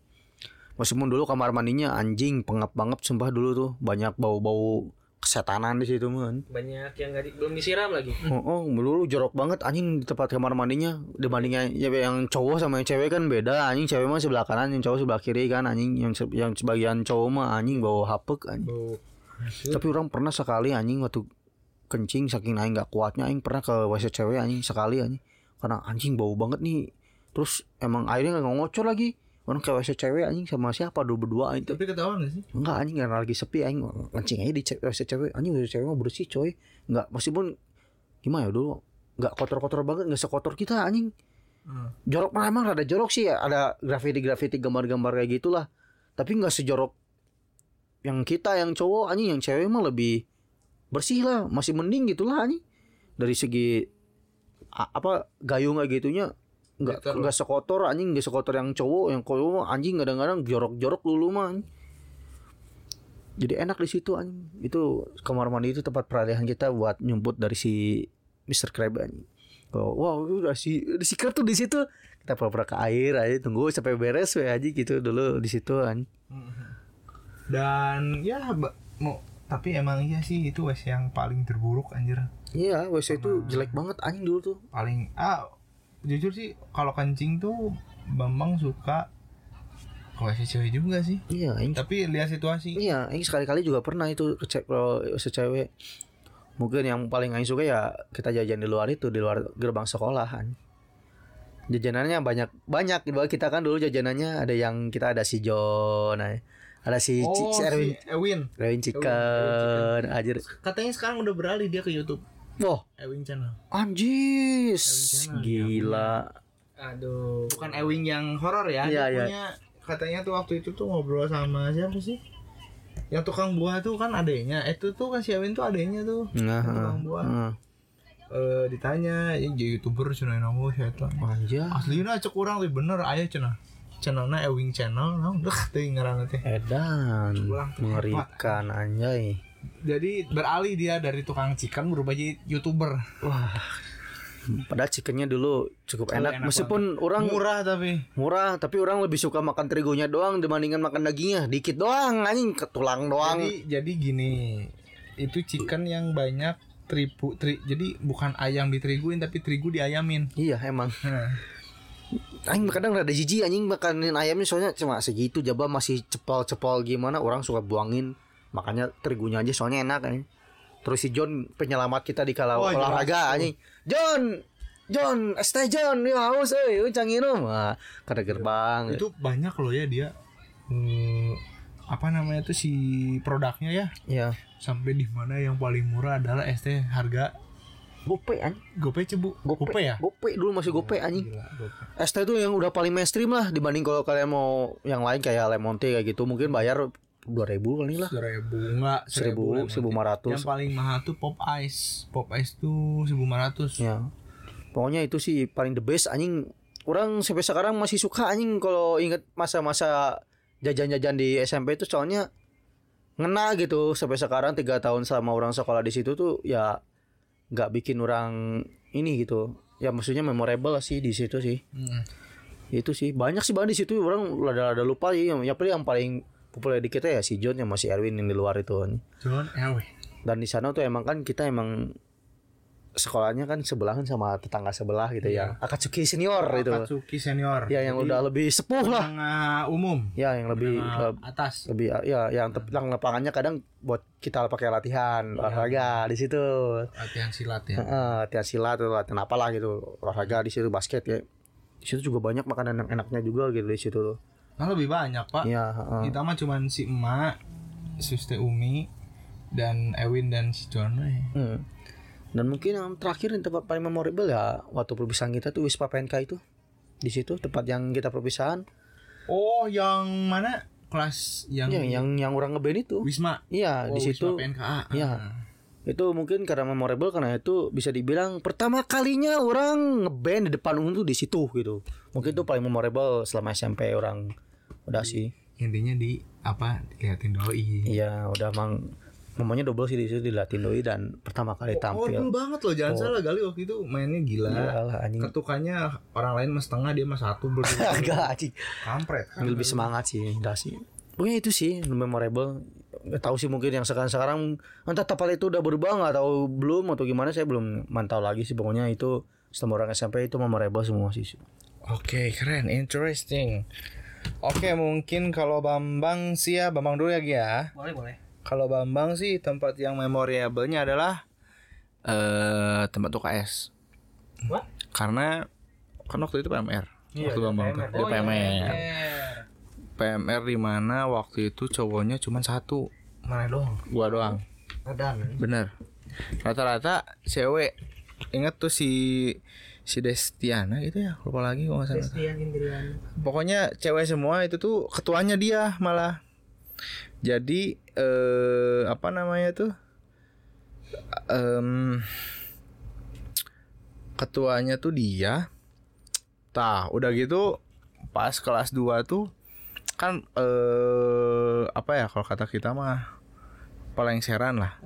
Meskipun dulu kamar mandinya anjing pengap banget sumpah dulu tuh. Banyak bau-bau kesetanan di situ man. Banyak yang nggak di- belum disiram lagi. oh, oh dulu jorok banget anjing di tempat kamar mandinya. Dibandingnya ya yang cowok sama yang cewek kan beda anjing. Cewek mah sebelah kanan yang cowok sebelah kiri kan anjing. Yang yang sebagian cowok mah anjing bawa hapek anjing. Bau. tapi orang pernah sekali anjing waktu kencing saking aing nggak kuatnya aing pernah ke WC cewek anjing sekali anjing. Karena anjing bau banget nih. Terus emang airnya nggak ngocor lagi. Orang ke WC cewek anjing sama siapa? Dua berdua aing tuh Tapi ketahuan gak sih? enggak anjing karena lagi sepi aing kencing aja di WC cewek. Anjing WC cewek mah bersih coy. Nggak meskipun gimana ya dulu? Nggak kotor-kotor banget nggak sekotor kita anjing. Hmm. jorok mah emang ada jorok sih. Ya ada graffiti gambar-gambar kayak gitulah. Tapi nggak sejorok yang kita yang cowok anjing. Yang cewek mah lebih bersih lah masih mending gitulah anjing. Dari segi a- apa gayung kayak gitunya nggak nggak sekotor anjing nggak sekotor yang cowok yang cowok anjing kadang-kadang jorok-jorok dulu mah anjing. jadi enak di situ anjing. Itu kamar mandi itu tempat peralihan kita buat nyumput dari si Mr. Crab anjing. Oh, wow udah si Crab tuh di situ. Kita pura-pura ke air aja tunggu sampai beres we aja gitu dulu di situ anjing. Dan ya mau tapi emang iya sih itu WC yang paling terburuk anjir. iya WC itu jelek banget anjing dulu tuh Paling ah jujur sih kalau kencing tuh Bambang suka ke WC cewek juga sih. iya anjing Tapi lihat situasi. Iya, Aing sekali-kali juga pernah itu kecek kalau secewek. Mungkin yang paling Aing suka ya kita jajan di luar itu di luar gerbang sekolahan. jajanannya banyak banyak kita kan dulu jajanannya ada yang kita ada si John ada si, Oh, si Erwin si Ewin. Erwin Chicken anjir Katanya sekarang udah beralih dia ke YouTube. wah Ewing Channel. anjis Channel, gila Aduh. Bukan Ewing yang horor ya. Iya, iya. punya katanya tuh waktu itu tuh ngobrol sama siapa sih? Yang tukang buah tuh kan adanya. Eh, itu tuh kan si Ewin tuh adanya tuh. nah tukang buah. heeh. Eh ditanya, "Ini jadi youtuber cenah nama saya tuh." anjir Aslina cek orang tuh bener aya cenah. Channelnya Ewing Channel, nah udah tuh ngaranna teh. edan Ulang tuh, mengerikan anjay. Jadi beralih dia dari tukang chicken berubah jadi youtuber. wah. Padahal chickennya dulu cukup enak, enak meskipun orang Murah tapi. murah tapi orang lebih suka makan terigunya doang dibandingkan makan dagingnya. Dikit doang anjing ke tulang doang. Jadi jadi gini, itu chicken yang banyak terigu tri, jadi bukan ayam diteriguin tapi terigu diayamin. iya emang. Nah, Aing kadang rada jijik anjing makanin ayamnya soalnya cuma segitu jaba masih cepol-cepol gimana orang suka buangin. Makanya terigunya aja soalnya enak anjing. Terus si John penyelamat kita di kala Oh, olahraga anjing. John, John, stay John, ya haus euy, euy canginum. Wah, kada gerbang. itu banyak loh ya dia. Eh, apa namanya tuh si produknya ya? Ya, sampai di mana yang paling murah adalah ST harga gope anjing. gope cebu Gope, gope ya Gope dulu masih gope anjing. Gila. ST itu yang udah paling mainstream lah dibanding kalau kalian mau yang lain kayak lemon tea kayak gitu mungkin bayar 2000 kali lah. seribu enggak Seribu, seribu lima ratus. yang paling mahal tuh pop ice pop ice tuh seribu lima ratus Ya. Pokoknya itu sih paling the best anjing. Orang sampai sekarang masih suka anjing kalau inget masa-masa jajan-jajan di SMP itu soalnya ngena gitu sampai sekarang tiga tahun selama orang sekolah di situ tuh ya nggak bikin orang ini gitu. Ya maksudnya memorable sih di situ sih. Hmm. itu sih. Banyak sih banget di situ. Orang ada ada lupa sih. Yang yang paling yang paling populer di kita ya si John yang masih Erwin yang di luar itu John. Ewe dan di sana tuh emang kan kita emang sekolahnya kan sebelahan sama tetangga sebelah gitu ya. Akatsuki senior itu Katsuki senior. Ya yang Jadi, udah lebih sepuh lah. menengah umum. Ya yang lebih leb- atas. lebih ya yang tep- yang lapangannya kadang buat kita pakai latihan olahraga di situ. Latihan silat ya. Heeh, latihan silat atau latihan apalah gitu. Olahraga di situ basket ya. Di situ juga banyak makanan yang enaknya juga gitu di situ. Tuh nah lebih banyak pak. Ya heeh. kita mah cuman si emak Suste Umi dan Ewin dan si John we. Hmm. Dan mungkin yang terakhir yang tempat paling memorable ya waktu perpisahan kita tuh Wispa PNK itu. Di situ tempat yang kita perpisahan. Oh yang mana? Kelas yang yang yang yang orang ngeband itu. Wisma? Iya oh, di situ. Wisma PNKA Iya. itu mungkin karena memorable karena itu bisa dibilang pertama kalinya orang ngeband di depan umum tuh di situ gitu. Mungkin itu paling memorable selama SMP orang. Udah sih. Intinya di apa diliatin doi. Iya udah mang namanya double sih di situ dilatih doi dan pertama kali oh tampil. dulu banget loh jangan Oh. salah kali waktu itu mainnya gila. Gila lah anjing. Ketukannya orang lain mah setengah dia mah satu berdua agak anjing. Kampret kan? Lebih semangat sih udah sih. Pokoknya itu sih memorable. Nggak tahu sih mungkin yang sekarang sekarang entah tempat itu udah berubah nggak tahu belum atau gimana saya belum mantau lagi sih. Pokoknya itu selama orang SMP itu memorable semua sih. Oke, keren, interesting. Oke, mungkin kalau Bambang sih ya, Bambang dulu ya Gi ya. Boleh, boleh. Kalau Bambang sih tempat yang memorable-nya adalah eh tempat UKS. What? Karena kan waktu itu PMR. Iya, waktu Bambang tuh. Dia Oh, iya, PMR. PMR di mana waktu itu cowoknya cuma satu, mana doang gua doang. ada Bener. Rata-rata cewek. Ingat tuh si si Destiana gitu ya, lupa lagi kalau nggak salah. Destian Indriana. pokoknya cewek semua itu tuh ketuanya dia malah jadi eh apa namanya tuh? Em, ketuanya tuh dia. Tah udah gitu pas kelas 2 tuh kan eh apa ya kalau kata kita mah pelengseran lah.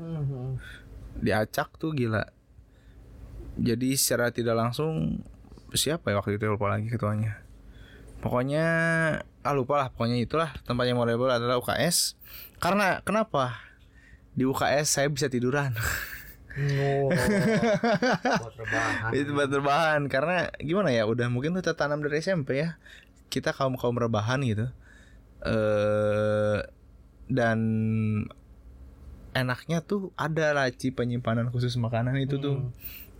Diacak tuh gila. Jadi secara tidak langsung siapa ya waktu itu lupa lagi ketuanya pokoknya ah lupa lah pokoknya itulah tempat yang memorable adalah UKS karena kenapa? Di UKS saya bisa tiduran. Buat rebahan itu tempat rebahan. Karena gimana ya udah mungkin tuh tertanam dari SMP ya. Kita kaum kaum rebahan gitu. Eh dan enaknya tuh ada laci penyimpanan khusus makanan itu tuh.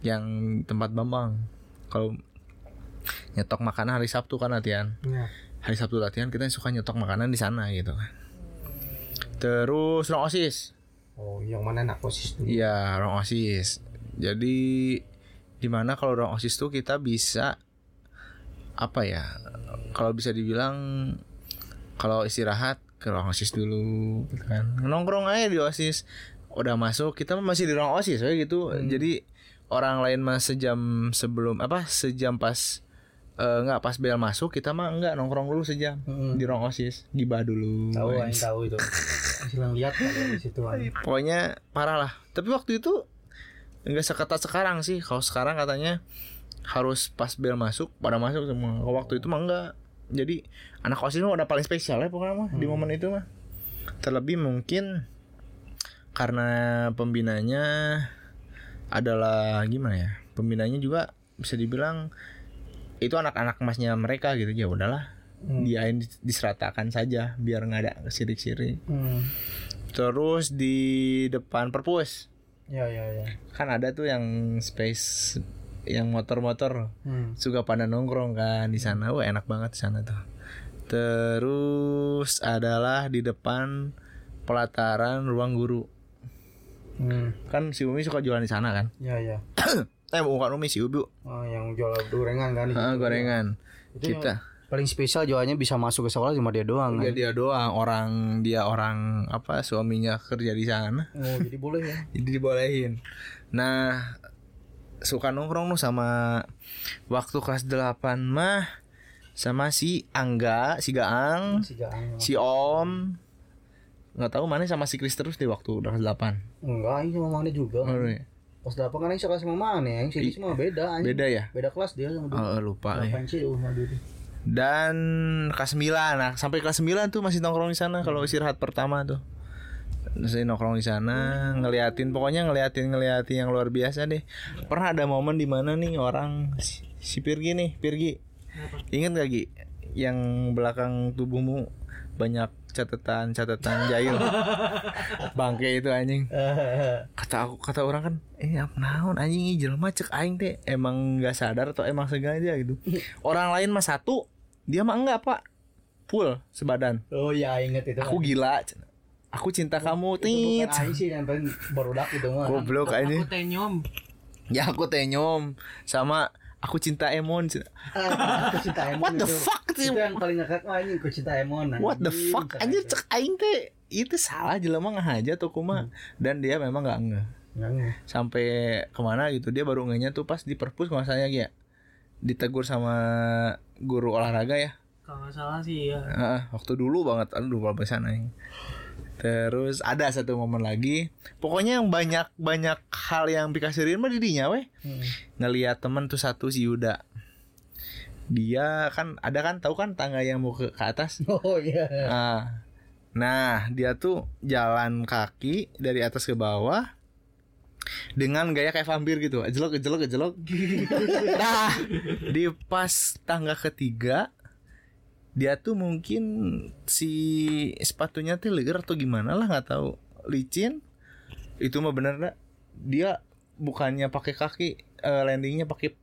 Yang tempat Bambang. Kalau nyetok makanan hari Sabtu kan latihan Iya. hari Sabtu latihan kita suka nyetok makanan di sana gitu kan terus ruang osis Oh, yang mana nak posisi dulu? Iya, ruang OSIS. Jadi di mana kalau ruang OSIS tuh kita bisa apa ya? Kalau bisa dibilang kalau istirahat ke ruang OSIS dulu gitu kan. Nongkrong aja di OSIS. Udah masuk, kita masih di ruang OSIS ya gitu. Jadi orang lain mah sejam sebelum apa? Sejam pas eh enggak pas bel masuk kita mah enggak nongkrong dulu sejam. Di ruang OSIS, gibah dulu. Tahu, aing tahu itu. Silang lihat kalau di situ. pokoknya parah lah. Tapi waktu itu nggak seketat sekarang sih. Kalau sekarang katanya harus pas bel masuk pada masuk semua. Kalau waktu itu mah enggak jadi anak osis mah udah paling spesial ya pokoknya mah di momen itu mah. Terlebih mungkin karena pembinanya adalah gimana ya? Pembinanya juga bisa dibilang itu anak-anak emasnya mereka gitu ya udahlah diain diseratakan saja biar nggak ada sirik-sirik Hmm. Terus di depan perpus Ya, ya, ya. kan ada tuh yang space yang motor-motor Hmm. suka pada nongkrong kan di sana. Wah enak banget di sana tuh. Terus adalah di depan pelataran ruang guru. Hmm. Kan si Umi suka jualan di sana kan? Ya, ya. Eh bukan Umi si Ubu. Oh, yang jual gorengan kan di Ah, gorengan. Itu Kita. Paling spesial jualnya bisa masuk ke sekolah cuma dia doang. Ya kan? dia doang orang dia orang apa suaminya kerja di sana. Oh, jadi boleh ya. Jadi dibolehin. Nah, suka nongkrong tuh sama waktu kelas 8 mah sama si Angga, si Gaang, Si Gaang. si Om. nggak tahu mana sama si Chris terus di waktu kelas 8. Enggak, ini sama mana juga. Oh, iya. Pas dapat kan aing sekelas sama mana ya? Si Gis mah beda anjing. Beda ya? Beda kelas dia sama dia. Oh, lupa ya. Apaan sih sama dia? Dan kelas 9. Nah, sampai kelas 9 tuh masih nongkrong di sana kalau istirahat pertama tuh. Masih nongkrong di sana, ngeliatin pokoknya ngeliatin ngeliatin yang luar biasa deh. Pernah ada momen di mana nih orang si, si Pirgi nih, Pirgi. Ingat gak Gi? Yang belakang tubuhmu banyak catatan-catatan jahil. Bangke itu anjing. Kata aku kata orang kan, eh apa naon anjing ini jelema cek aing teh emang nggak sadar atau emang sengaja gitu. Orang lain mah satu, dia mah enggak, Pak. Full sebadan. Oh iya inget itu. Aku gila. Aku cinta kamu, itu tit. bukan aing sih yang paling barudak itu mah. Goblok anjing. Aku tenyom. Ya aku teh nyom sama aku cinta Emon. Ah, aku cinta Emon What the itu. fuck sih? Itu yang paling ngakak mah anjing, aku cinta Emon. What the anjing. fuck anjir cek aing teh itu salah jelema ngahaja tuh kumaha dan dia memang nggak ngeh Nggak, sampai ke mana gitu dia baru ngehnya tuh pas di perpus kalau saya ya ditegur sama guru olahraga ya Kalau nggak salah sih ya. Heeh, waktu dulu banget aduh lupa pesan aing terus ada satu momen lagi pokoknya yang banyak banyak hal yang pikasirin mah didinya weh Hmm. ngelihat temen tuh satu si Yuda dia kan ada kan tahu kan tangga yang mau ke, ke atas Oh iya. Nah, nah dia tuh jalan kaki dari atas ke bawah dengan gaya kayak vampir gitu, jelok jelok jelok. nah, di pas tangga ketiga dia tuh mungkin si sepatunya tuh liar atau gimana lah nggak tahu. Licin. Itu mah bener dah dia bukannya pakai kaki eh, landingnya pakai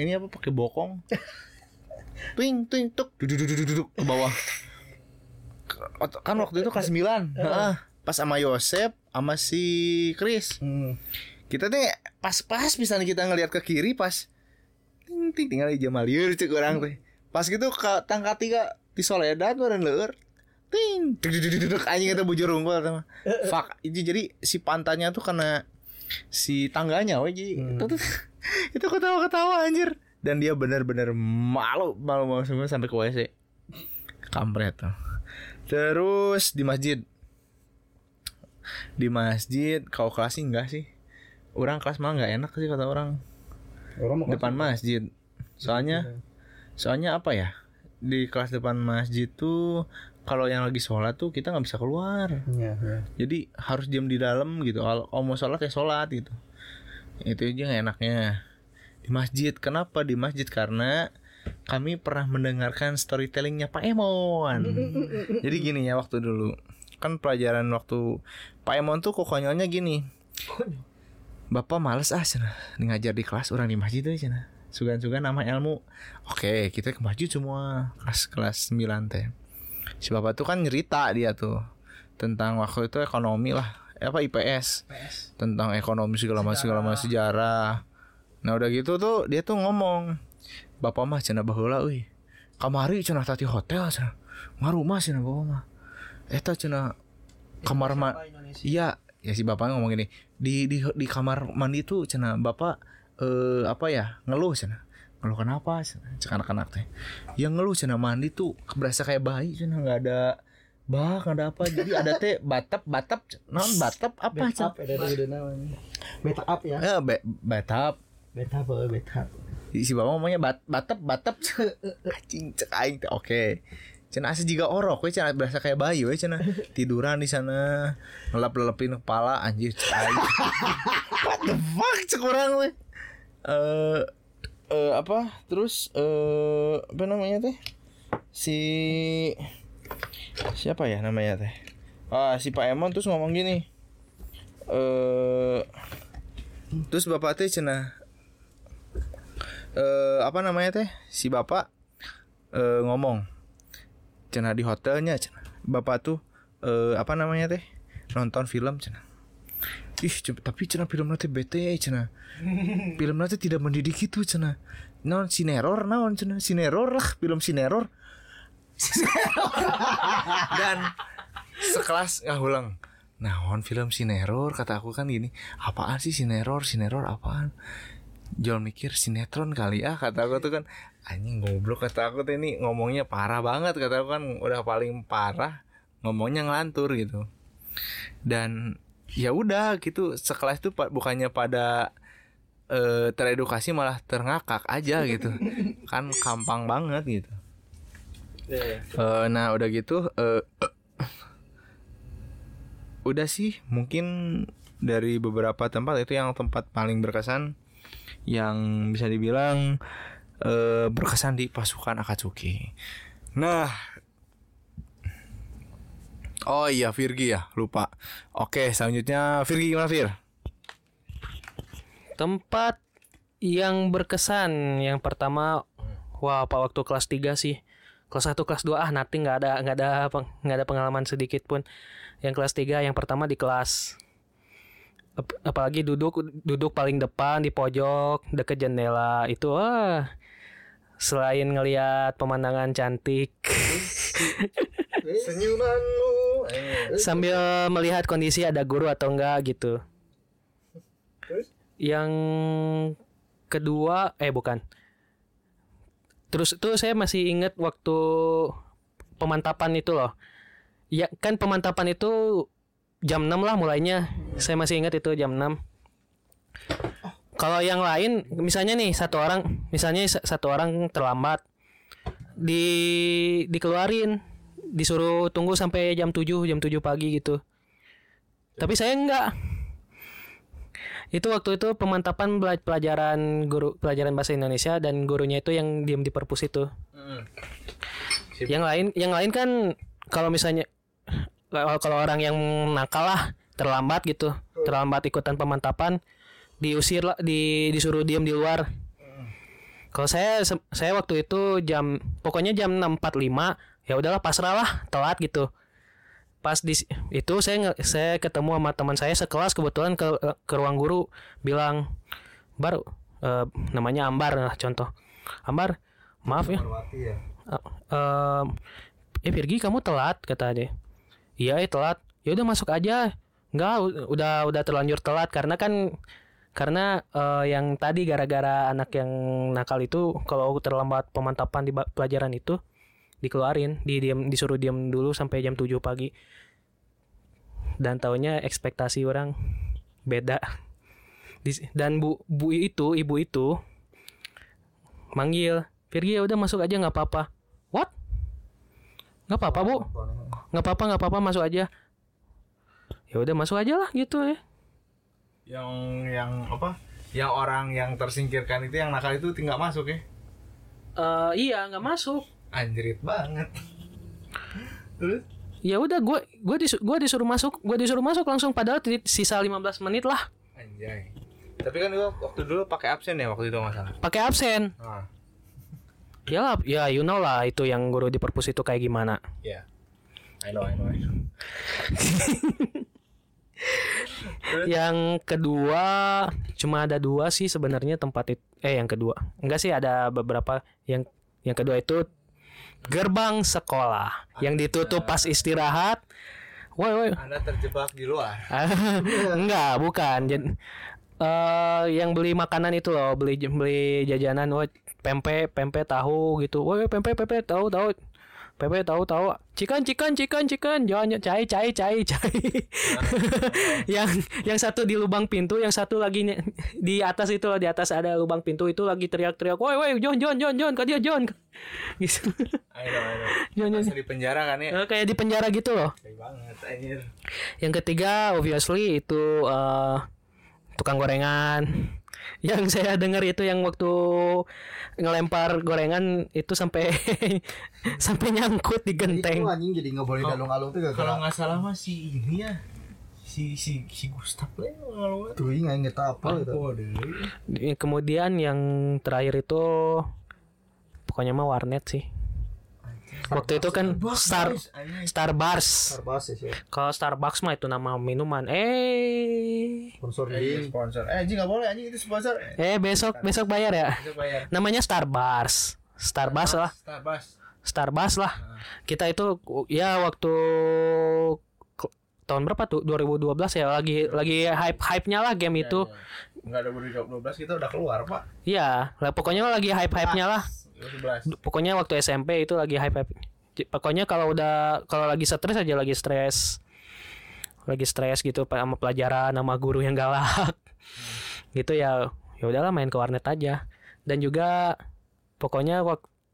ini apa pakai bokong? Ting ting tuk. Duduk duduk duduk duduk ke bawah. Kan waktu itu kelas 9 Heeh. pas sama Yosep sama si Chris. Hmm. kita teh pas-pas misalnya kita ngelihat ke kiri pas ting ting tinggal di Jamal lieur cek orang teh pas gitu ke tangka tiga di Soledad dan leur ting duduk anjing itu bujur unggul sama fuck itu jadi si pantatnya tuh karena si tangganya weh jadi itu tuh itu ketawa-ketawa anjir. Dan dia benar-benar malu malu malu semua sampai ke WC kampret tuh. Terus di masjid. Di masjid kau kelas sih enggak sih? Orang kelas mah nggak enak sih kata orang. Orang mau depan masjid. Soalnya soalnya apa ya di kelas depan masjid tuh kalau yang lagi sholat tuh kita nggak bisa keluar. Iya, iya. jadi harus diam di dalam gitu. Kalau mau sholat ya sholat gitu. Itu aja nggak enaknya. Di masjid kenapa di masjid? Karena kami pernah mendengarkan storytellingnya Pak Emon. Jadi gini ya waktu dulu. Kan pelajaran waktu Pak Emon tuh kok konyolnya gini Bapak males ah cina ngajar di kelas orang di masjid aja cina sugan-sugan nama ilmu. Oke kita ke maju semua. Kelas kelas 9 teh. Si bapak tuh kan nyerita dia tuh tentang waktu itu ekonomi lah. Apa IPS tentang ekonomi segala macam segala macam sejarah. Nah udah gitu tuh dia tuh ngomong bapak mah cina bahula euy. Kamari cina tati hotel cina ngarumah cina bapak mah. Eta cina kamar ma iya ya si bapak ngomong gini di di di kamar mandi tuh cina bapak eh apa ya ngeluh cina ngeluh kenapa cek anak-anak teh. Yang ngeluh cina mandi tuh berasa kayak bayi cina nggak ada bah nggak ada apa. Jadi ada teh batap batap non batap apa cina Betap ada ada namanya. Betap ya. eh be, batap. Betap apa betap. si bapak ngomongnya bat batap batap anjing cek aing teh oke. Cina asa juga orok we cina berasa kayak bayi we cina. Tiduran di sana ngelap lelepin kepala anjir what the fuck cek orang we eh eh, apa? Terus eh apa namanya teh? Si siapa ya namanya teh? Ah si Pak Emon terus ngomong gini. Eh terus bapak teh cina eh apa namanya teh? Si bapak eh ngomong cina di hotelnya cina bapak tuh eh apa namanya teh? Nonton film cina ih tapi cina film nanti bete cina. Film nanti tidak mendidik itu cina. Non sineror naon cina. Sineror lah film sineror dan sekelas nggak ulang. Naon film sineror kata aku kan gini. Apaan sih sineror sineror apaan? Jangan mikir sinetron kali ya kata aku tuh kan. Anjing goblok kata aku tuh ini ngomongnya parah banget kata aku kan. Udah paling parah ngomongnya ngelantur gitu. Dan ya udah gitu. Sekelas pa- bukannya pada eh, teredukasi malah terngakak aja gitu. Kan gampang banget gitu. Eh, nah udah gitu eh, udah sih mungkin dari beberapa tempat itu yang tempat paling berkesan yang bisa dibilang eh, berkesan di pasukan Akatsuki. Nah, oh iya Virgi ya lupa. Oke selanjutnya Virgi gimana Vir? Tempat yang berkesan yang pertama wah apa waktu kelas 3 sih. Kelas 1 kelas 2 ah nanti nggak ada nggak ada nggak ada pengalaman sedikit pun. Yang kelas 3 yang pertama di kelas Ap- apalagi duduk duduk paling depan di pojok deket jendela itu wah selain ngelihat pemandangan cantik Senyumanmu. sambil melihat kondisi ada guru atau enggak gitu. Yang kedua eh bukan. Terus itu saya masih ingat waktu pemantapan itu loh. Ya kan pemantapan itu jam 6 lah mulainya. Saya masih ingat itu jam 6. Kalau yang lain misalnya nih satu orang, misalnya sa- satu orang terlambat di dikeluarin disuruh tunggu sampai jam 7 jam 7 pagi gitu. Tapi saya enggak. Itu waktu itu pemantapan pelajaran guru pelajaran bahasa Indonesia dan gurunya itu yang diem di perpus itu. Yang lain yang lain kan kalau misalnya kalau orang yang nakal lah terlambat gitu. Terlambat ikutan pemantapan diusir lah di disuruh diem di luar. Kalau saya saya waktu itu jam pokoknya jam 6.45 ya udahlah pasrah lah telat gitu. Pas di itu saya saya ketemu sama teman saya sekelas kebetulan ke ke ruang guru bilang baru eh, namanya Ambar lah contoh. Ambar, maaf ya. Eh, eh, eh Virgi kamu telat kata dia. Iya, eh telat. Ya udah masuk aja. Enggak, u- udah udah terlanjur telat karena kan karena eh, yang tadi gara-gara anak yang nakal itu kalau terlambat pemantapan di pelajaran itu dikeluarin, di diam disuruh diam dulu sampai jam 7 pagi. Dan taunya ekspektasi orang beda. Dan bu bu itu, ibu itu manggil, "Virgi ya udah masuk aja nggak apa-apa." What? Nggak apa-apa, Bu. Nggak apa-apa, nggak apa-apa masuk aja. Ya udah masuk aja lah gitu ya. Yang yang apa? Yang orang yang tersingkirkan itu yang nakal itu tinggal masuk ya. Eh iya nggak masuk. Anjrit banget. Terus? Ya udah gue gue disu- gua disuruh masuk, gue disuruh masuk langsung padahal sisa 15 menit lah. Anjay. Tapi kan gua waktu dulu pakai absen ya waktu itu nggak salah. pakai absen Ah, ya lah ya you know lah itu yang guru di perpus itu kayak gimana ya. I know, I know, I know. yang kedua cuma ada dua sih sebenarnya tempat itu eh yang kedua enggak sih ada beberapa yang yang kedua itu gerbang sekolah yang ditutup pas istirahat. Woi woi. Anda terjebak di luar. enggak bukan. Jadi, eh yang beli makanan itu loh beli beli jajanan. Woi pempek pempek tahu gitu. Woi pempek pempek tahu tahu pempek tahu tahu cikan cikan cikan cikan jangan cai cai cai cai yang yang satu di lubang pintu yang satu lagi di atas itu di atas ada lubang pintu itu lagi teriak-teriak woi woi John John John John dia John gitu. John John di penjara kan ya? Eh, kayak di penjara gitu loh Baik banget, anjir. yang ketiga obviously itu eh, tukang gorengan. Yang saya dengar itu yang waktu ngelempar gorengan itu sampai sampai nyangkut di Itu genteng. anjing jadi nggak boleh dalung-alung tuh Kalau nggak salah mah si ini ya. Si si si Gustaf lah yang ngalungan. tuh nggak inget apa gitu. Deh. Di- Kemudian yang terakhir itu pokoknya mah warnet sih. Waktu itu kan Star Starbucks. Starbucks ya sih. Kalau Starbucks mah itu nama minuman. Eh Sponsor Eh, sponsor. Eh, anjing nggak boleh anjing itu sponsor. eh besok besok bayar ya. Itu bayar. Namanya Starbucks. Starbucks lah. Starbucks. Starbucks lah. Kita itu ya waktu tahun berapa tuh 2012 ya lagi lagi hype hype nya lah game itu. Enggak ada 2012 kita udah keluar, Pak. Iya, lah pokoknya lagi hype hype nya lah. 2011. Pokoknya waktu SMP itu lagi hype hype. Pokoknya kalau udah kalau lagi stres aja lagi stres. Lagi stres gitu sama pelajaran sama guru yang galak. gitu ya. Ya udahlah main ke warnet aja. Dan juga pokoknya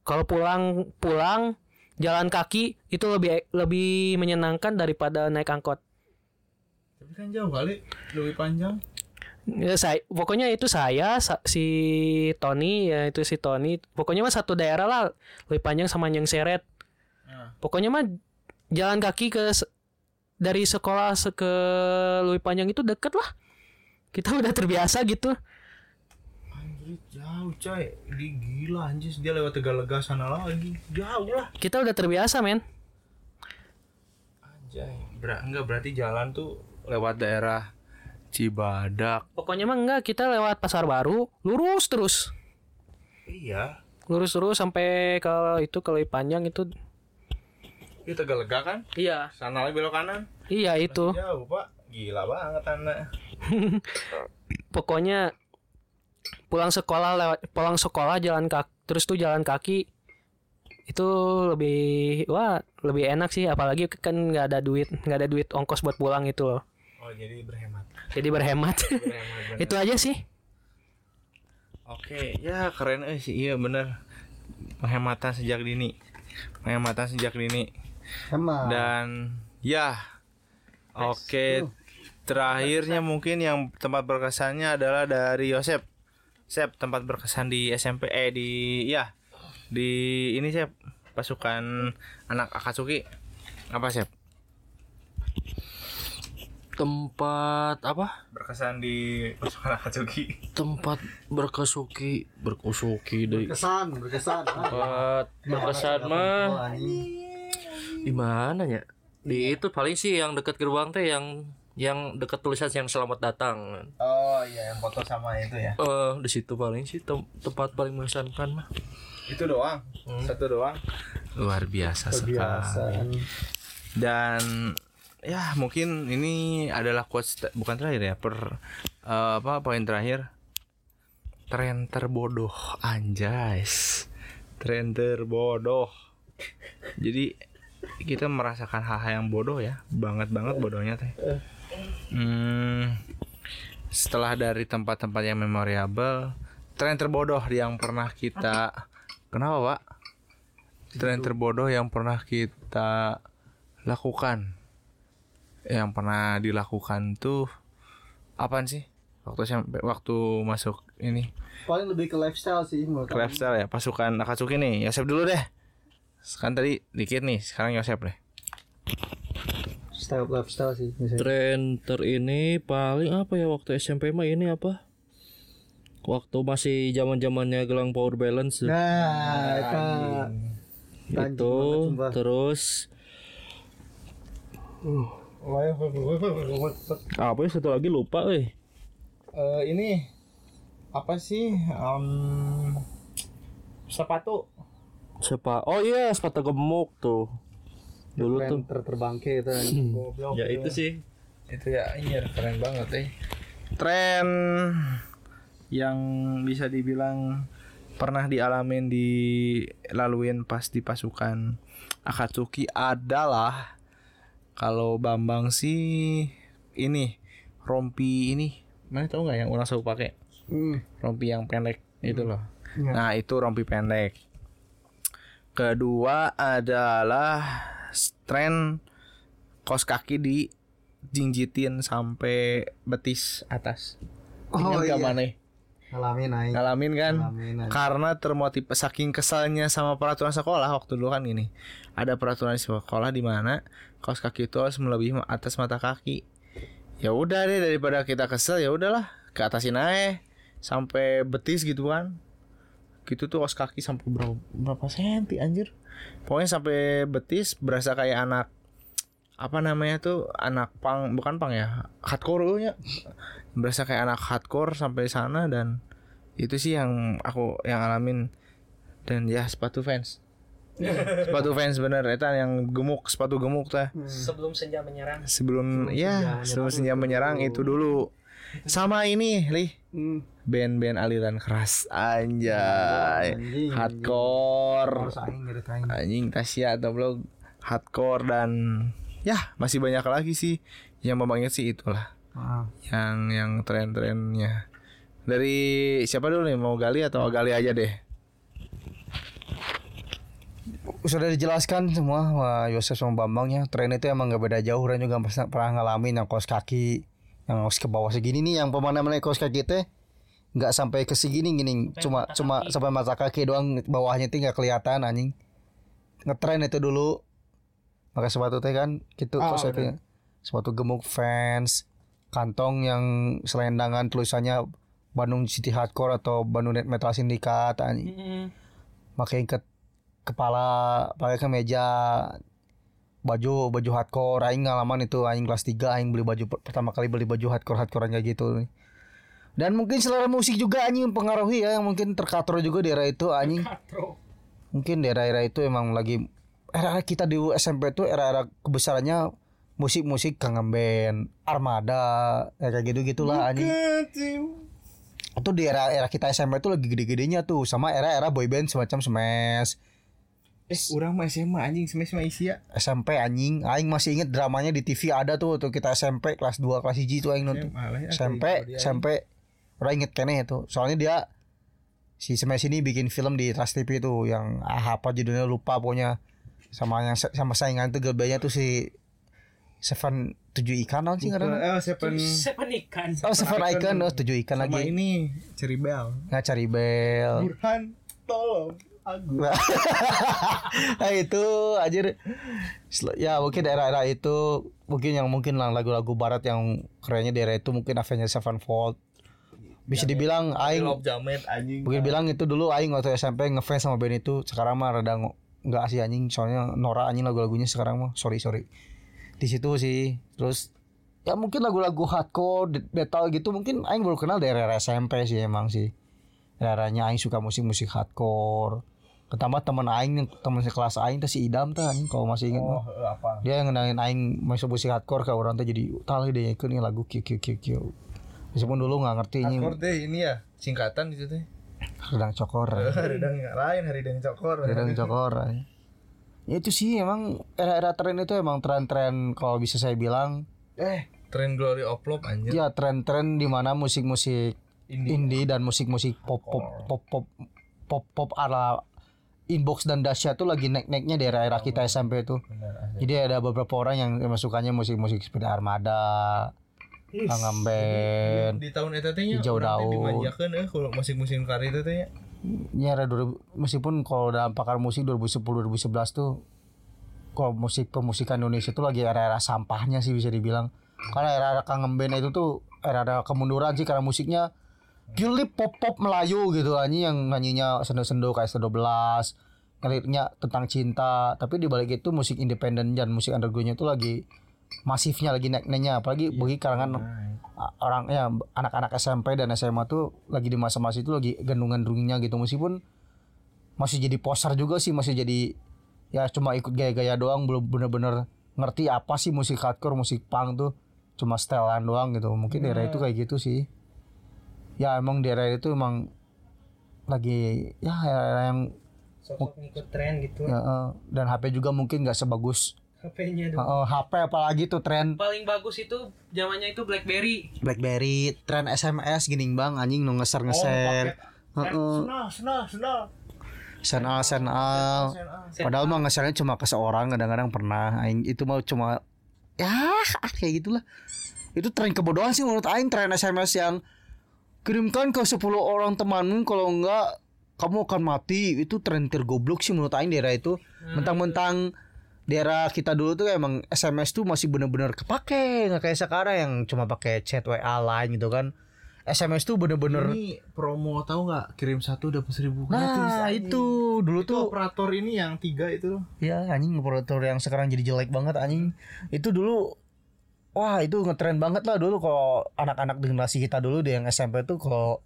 kalau pulang pulang jalan kaki itu lebih lebih menyenangkan daripada naik angkot. Tapi kan jauh kali, lebih panjang. Ya, saya, pokoknya itu saya sa- si Tony ya itu si Tony pokoknya mah satu daerah lah lebih panjang sama yang seret Nah. pokoknya mah jalan kaki ke dari sekolah se- ke lebih panjang itu deket lah kita udah terbiasa gitu Anjir, jauh coy. Di gila anjir dia lewat Tegalega sana lagi. Jauh lah. kita udah terbiasa men Anjay. Ber enggak berarti jalan tuh lewat daerah Cibadak. pokoknya mah enggak kita lewat pasar baru lurus terus Iya. lurus terus sampai ke itu ke panjang itu Itu Tegalega kan? iya Sana lagi belok kanan. iya itu Jauh, Pak. Gila banget anak. pokoknya pulang sekolah lewat pulang sekolah jalan kaki terus tuh jalan kaki itu lebih wah lebih enak sih apalagi kan nggak ada duit nggak ada duit ongkos buat pulang itu loh Oh, jadi berhemat. Jadi berhemat Berhemat. itu aja sih Oke, ya keren eh sih. Iya bener. Penghematan sejak dini. Penghematan sejak dini. Emang. Dan ya. Oke. Terakhirnya mungkin yang tempat berkesannya adalah dari Yosep. Sep, tempat berkesan di SMP eh di ya. Di ini Sep, pasukan anak Akatsuki. Apa Sep? Tempat apa Berkesan di pasukan Akatsuki. tempat berkesuki berkusuki dari Kesan, berkesan. tempat berkesan mah di mana ya di itu paling sih yang dekat gerbang teh yang yang dekat tulisan yang selamat datang Oh iya, yang foto sama itu ya. eh di situ paling sih tem- tempat paling mengesankan mah Itu doang. Satu doang. Luar biasa sekali. Dan ya mungkin ini adalah quotes te- bukan terakhir ya, per eh, apa poin terakhir. Tren terbodoh anjas. Tren terbodoh. Jadi kita merasakan hal-hal yang bodoh ya, banget banget bodohnya teh. Hmm, setelah dari tempat-tempat yang memorable, tren terbodoh yang pernah kita kenapa pak? Tren terbodoh yang pernah kita lakukan, yang pernah dilakukan tuh apaan sih? Waktu sampai waktu masuk ini. Paling lebih ke lifestyle sih menurut ke lifestyle ya pasukan Akatsuki nih. Yosep dulu deh. Kan tadi dikit nih sekarang Yosep deh. Style lifestyle sih misalnya. tren ter ini paling apa ya waktu SMP mah ini apa? Waktu masih zaman zamannya gelang power balance. Tuh. Nah, eta itu terus apa ya satu lagi lupa eh Eh, ini apa sih? Em, sepatu. siapa oh iya sepatu gemuk tuh dulu tuh ter terbangke itu goblok. Ya itu sih. Itu ya iya keren banget eh. Tren yang bisa dibilang pernah dialamin dilaluin pas di pasukan Akatsuki adalah kalau Bambang sih ini rompi ini. Mana tahu nggak yang orang selalu pakai? Hmm. rompi yang pendek itu loh. Ya. nah itu rompi pendek. Kedua adalah tren kos kaki di jinjitin sampai betis atas. Oh, Ingat iya. mana Ngalamin aing. ngalamin kan? Ngalamin karena termotiv saking kesalnya sama peraturan sekolah waktu dulu kan ini ada peraturan sekolah di mana kaos kaki itu harus melebihi atas mata kaki. Ya udah deh daripada kita kesel ya udahlah ke atasin aja. Sampai betis gitu kan. Gitu tuh kaos kaki sampai berapa berapa senti anjir. Pokoknya sampai betis berasa kayak anak apa namanya tuh anak pang bukan pang ya hardcore nya berasa kayak anak hardcore sampai sana dan itu sih yang aku yang alamin. Dan ya sepatu fans sepatu fans bener itu yang gemuk sepatu gemuk teh Sebelum senja menyerang. sebelum ya sebelum senja menyerang itu dulu. Sama ini lih Hmm. band-band aliran keras anjay. Anjing, hardcore. Ngirit aing. anjing Tasya atau blog hardcore dan ya masih banyak lagi sih. Yang Bambang ingat sih itulah. Maaf. yang yang tren-trennya. Dari siapa dulu nih? Mau gali atau gali aja deh sudah dijelaskan semua sama Yosef sama Bambangnya tren itu emang gak beda jauh dan juga pernah, ngalamin yang kaos kaki yang kaos ke bawah segini nih yang pemana-mana kaos kaki teh nggak sampai ke segini gini. Cuma cuma sampai mata kaki doang bawahnya tuh nggak kelihatan anjing. Ngetren itu dulu. Pakai sepatu teh kan gitu Ah, kaos kaki. sepatu gemuk fans kantong yang selendangan tulisannya Bandung City Hardcore atau Bandung Net Metal Syndicate anjing. Pakai ke kepala pakai kemeja baju baju hardcore aing ngalaman itu aing kelas 3 aing beli baju per- pertama kali beli baju hardcore hardcore kayak gitu. Dan mungkin selera musik juga anjing mempengaruhi ya yang mungkin terkatro juga di era itu anjing. Mungkin di era-era itu emang lagi era-era kita di SMP itu era-era kebesarannya musik-musik kangen band armada ya kayak gitu gitulah anjing. Itu di era-era kita SMP itu lagi gede-gedenya tuh sama era-era boyband semacam Smash eh orang mah SMA anjing smash mah isi ya SMP anjing. Aing masih inget dramanya di TV ada tuh tuh kita SMP kelas 2 kelas 1 tuh aing nonton. Ya, SMP SMP orang inget kene itu soalnya dia si Smash ini bikin film di Trans TV tuh yang ah, apa judulnya lupa pokoknya. Sama yang sama saingan tuh gebenya tuh si Seven tujuh ikan non sih karena eh seven Seven ikan. oh Seven Icon oh tujuh ikan sama lagi. ini ceribel. Nggak cari bel Burhan tolong aku nah itu anjir. Ya mungkin daerah-daerah itu mungkin yang mungkin lagu-lagu barat yang kerennya daerah itu mungkin Avenged Sevenfold. Bisa dibilang aing Jamet anjing. Mungkin bilang itu dulu aing waktu SMP ngefans sama band itu. Sekarang mah rada nggak sih anjing. Soalnya Nora anjing lagu-lagunya sekarang mah. Sorry sorry. Di situ sih. Terus ya mungkin lagu-lagu hardcore metal gitu mungkin aing baru kenal dari era SMP sih emang sih. Era-eranya aing suka musik-musik hardcore ketambah teman aing yang teman sekelas aing tuh si Idam tuh anjing kalau masih ingat oh apa? Dia yang ngenalin aing masuk musik hardcore ke orang tuh jadi tahu deh ikut nih lagu Q Q Q Q meskipun dulu nggak ngerti ini. Hardcore teh ini ya singkatan itu teh. Redang cokor. Nggak lain Haridang cokor. Redang cokor ya itu sih emang era-era tren itu emang tren-tren kalau bisa saya bilang. Eh tren Glory of Love anjir ya tren-tren di mana musik-musik indie. dan musik-musik pop pop pop pop pop pop ala inbox dan dahsyat tuh lagi naik-naiknya di era-era kita SMP itu. Jadi ada beberapa orang yang emang sukanya musik-musik seperti Armada, Langgam Band, di tahun eta teh nya Hijau Daun. dimanjakeun eh kalau musik-musik kari itu teh nya Ya era 2000 meskipun kalau dalam pakar musik 2010 2011 tuh kalau musik pemusikan Indonesia tuh lagi era-era sampahnya sih bisa dibilang. Karena era-era kangen band itu tuh era-era kemunduran sih karena musiknya purely pop pop Melayu gitu anjing yang nyanyinya sendo-sendo kayak sendo belas ngeliriknya tentang cinta. Tapi di balik itu musik independen dan musik undergroundnya itu lagi masifnya lagi naik-naiknya. Apalagi bagi kalangan a- orang ya anak-anak SMP dan SMA tuh lagi di masa-masa itu lagi gendung-gendungnya gitu. Meskipun masih jadi poster juga sih masih jadi ya cuma ikut gaya-gaya doang. Belum bener-bener ngerti apa sih musik hardcore musik punk tuh. Cuma setelan doang gitu. Mungkin daerah itu kayak gitu sih ya emang daerah itu emang lagi ya daerah yang Sosok ngikut tren gitu. ya, eh, dan HP juga mungkin nggak sebagus. HP-nya eh, eh, HP apalagi tuh tren. Paling bagus itu zamannya itu BlackBerry. BlackBerry tren SMS gini bang anjing nu ngeser ngeser Senal, senal, senal. senal senal. Padahal mah ngesernya cuma ke seorang kadang-kadang pernah. Aing itu mau cuma ya ah, kayak gitulah. Itu tren kebodohan sih menurut aing tren SMS yang kirimkan ke 10 orang temanmu kalau enggak kamu akan mati itu tren tergoblok sih menurut aing daerah itu mentang-mentang daerah kita dulu tuh emang SMS tuh masih bener-bener kepake nggak kayak sekarang yang cuma pakai chat WA lain gitu kan SMS tuh bener-bener Ini promo tahu nggak? Kirim satu dapat seribu nah gratis. itu dulu Itu tuh operator ini yang tiga itu. Ya anjing operator yang sekarang jadi jelek banget anjing. Itu dulu wah itu ngetren banget lah dulu kalau anak-anak generasi kita dulu deh yang SMP tuh kalau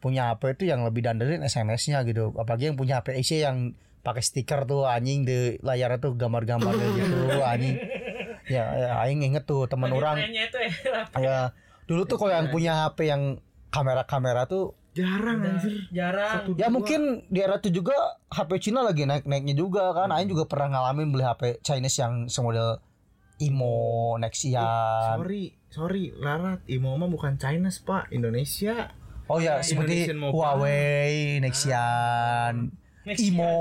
punya HP itu yang lebih dandelin SMS-nya gitu. Apalagi yang punya HP isi yang pakai stiker tuh anjing di layarnya tuh gambar-gambarnya gitu anjing. Ya, ya aing inget tuh teman orang itu ya. ya dulu tuh kalau yang punya HP yang kamera-kamera tuh Jarang anjir. Jarang. Ya mungkin di era itu juga HP Cina lagi naik-naiknya juga kan. Aing juga pernah ngalamin beli HP Chinese yang semodel Imo, Nexian. Sorry, sorry, Larat. Imo mah bukan China, Pak, Indonesia. Oh ya seperti Indonesian Mobile. Huawei, Nexian, Imo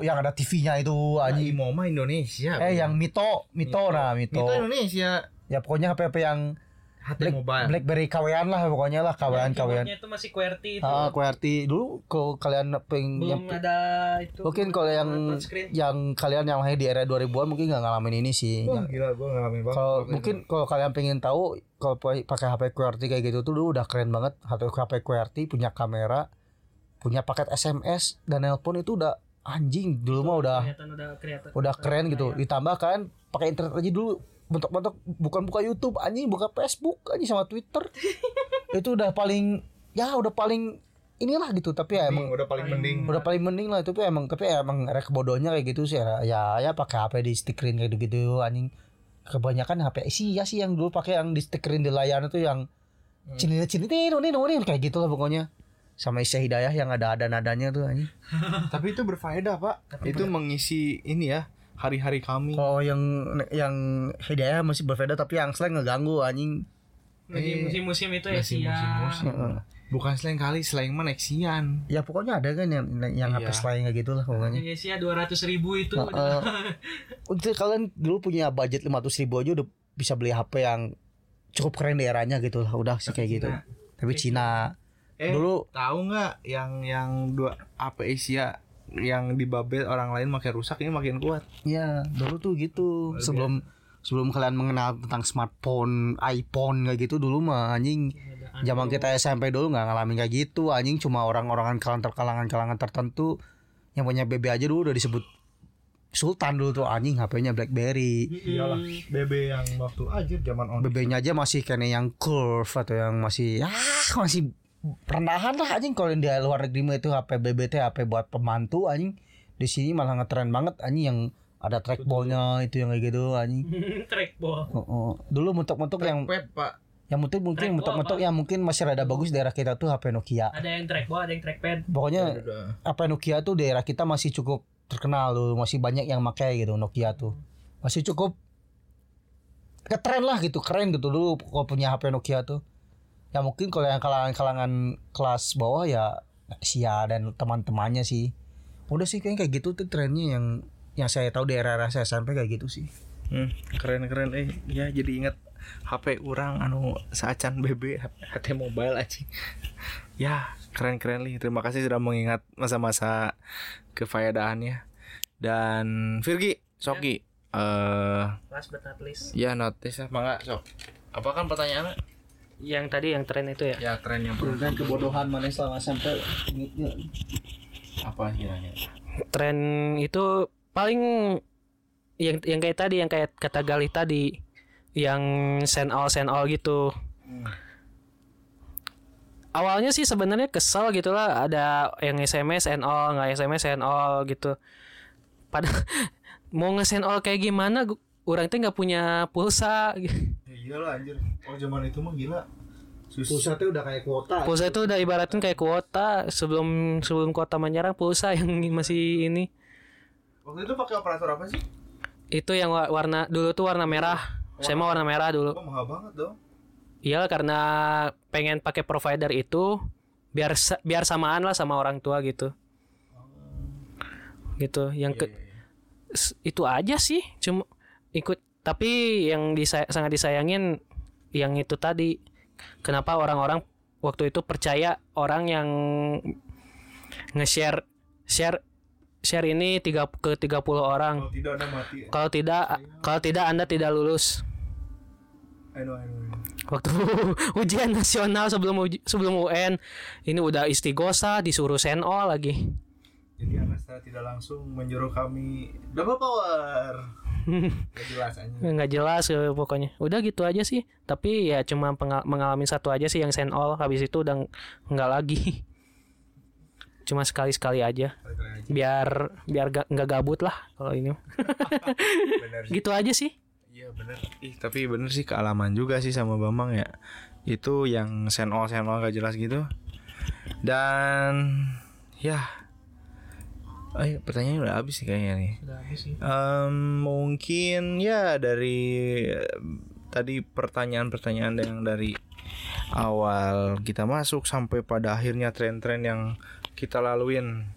yang ada TV-nya itu Ah, anjing. Imo mah Indonesia. Eh yang Mito, Mito, nah Mito. itu Indonesia. Ya pokoknya HP-HP yang HT Black, Mobile. BlackBerry kawean lah pokoknya lah kawean kawean. Keyboardnya itu masih QWERTY itu. Ah, QWERTY dulu kalau kalian peng yang Belum ada itu. mungkin kalau yang yang kalian yang lahir di era 2000-an mungkin nggak ngalamin ini sih. Wah, gila gua ngalamin banget. Kalau mungkin kalau kalian pengen tahu kalau pa- pakai HP QWERTY kayak gitu tuh dulu udah keren banget. HP HP QWERTY punya kamera, punya paket SMS dan nelpon itu udah anjing dulu mah udah Kelihatan udah udah keren gitu. Ditambah kan pakai internet aja dulu bentuk-bentuk bukan buka YouTube anjing buka Facebook anjing sama Twitter. itu udah paling ya udah paling inilah gitu tapi ya emang udah paling mending. udah paling mending lah itu tapi emang tapi emang rek bodohnya kayak gitu sih ya ya, ya pakai HP di stikerin kayak gitu anjing kebanyakan HP sih ya sih yang dulu pakai yang di stikerin di layar itu yang cinit cinit ini ini kayak gitu lah pokoknya sama Isya Hidayah yang ada ada nadanya tuh anjing Tapi itu berfaedah, Pak. itu mengisi ini ya, hari-hari kami. kalau yang yang Hidayah masih berbeda tapi yang slang ngeganggu anjing Di musim-musim itu ya sih ya. Heeh. Bukan selain kali, selain mah Nexian. ya pokoknya ada kan yang yang HP Iya. slang kayak gitu lah pokoknya Ya sih ya 200 ribu itu. Heeh. Untuk kalian dulu punya budget 500 ribu aja udah bisa beli HP yang cukup keren di eranya gitu lah udah sih kayak gitu. Tapi Cina Eh, dulu tahu nggak yang yang dua apa Asia yang di Babel orang lain makin rusak ini makin kuat. ya dulu tuh gitu sebelum sebelum kalian mengenal tentang smartphone, iPhone kayak gitu dulu mah anjing zaman kita SMP dulu nggak ngalamin kayak gitu anjing cuma orang-orang kalangan kalangan kalangan tertentu yang punya BB aja dulu udah disebut Sultan dulu tuh anjing HP-nya BlackBerry. Iyalah, BB yang waktu aja zaman on. BB-nya aja masih kayaknya yang curve atau yang masih ya masih perendahan lah anjing kalau di luar negeri mah itu HP BB teh HP buat pembantu anjing. Di sini malah ngetren banget anjing yang ada trackballnya itu yang kayak gitu anjing. Trackball. Oh, oh. Dulu mentok-mentok yang Pet, Pak. yang mungkin mungkin mentok-mentok yang mungkin masih rada bagus daerah kita tuh HP Nokia. Ada yang trackball, ada yang trackpad. Pokoknya. HP Nokia tuh daerah kita masih cukup terkenal tuh, masih banyak yang pakai gitu Nokia tuh. Masih cukup keren lah gitu, keren gitu dulu kalau punya HP Nokia tuh. Ya mungkin kalau yang kalangan-kalangan kelas bawah ya Sia dan teman-temannya sih. Udah sih kayaknya kayak gitu tuh trennya yang yang saya tahu di era-era saya SMP kayak gitu sih. Hmm, keren-keren eh ya jadi ingat HP orang anu saacan BB HT mobile aja. ya, keren-keren nih. Terima kasih sudah mengingat masa-masa kefaedahannya. Dan Virgi, Soki, eh Last but not least. ya notice apa enggak, Sok? Apa kan pertanyaannya? Yang tadi yang tren itu ya? Ya tren yang Dan kebodohan mana selama SMP ingetnya. apa kiranya? tren itu paling yang yang kayak tadi yang kayak kata Galih tadi yang send all send all gitu. Awalnya sih sebenarnya kesel gitu lah ada yang SMS send all nggak SMS send all gitu. Pada mau nge-send all kayak gimana orang tuh nggak punya pulsa. Ya iyalah anjir. Oh zaman itu mah gila. Pulsa tuh udah kayak kuota. pulsa itu udah ibaratin kayak kuota sebelum sebelum kota menyerang pulsa yang masih ini Waktu itu pakai operator apa sih? itu yang wa- warna dulu tuh warna merah saya mau warna merah dulu Oh mahal banget dong. Iya karena pengen pakai provider itu biar biar samaan lah sama orang tua gitu. Gitu. Yang ke s- itu aja sih cuma ikut tapi yang disa- sangat disayangin yang itu tadi kenapa orang-orang waktu itu percaya orang yang nge-share share share ini tiga ke 30 orang. Kalau tidak ada mati. Kalau tidak kalau tidak Anda tidak lulus. I know, I know, I know. waktu ujian nasional sebelum uji- sebelum UN ini udah istighosa disuruh send all lagi Jadi Anasta tidak langsung menyuruh kami double power. Gak jelas aja. nggak jelas eh, pokoknya udah gitu aja sih tapi ya cuma mengalami satu aja sih yang send all habis itu udah nggak lagi cuma sekali sekali aja biar biar ga- nggak gabut lah kalau ini gitu aja sih Iya bener. Ih tapi bener sih kealaman juga sih sama Bambang ya. Itu yang send all send all gak jelas gitu. Dan ya. Oh iya, pertanyaannya udah habis sih kayaknya nih. Em, mungkin ya dari tadi pertanyaan-pertanyaan yang dari awal kita masuk sampai pada akhirnya tren-tren yang kita laluin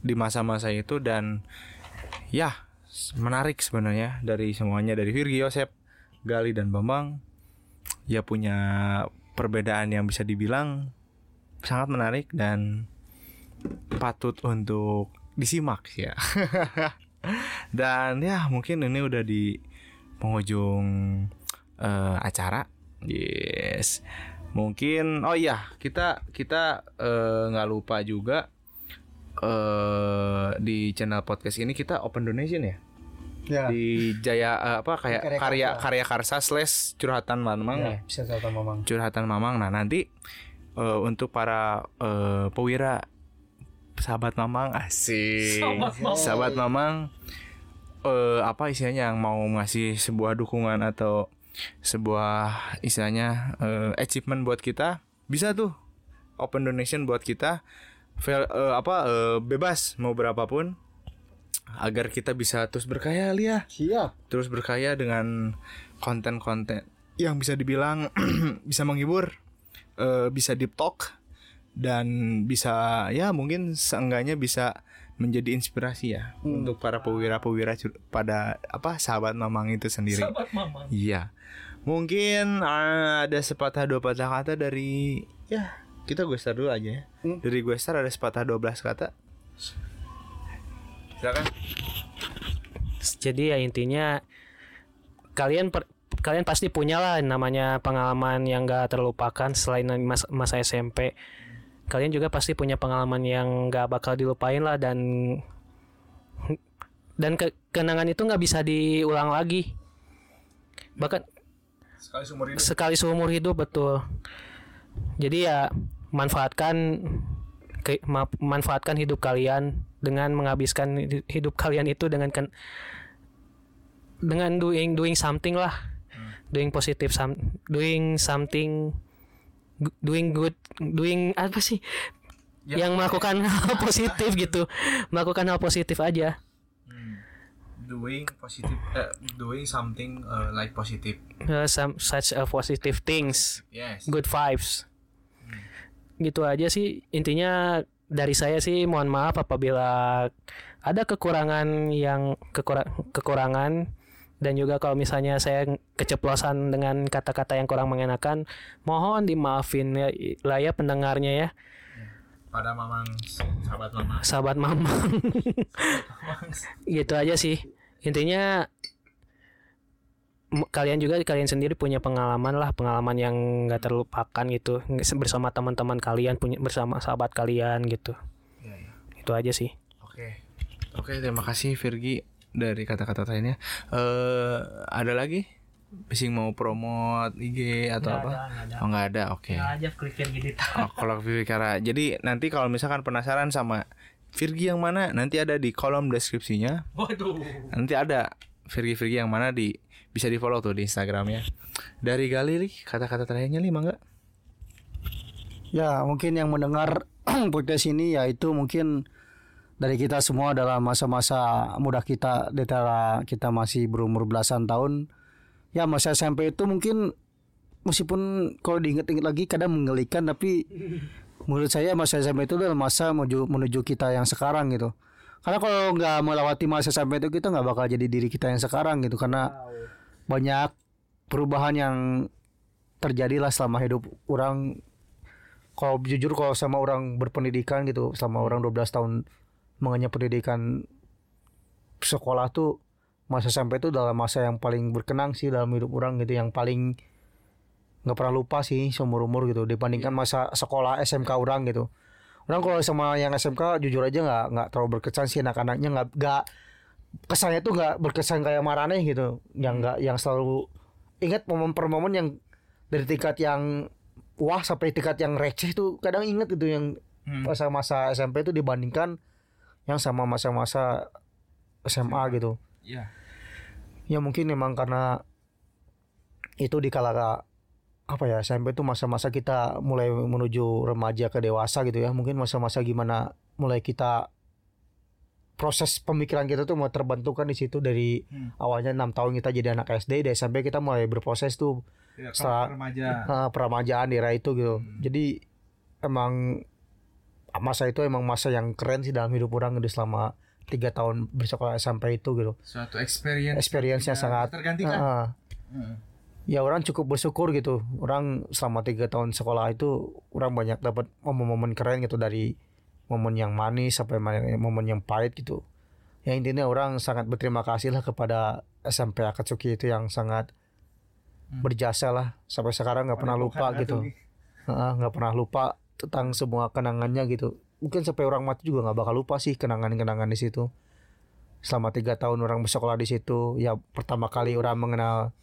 di masa-masa itu dan ya menarik sebenarnya dari semuanya dari Virgi Yosep, Gali dan Bambang. Ya punya perbedaan yang bisa dibilang sangat menarik dan patut untuk disimak ya. dan ya mungkin ini udah di penghujung eh, acara. Yes. Mungkin oh iya, kita kita eh, nggak lupa juga eh di channel podcast ini kita open donation ya Ya. di Jaya eh, apa kayak Karya karya Karsa. karya karsa slash curhatan mamang Ya, bisa kata mamang. curhatan mamang nah nanti eh, untuk para eh, pewira sahabat mamang. Asik. Sahabat mamang. Eh, apa istilahnya yang mau ngasih sebuah dukungan atau sebuah istilahnya eh, achievement buat kita? Bisa tuh. Open donation buat kita. Vel- eh, apa eh, bebas mau berapapun. Agar kita bisa terus berkaya Lia. Siap. terus berkaya dengan konten-konten yang bisa dibilang bisa menghibur, eh, bisa deep talk dan bisa ya mungkin seenggaknya bisa menjadi inspirasi ya untuk para pewira-pewira pada apa sahabat mamang itu sendiri. Sahabat mamang. Iya. Mungkin eh, ada sepatah dua patah kata dari ya kita gue start dulu aja ya. Dari gue start ada sepatah 12 kata. Silakan. jadi ya intinya kalian per- kalian pasti punya lah namanya pengalaman yang gak terlupakan selain mas- masa SMP kalian juga pasti punya pengalaman yang gak bakal dilupain lah dan dan ke- kenangan itu nggak bisa diulang lagi. Bahkan Sekali seumur hidup. sekali seumur hidup betul. Jadi ya manfaatkan ke- ma- manfaatkan hidup kalian dengan menghabiskan hid- hidup kalian itu dengan kan dengan doing doing something lah. Doing positive some doing something doing good doing apa sih? Yang melakukan hal positif gitu. Melakukan hal positif aja. Doing positive uh, doing something uh, like positive. Uh, some such a positive things. Yes. Good vibes. Gitu aja sih. Intinya dari saya sih mohon maaf apabila ada kekurangan yang kekura- kekurangan dan juga kalau misalnya saya keceplosan dengan kata-kata yang kurang mengenakan mohon dimaafin ya lah ya pendengarnya ya. Pada mamang sahabat mama sahabat mamang. Gitu aja sih. Intinya kalian juga kalian sendiri punya pengalaman lah pengalaman yang nggak terlupakan gitu. Bersama teman-teman kalian punya bersama sahabat kalian gitu. Itu aja sih. Oke. Oke, terima kasih Virgi dari kata-kata terakhirnya. Eh ada lagi? Bising mau promote IG atau apa? Oh, nggak ada. Oke. aja klik gitu Oh, kalau. Jadi nanti kalau misalkan penasaran sama Virgi yang mana, nanti ada di kolom deskripsinya. waduh Nanti ada Virgi Virgi yang mana di bisa di follow tuh di Instagramnya. Dari Galili kata-kata terakhirnya lima nggak? Ya mungkin yang mendengar podcast ini ya itu mungkin dari kita semua adalah masa-masa muda kita di antara kita masih berumur belasan tahun. Ya masa SMP itu mungkin meskipun kalau diingat-ingat lagi kadang menggelikan tapi menurut saya masa SMP itu adalah masa menuju menuju kita yang sekarang gitu. Karena kalau nggak melewati masa SMP itu kita nggak bakal jadi diri kita yang sekarang gitu karena banyak perubahan yang terjadilah selama hidup orang kalau jujur kalau sama orang berpendidikan gitu selama orang 12 tahun mengenyam pendidikan sekolah tuh masa SMP itu dalam masa yang paling berkenang sih dalam hidup orang gitu yang paling nggak pernah lupa sih seumur umur gitu dibandingkan masa sekolah SMK orang gitu. Orang kalau sama yang SMK jujur aja nggak nggak terlalu berkesan sih anak-anaknya nggak nggak kesannya tuh nggak berkesan kayak Marane gitu yang nggak yang selalu ingat momen per momen yang dari tingkat yang wah sampai tingkat yang receh tuh kadang inget gitu yang masa-masa SMP itu dibandingkan yang sama masa-masa SMA gitu. Iya. Ya mungkin memang karena itu di kala apa ya SMP itu masa-masa kita mulai menuju remaja ke dewasa gitu ya. Mungkin masa-masa gimana mulai kita proses pemikiran kita tuh mau terbentuk kan di situ dari awalnya enam tahun kita jadi anak SD di SMP kita mulai berproses tuh setelah uh, peramajaan di era itu gitu. Jadi emang masa itu emang masa yang keren sih dalam hidup orang gitu selama tiga tahun bersekolah SMP itu gitu. Suatu experience. Experience-nya sangat tergantikan. uh, ya orang cukup bersyukur gitu. Orang selama tiga tahun sekolah itu orang banyak dapat momen-momen keren gitu dari momen yang manis sampai momen yang pahit gitu. Ya intinya orang sangat berterima kasih lah kepada SMP Akatsuki itu yang sangat berjasa lah sampai sekarang nggak pernah lupa gitu. Nggak pernah lupa tentang semua kenangannya gitu. Mungkin sampai orang mati juga nggak bakal lupa sih kenangan-kenangan di situ. Selama tiga tahun orang bersekolah di situ, ya pertama kali orang mengenal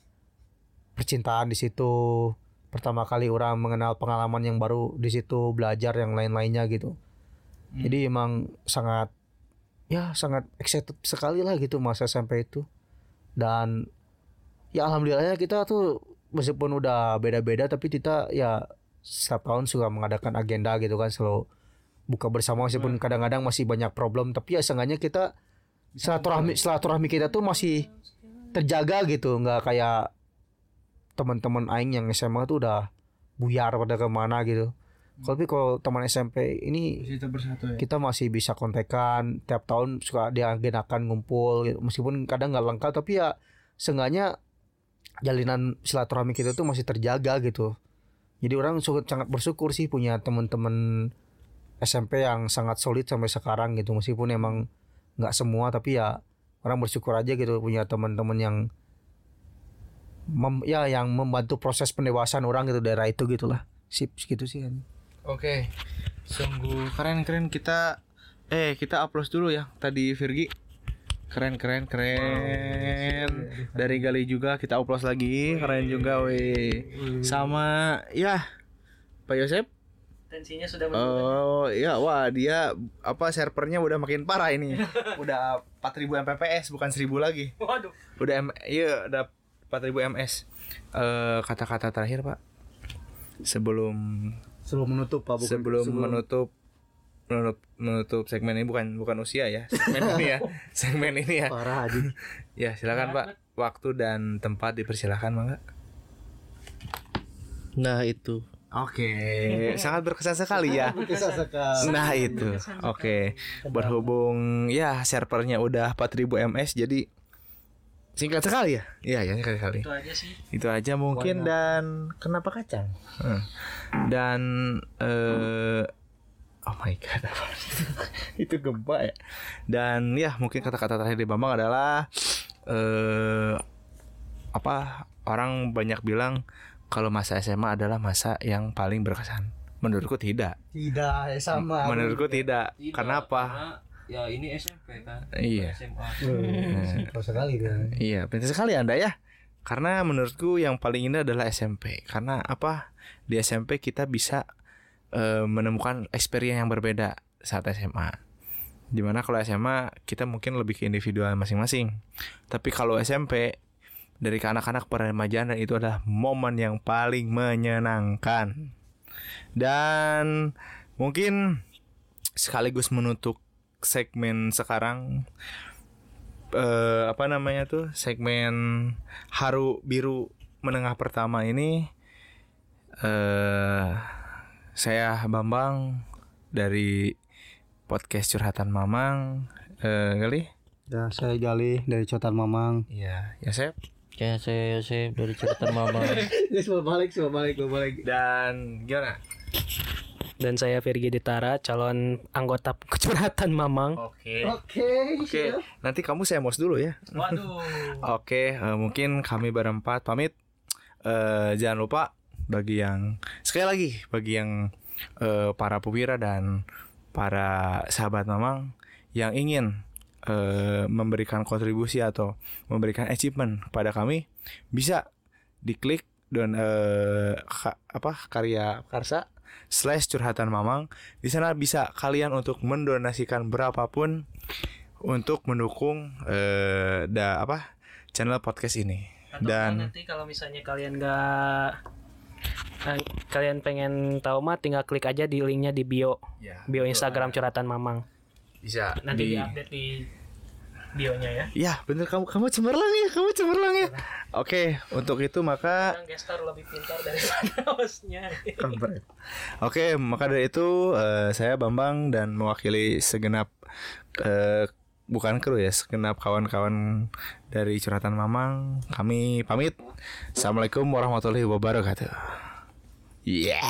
percintaan di situ. Pertama kali orang mengenal pengalaman yang baru di situ, belajar yang lain-lainnya gitu. Jadi emang sangat ya sangat excited sekali lah gitu masa SMP itu. Dan ya alhamdulillahnya kita tuh meskipun udah beda-beda tapi kita ya setiap tahun suka mengadakan agenda gitu kan selalu buka bersama meskipun kadang-kadang masih banyak problem. Tapi ya seenggaknya kita silaturahmi silaturahmi kita tuh masih terjaga gitu. Nggak kayak teman-teman aing yang SMA tuh udah buyar pada ke mana gitu. Tapi kalau teman SMP ini Kita bersatu ya. kita masih bisa kontekan tiap tahun suka diagendakan ngumpul gitu. meskipun kadang nggak lengkap tapi ya seenggaknya jalinan silaturahmi kita tuh masih terjaga gitu jadi orang sangat sangat bersyukur sih punya teman-teman SMP yang sangat solid sampai sekarang gitu meskipun emang nggak semua tapi ya orang bersyukur aja gitu punya teman-teman yang mem- ya yang membantu proses pendewasaan orang gitu daerah itu gitulah sip gitu sih kan Oke. Sungguh keren-keren kita eh kita upload dulu ya tadi Virgi. Keren keren keren. Dari Gali juga kita upload lagi. Keren juga weh. Sama ya Pak Yosep. tensinya sudah Oh iya wah dia apa servernya udah makin parah ini. udah 4000 Mbps bukan 1000 lagi. waduh Udah M iya udah 4000 ms. Eh kata-kata terakhir, Pak. Sebelum sebelum menutup pak sebelum, menutup menutup menutup segmen ini bukan bukan usia ya segmen ini ya segmen ini ya. Parah aja ya silakan pak. Waktu dan tempat dipersilakan mangga Nah itu. oke sangat berkesan sekali ya. Nah itu. oke berhubung ya servernya udah 4000 ms jadi singkat sekali ya? Iya ya singkat sekali. Itu aja sih. Itu aja mungkin dan kenapa kacang? Hmm. dan eh oh my god apa itu gempa ya dan ya mungkin kata-kata terakhir dari Bambang adalah eh apa orang banyak bilang kalau masa SMA adalah masa yang paling berkesan. Menurutku tidak. Tidak, ya sama. Menurutku tidak. Tidak, Kenapa? karena ya ini SMP kan Iya. SMA Simpel sekali kan. Iya, pintar sekali Anda ya. Karena menurutku yang paling indah adalah SMP. Karena apa? Di SMP kita bisa eh, menemukan experience yang berbeda saat SMA. Di mana kalau SMA kita mungkin lebih ke individual masing-masing. Tapi kalau SMP dari ke anak-anak peremajaan dan itu adalah momen yang paling menyenangkan. Dan mungkin sekaligus menutup segmen sekarang eh, apa namanya tuh segmen haru biru menengah pertama ini eh saya Bambang dari podcast curhatan Mamang eh kali Ya, saya Gali dari Cotan Mamang. Iya, ya saya ya saya saya dari cerita mama Ini semua balik, semua balik, semua balik. dan gimana? Dan saya Virgi Ditara, calon anggota curhatan Mamang. Oke. Oke, Oke, nanti kamu saya mos dulu ya. Waduh. Oke, eh, mungkin kami berempat pamit. Eh, jangan lupa bagi yang sekali lagi bagi yang eh, para pewira dan para sahabat mamang yang ingin eh, memberikan kontribusi atau memberikan achievement kepada kami bisa diklik dan eh, ka- apa karya karsa slash curhatan mamang. Di sana bisa kalian untuk mendonasikan berapapun untuk mendukung eh, da apa channel podcast ini. Atau dan nanti kalau misalnya kalian nggak eh, kalian pengen tahu mah tinggal klik aja di linknya di bio ya, bio Instagram curhatan Mamang. bisa Nanti di diupdate di bionya ya. ya bener kamu kamu cemerlang ya kamu cemerlang ya oke untuk itu maka gestar lebih pintar daripada hostnya. Oke, maka dari itu eh, saya Bambang dan mewakili segenap eh, bukan kru ya, segenap kawan-kawan dari curhatan Mamang. Kami pamit. Assalamualaikum warahmatullahi wabarakatuh. Yeah.